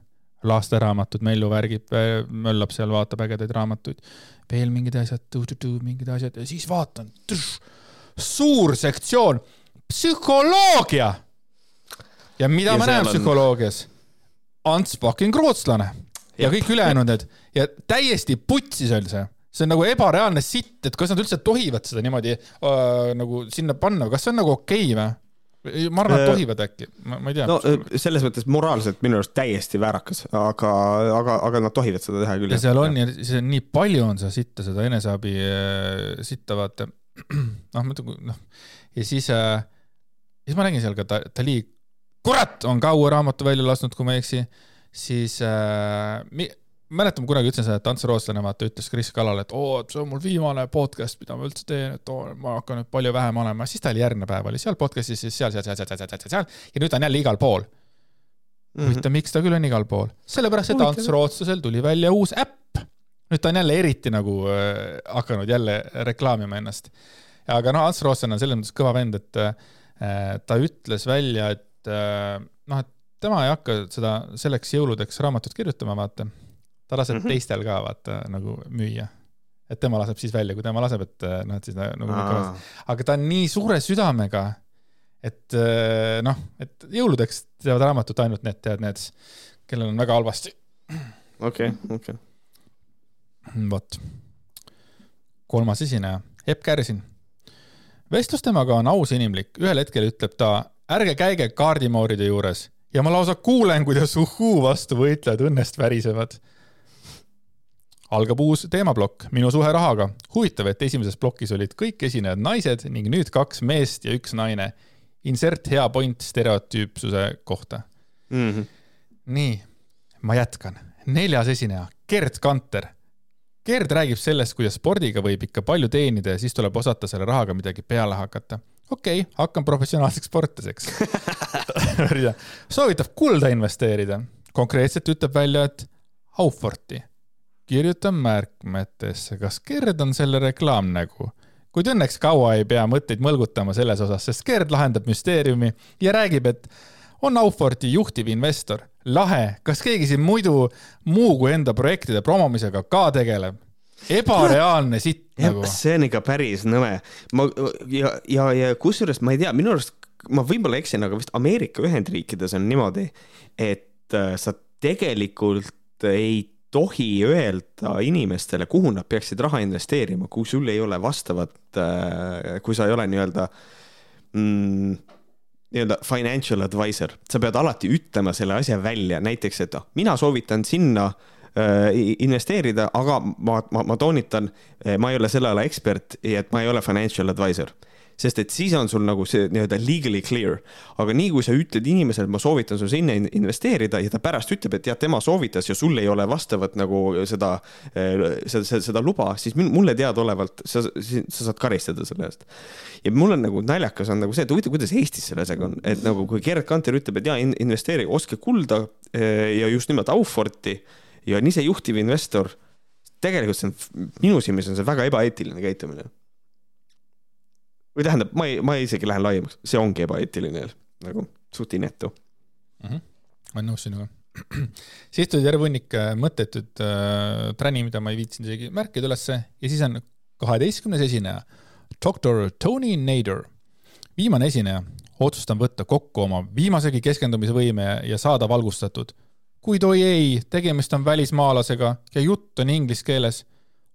lasteraamatud, Mellu värgib, möllab seal, vaatab ägedaid raamatuid, veel mingid asjad, mingid asjad ja siis vaatan, suur sektsioon, psühholoogia. ja mida Ja ma näen on- psühholoogias? Ants fucking rootslane ja kõik ülejäänud need ja täiesti putsis on see see on nagu ebareaalne sitt, et kas nad üldse tohivad seda niimoodi äh, nagu sinna panna, kas see on nagu okei okay, või? ma arvan, et Äh, tohivad äkki, ma ma ei tea no selles mõttes moraalselt minu arust täiesti väärakas, aga, aga, aga nad tohivad seda teha küll. ja seal on ja see on nii palju on seda sitta, seda eneseabi äh, sitta, vaata. noh, muidugi noh, ja siis äh,, siis ma nägin seal ka Ta- Dali, kurat, on ka uue raamatu välja lasknud, kui ma ei eksi, siis äh, mäletan, ma kunagi ütlesin seda, et Ants Rootslane vaata ütles Kris Kalale, et oo, see on mul viimane podcast, mida ma üldse teen, et oo, ma hakkan nüüd palju vähem olema, siis ta oli järgmine päev oli seal podcast'is, siis seal, seal, seal, seal, seal, seal, seal, seal ja nüüd ta on jälle igal pool. huvitav, miks ta küll on igal pool? sellepärast, et. Ants Rootslasel tuli välja uus äpp. nüüd ta on jälle eriti nagu äh, hakanud jälle reklaamima ennast. aga noh, Ants Rootslane on selles mõttes kõva vend, et äh, ta ütles välja, et äh, noh, et tema ei hakka seda selleks jõuludeks raamatut kirjutama, vaata. ta laseb mm. -hmm. teistel ka vaata nagu müüa. et tema laseb siis välja, kui tema laseb, et äh, noh, et siis nagu Aa. aga ta on nii suure südamega, et äh, noh, et jõuludeks teevad raamatut ainult need, tead need, kellel on väga halvasti. okei, okei. vot. kolmas esineja, Epp Kärsin. vestlus temaga on aus ja inimlik, ühel hetkel ütleb ta, ärge käige kaardimooride juures ja ma lausa kuulen, kuidas uhhuu vastu võitlejad õnnest värisevad. algab uus teemaplokk, minu suhe rahaga. huvitav, et esimeses plokis olid kõik esinejad naised ning nüüd kaks meest ja üks naine. Insert hea point stereotüüpsuse kohta. Mhm. nii, ma jätkan. neljas esineja, Gerd Kanter. Gerd räägib sellest, kuidas spordiga võib ikka palju teenida ja siis tuleb osata selle rahaga midagi peale hakata. Okei okay,, hakkan professionaalseks sportlaseks. soovitab kulda investeerida. konkreetselt ütleb välja, et Auforti. kirjutan märkmetesse, kas Gerd on selle reklaamnägu kuid õnneks kaua ei pea mõtteid mõlgutama selles osas, sest Gerd lahendab müsteeriumi ja räägib, et on Auforti juhtiv investor. lahe, kas keegi siin muidu muu kui enda projektide promomisega ka tegeleb? Ebareaalne sitt nagu. see on ikka päris nõme. ma ja, ja, ja kusjuures ma ei tea, minu arust ma võib-olla eksin, aga vist Ameerika Ühendriikides on niimoodi, et äh, sa tegelikult ei tohi öelda inimestele, kuhu nad peaksid raha investeerima, kui sul ei ole vastavat, kui sa ei ole nii-öelda mm, nii-öelda financial advisor, sa pead alati ütlema selle asja välja, näiteks, et noh, mina soovitan sinna äh, investeerida, aga ma, ma, ma toonitan, ma ei ole selle ala ekspert et ma ei ole financial advisor sest et siis on sul nagu see nii-öelda legally clear. aga nii kui sa ütled inimesele, ma soovitan sul sinna investeerida ja ta pärast ütleb, et jah, tema soovitas ja sul ei ole vastavat nagu seda, eh, seda, seda, luba, siis mulle teadaolevalt sa, sa saad karistada selle eest. ja mul on nagu naljakas on nagu see, et huvitav, kuidas Eestis selle asjaga on, et nagu kui Gerd Kanter ütleb, et ja investeerige, ostke kulda ja just nimelt Auforti ja on ise juhtiv investor tegelikult see on, minu silmis on see väga ebaeetiline käitumine või tähendab, ma ei, ma isegi lähen laiemaks, see ongi ebaeetiline nagu suht inetu mm. -hmm. olen nõus sinuga. siis tuli terve hunnik äh, mõttetud äh, träni, mida ma ei viitsinud isegi märkida ülesse ja siis on kaheteistkümnes esineja, doktor Tony Nader. viimane esineja, otsustan võtta kokku oma viimasegi keskendumisvõime ja saada valgustatud. Kuid oi ei, tegemist on välismaalasega ja jutt on inglise keeles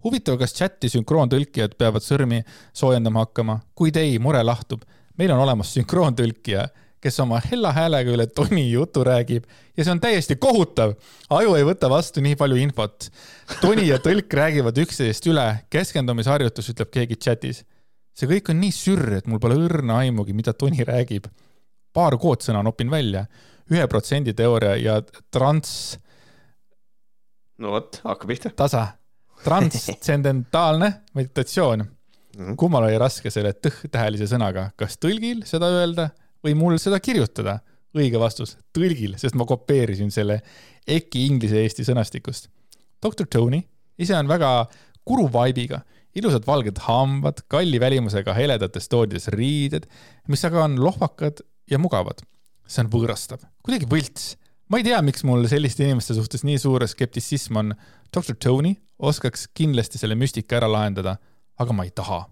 huvitav, kas chati sünkroontõlkijad peavad sõrmi soojendama hakkama? kuid ei, mure lahtub. meil on olemas sünkroontõlkija, kes oma hella häälega üle Toni jutu räägib ja see on täiesti kohutav. aju ei võta vastu nii palju infot. Toni ja tõlk räägivad üksteisest üle, keskendumisharjutus, ütleb keegi chatis. see kõik on nii sürr, et mul pole õrna aimugi, mida Toni räägib. paar koodsõna nopin välja. Ühe protsendi teooria ja trans. no vot, hakkab pihta. tasa transtsendentaalne meditatsioon mm. -hmm. kummal oli raske selle tõh-tähelise sõnaga, kas tõlgil seda öelda või mul seda kirjutada? õige vastus, tõlgil, sest ma kopeerisin selle EKI inglise-eesti sõnastikust. doktor Tony ise on väga kuru vibe'iga, ilusad valged hambad, kalli välimusega heledates toodides riided, mis aga on lohvakad ja mugavad. See on võõrastav, kuidagi võlts ma ei tea, miks mul selliste inimeste suhtes nii suur skeptitsism on. doktor Tony oskaks kindlasti selle müstika ära lahendada, aga ma ei taha.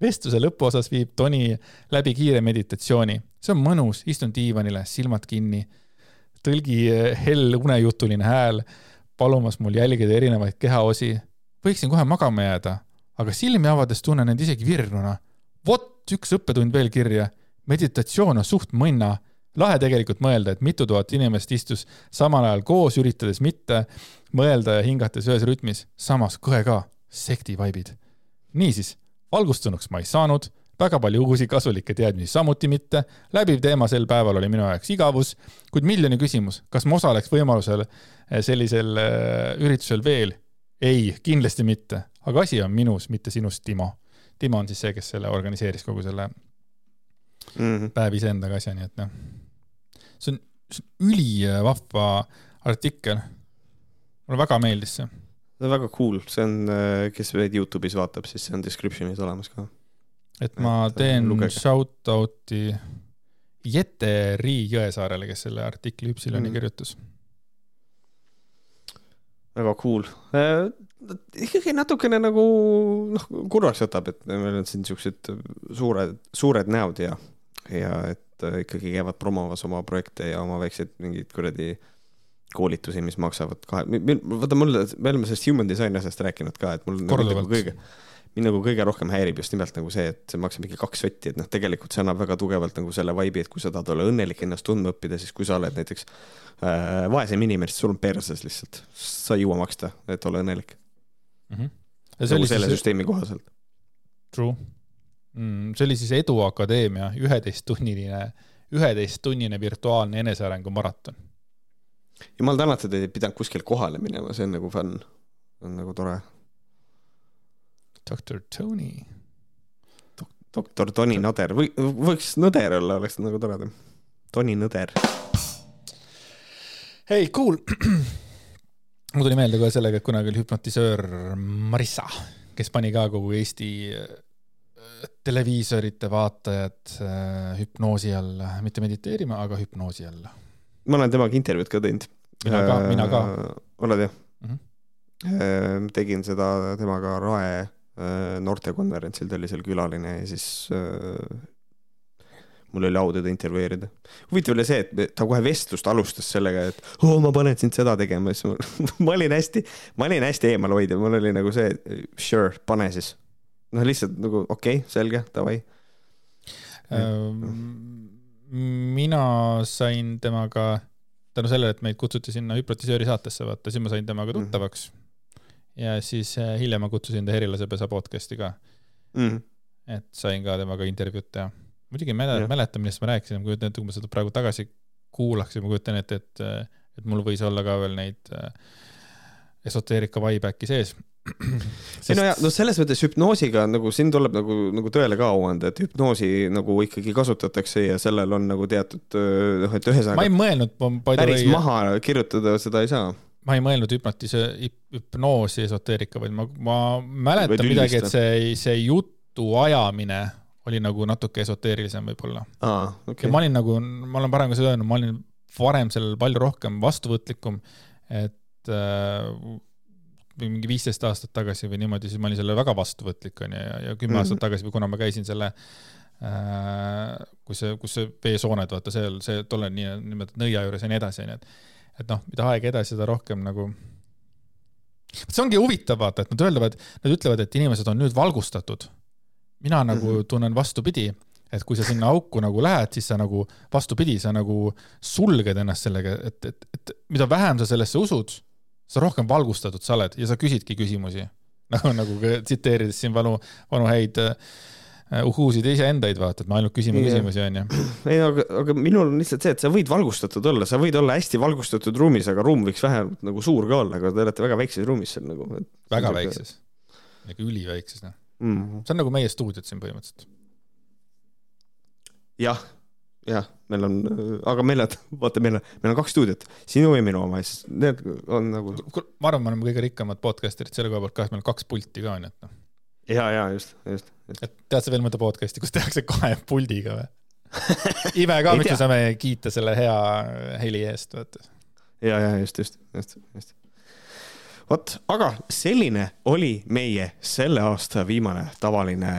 vestluse lõpuosas viib Tony läbi kiire meditatsiooni. see on mõnus, istun diivanile, silmad kinni. tõlgi hell unejutuline hääl, palumas mul jälgida erinevaid kehaosi. võiksin kohe magama jääda, aga silmi avades tunnen end isegi virnuna. vot üks õppetund veel kirja. meditatsioon on suht mõnna lahe tegelikult mõelda, et mitu tuhat inimest istus samal ajal koos, üritades mitte mõelda ja hingates ühes rütmis, samas kõhe ka, sekti vaibid. niisiis, valgustunuks ma ei saanud, väga palju uusi kasulikke teadmisi samuti mitte, läbiv teema sel päeval oli minu jaoks igavus, kuid miljoni küsimus, kas ma osaleks võimalusel eh, sellisel eh, üritusel veel? ei, kindlasti mitte, aga asi on minus, mitte sinus, Timo. Timo on siis see, kes selle organiseeris kogu selle mm -hmm. päev iseendaga asja, nii et noh see on, see on ülivahva artikkel. mulle väga meeldis see. see on väga cool, see on, äh, kes meid Youtube'is vaatab, siis see on description'is olemas ka. et ma et, teen shout out'i Jette Rii Jõesaarele, kes selle artikli Üpsiloni mm. kirjutas. väga cool äh, ikkagi natukene nagu noh, kurvaks võtab, et meil on siin siuksed suured, suured näod ja, ja et Äh, ikkagi käivad promomas oma projekte ja oma väikseid mingeid kuradi koolitusi, mis maksavad kahe, vaata mulle, me oleme sellest human design asjast rääkinud ka, et mul nagu kõige, mind nagu kõige rohkem häirib just nimelt nagu see, et see maksab mingi kaks sotti, et noh, tegelikult see annab väga tugevalt nagu selle vibe'i, et kui sa tahad olla õnnelik, ennast tundma õppida, siis kui sa oled näiteks äh, vaesem inimene, siis sul on perses lihtsalt, sa ei jõua maksta, et olla õnnelik mm. -hmm. nagu selle siis... süsteemi kohaselt. True mm,. see oli siis Edu Akadeemia üheteisttunnine, üheteisttunnine virtuaalne enesearengu maraton. jumal tänatud, et ei pidanud kuskil kohale minema, see on nagu fun, on nagu tore. doktor Tony Dok. doktor Toni Nõder või võiks Nõder olla, oleks nagu toredam. Toni Nõder. hei, cool mul tuli meelde kohe sellega, et kunagi oli hüpnotisöör Marissa, kes pani ka kogu Eesti televiisorite vaatajad äh, hüpnoosi all, mitte mediteerima, aga hüpnoosi all. ma olen temaga intervjuud ka teinud. mina ka, mina ka. Äh, oled jah mm? -hmm. tegin seda temaga Rae noortekonverentsil, ta oli seal külaline ja siis mul oli au teda intervjueerida. huvitav oli see, et ta kohe vestlust alustas sellega, et oo ma panen sind seda tegema, siis ma, ma olin hästi, ma olin hästi eemalhoidja, mul oli nagu see, sure, pane siis. Noh, lihtsalt nagu okei okay,, selge, davai ähm,. mina sain temaga tänu sellele, et meid kutsuti sinna hüprotisööri saatesse, vaata, siis ma sain temaga mhm. tuttavaks mm. -hmm. ja siis äh, hiljem ma kutsusin ta Herilasepesa podcast'i ka mm. -hmm. et sain ka temaga intervjuud teha muidugi ei mäleta, mäleta, millest ma rääkisin, ma kujutan ette, kui ma seda praegu tagasi kuulaks ja ma kujutan ette, et, et mul võis olla ka veel neid äh, esoteerika vibe äkki sees Sest... ei no ja no selles mõttes hüpnoosiga nagu siin tuleb nagu, nagu tõele ka au anda, et hüpnoosi nagu ikkagi kasutatakse ja sellel on nagu teatud noh, et ühesõnaga. ma ei mõelnud. päris või... maha kirjutada seda ei saa. ma ei mõelnud hüpnotise, hüpnoosi esoteerika, vaid ma, ma mäletan midagi, et see, see jutu ajamine oli nagu natuke esoteerilisem võib-olla ah,. Okay. ja ma olin nagu, ma olen varem ka seda öelnud, ma olin varem sellel palju rohkem vastuvõtlikum, et äh, mingi viisteist aastat tagasi või niimoodi, siis ma olin sellele väga vastuvõtlik, onju, ja, ja kümme mm -hmm. aastat tagasi või kuna ma käisin selle äh, kus see, kus see veesooned, vaata seal, see tolle nii, niimoodi nõia juures ja nii edasi, onju, et et noh, mida aeg edasi, seda rohkem nagu see ongi huvitav, vaata, et nad öeldavad, nad ütlevad, et inimesed on nüüd valgustatud mina nagu mm -hmm. tunnen vastupidi, et kui sa sinna auku nagu lähed, siis sa nagu vastupidi, sa nagu sulged ennast sellega, et, et, et mida vähem sa sellesse usud, sa rohkem valgustatud sa oled ja sa küsidki küsimusi. nagu, nagu tsiteerides siin vanu, vanu häid uh, uhhuusid iseendaid, vaata, et me ainult küsime yeah. küsimusi, onju. ei, aga, aga minul on lihtsalt see, et sa võid valgustatud olla, sa võid olla hästi valgustatud ruumis, aga ruum võiks vähemalt nagu suur ka olla, aga te olete väga väikses ruumis seal nagu. väga väikses, nagu üliväikses, noh mm. -hmm. see on nagu meie stuudiod siin põhimõtteliselt. jah, jah, meil on, aga meil on, vaata, meil on, meil on kaks stuudiot, sinu ja minu oma, siis need on nagu. ma arvan, me oleme kõige rikkamad podcaster'id selle koha pealt ka, et meil on kaks pulti ka, onju, et noh. ja, ja just, just, just.. et tead sa veel mõnda podcast'i, kus tehakse kahe puldiga või ibe ka, miks me saame kiita selle hea heli eest, vaata. ja, ja just, just, just, just vot, aga selline oli meie selle aasta viimane tavaline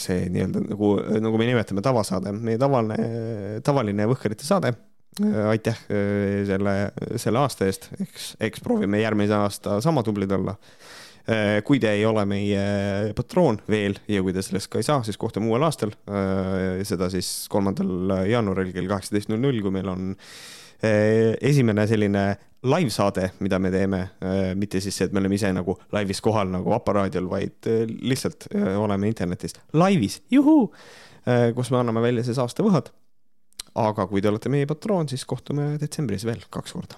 see nii-öelda nagu, nagu me nimetame tavasaade, meie tavaline, tavaline Võhkerite saade. aitäh äh, selle, selle aasta eest, eks, eks proovime järgmise aasta sama tublid olla äh, kui te ei ole meie patroon veel ja kui te sellest ka ei saa, siis kohtume uuel aastal. Äh, seda siis kolmandal jaanuaril kell kaheksateist null null, kui meil on esimene selline laivsaade, mida me teeme, äh, mitte siis see, et me oleme ise nagu laivis kohal nagu Vapa raadiol, vaid äh, lihtsalt äh, oleme internetis laivis, juhuu, kus me anname välja siis aastavõhad. aga kui te olete meie patroon, siis kohtume detsembris veel kaks korda.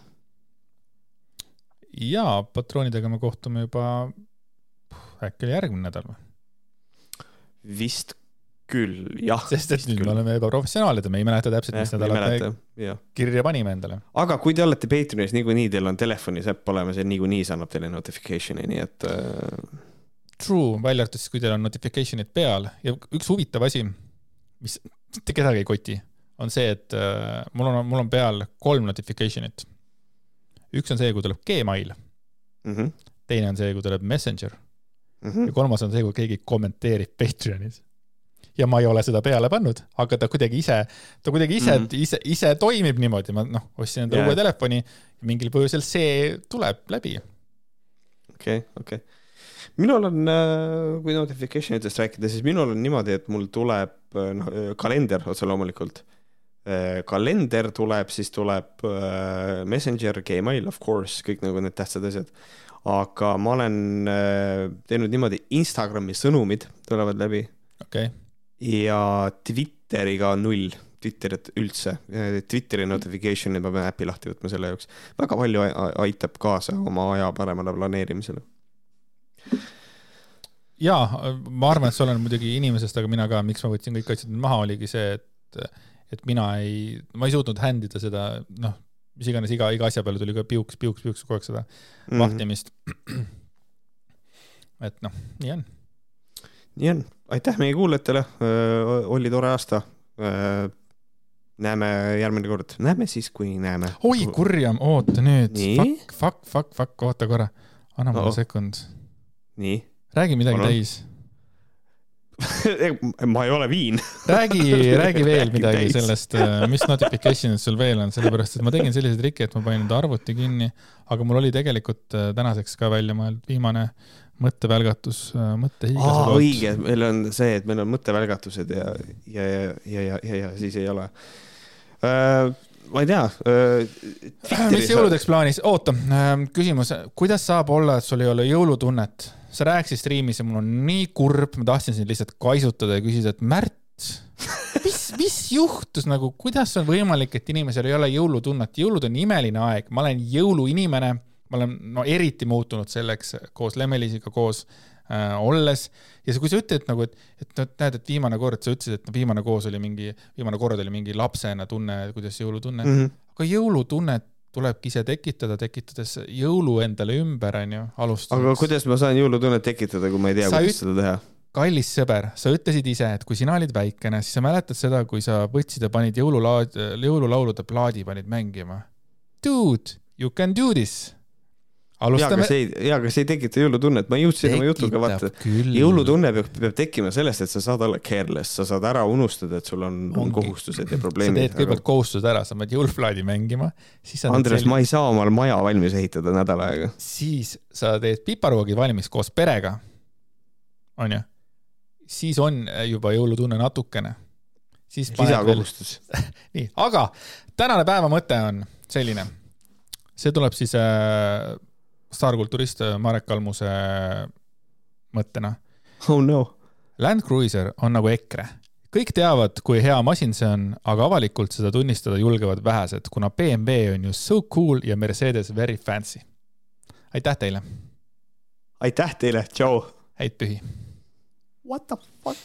ja patroonidega me kohtume juba, äkki oli järgmine nädal või? vist küll, jah. sest et nüüd küll. me oleme juba professionaalid ja me ei mäleta täpselt, mis nädalat me kirja panime endale. aga kui te olete Patreonis, niikuinii teil on telefonis äpp olemas ja niikuinii see annab teile notification'i, nii et äh.... True, välja arvatud siis, kui teil on notification'id peal ja üks huvitav asi, mis mitte kedagi ei koti, on see, et äh, mul on, mul on peal kolm notification'it. üks on see, kui tuleb Gmail mm. -hmm. teine on see, kui tuleb Messenger mm. -hmm. ja kolmas on see, kui keegi kommenteerib Patreonis ja ma ei ole seda peale pannud, aga ta kuidagi ise, ta kuidagi ise mm, -hmm. ise, ise toimib niimoodi, ma noh, ostsin endale yeah. uue telefoni mingil põhjusel see tuleb läbi. okei okay,, okei okay. minul on, äh, kui notification itest rääkida, siis minul on niimoodi, et mul tuleb noh, kalender otse loomulikult. kalender tuleb, siis tuleb Messenger, Gmail, of course, kõik nagu need tähtsad asjad. aga ma olen teinud niimoodi, Instagrami sõnumid tulevad läbi. okei okay ja Twitteriga null, Twitterit üldse, Twitteri notification'i pean äpi lahti võtma selle jaoks. väga palju aitab kaasa oma aja paremale planeerimisele. ja ma arvan, et see oleneb muidugi inimesest, aga mina ka, miks ma võtsin kõik asjad maha, oligi see, et, et mina ei, ma ei suutnud hand ida seda, noh, mis iganes iga, iga asja peale tuli ka piuks, piuks, piuks kogu aeg seda mm -hmm. vahtimist. et noh, nii on. nii on aitäh meie kuulajatele, oli tore aasta. näeme järgmine kord, näeme siis, kui näeme. oi kurjam, oota nüüd, fuck, fuck, fuck, fuck, oota korra, anna mulle no. sekund. nii. räägi midagi Palun. täis. ma ei ole viin. räägi, räägi veel Räägi midagi täis. sellest, mis notification'id sul veel on, sellepärast et ma tegin sellise triki, et ma panin enda arvuti kinni, aga mul oli tegelikult äh, tänaseks ka välja mõeldud viimane mõttevälgatus, aa, poolt. õige, meil on see, et meil on mõttevälgatused ja, ja, ja, ja, ja, ja, ja siis ei ole äh,. ma ei tea äh,. mis jõuludeks plaanis, oota, küsimus, kuidas saab olla, et sul ei ole jõulutunnet? sa rääkisid striimis ja mul on nii kurb, ma tahtsin sind lihtsalt kaisutada ja küsida, et Märt, mis, mis juhtus nagu, kuidas on võimalik, et inimesel ei ole jõulutunnet, jõulud on imeline aeg, ma olen jõuluinimene, ma olen no eriti muutunud selleks koos Lemmelisiga koos äh, olles ja kui sa ütled nagu, et, et no näed, et viimane kord sa ütlesid, et no viimane koos oli mingi, viimane kord oli mingi lapsena tunne, kuidas jõulutunne mm. -hmm. aga jõulutunnet tulebki ise tekitada, tekitades jõulu endale ümber, onju, alustuseks. aga kuidas ma saan jõulutunnet tekitada, kui ma ei tea, kuidas seda teha? kallis sõber, sa ütlesid ise, et kui sina olid väikene, siis sa mäletad seda, kui sa võtsid ja panid jõululaad, jõululaulude plaadi panid mängima. Dude, you can do this. jaa, aga alustame. see ei, jaa, aga see ei tekita jõulutunnet, ma jõudsin oma jutuga vaata. jõulutunne peab, peab tekkima sellest, et sa saad olla careless, sa saad ära unustada, et sul on, on kohustused ja sa probleemid teed. kõigepealt kohustused ära, sa paned jõuluplaadi mängima, siis sa Andres, ma ei saa omal maja valmis ehitada nädal aega. siis sa teed piparvoogid valmis koos perega, onju, siis on juba jõulutunne natukene. siis paned veel, lisakohustus. nii, aga tänane päeva mõte on selline, see tuleb siis äh, staarkulturist äh, Marek Kalmuse mõttena. oh no. Land Cruiser on nagu EKRE. kõik teavad, kui hea masin see on, aga avalikult seda tunnistada julgevad vähesed, kuna BMW on ju so cool ja Mercedes very fancy. aitäh teile, aitäh teile, tšau. häid pühi. What the fuck?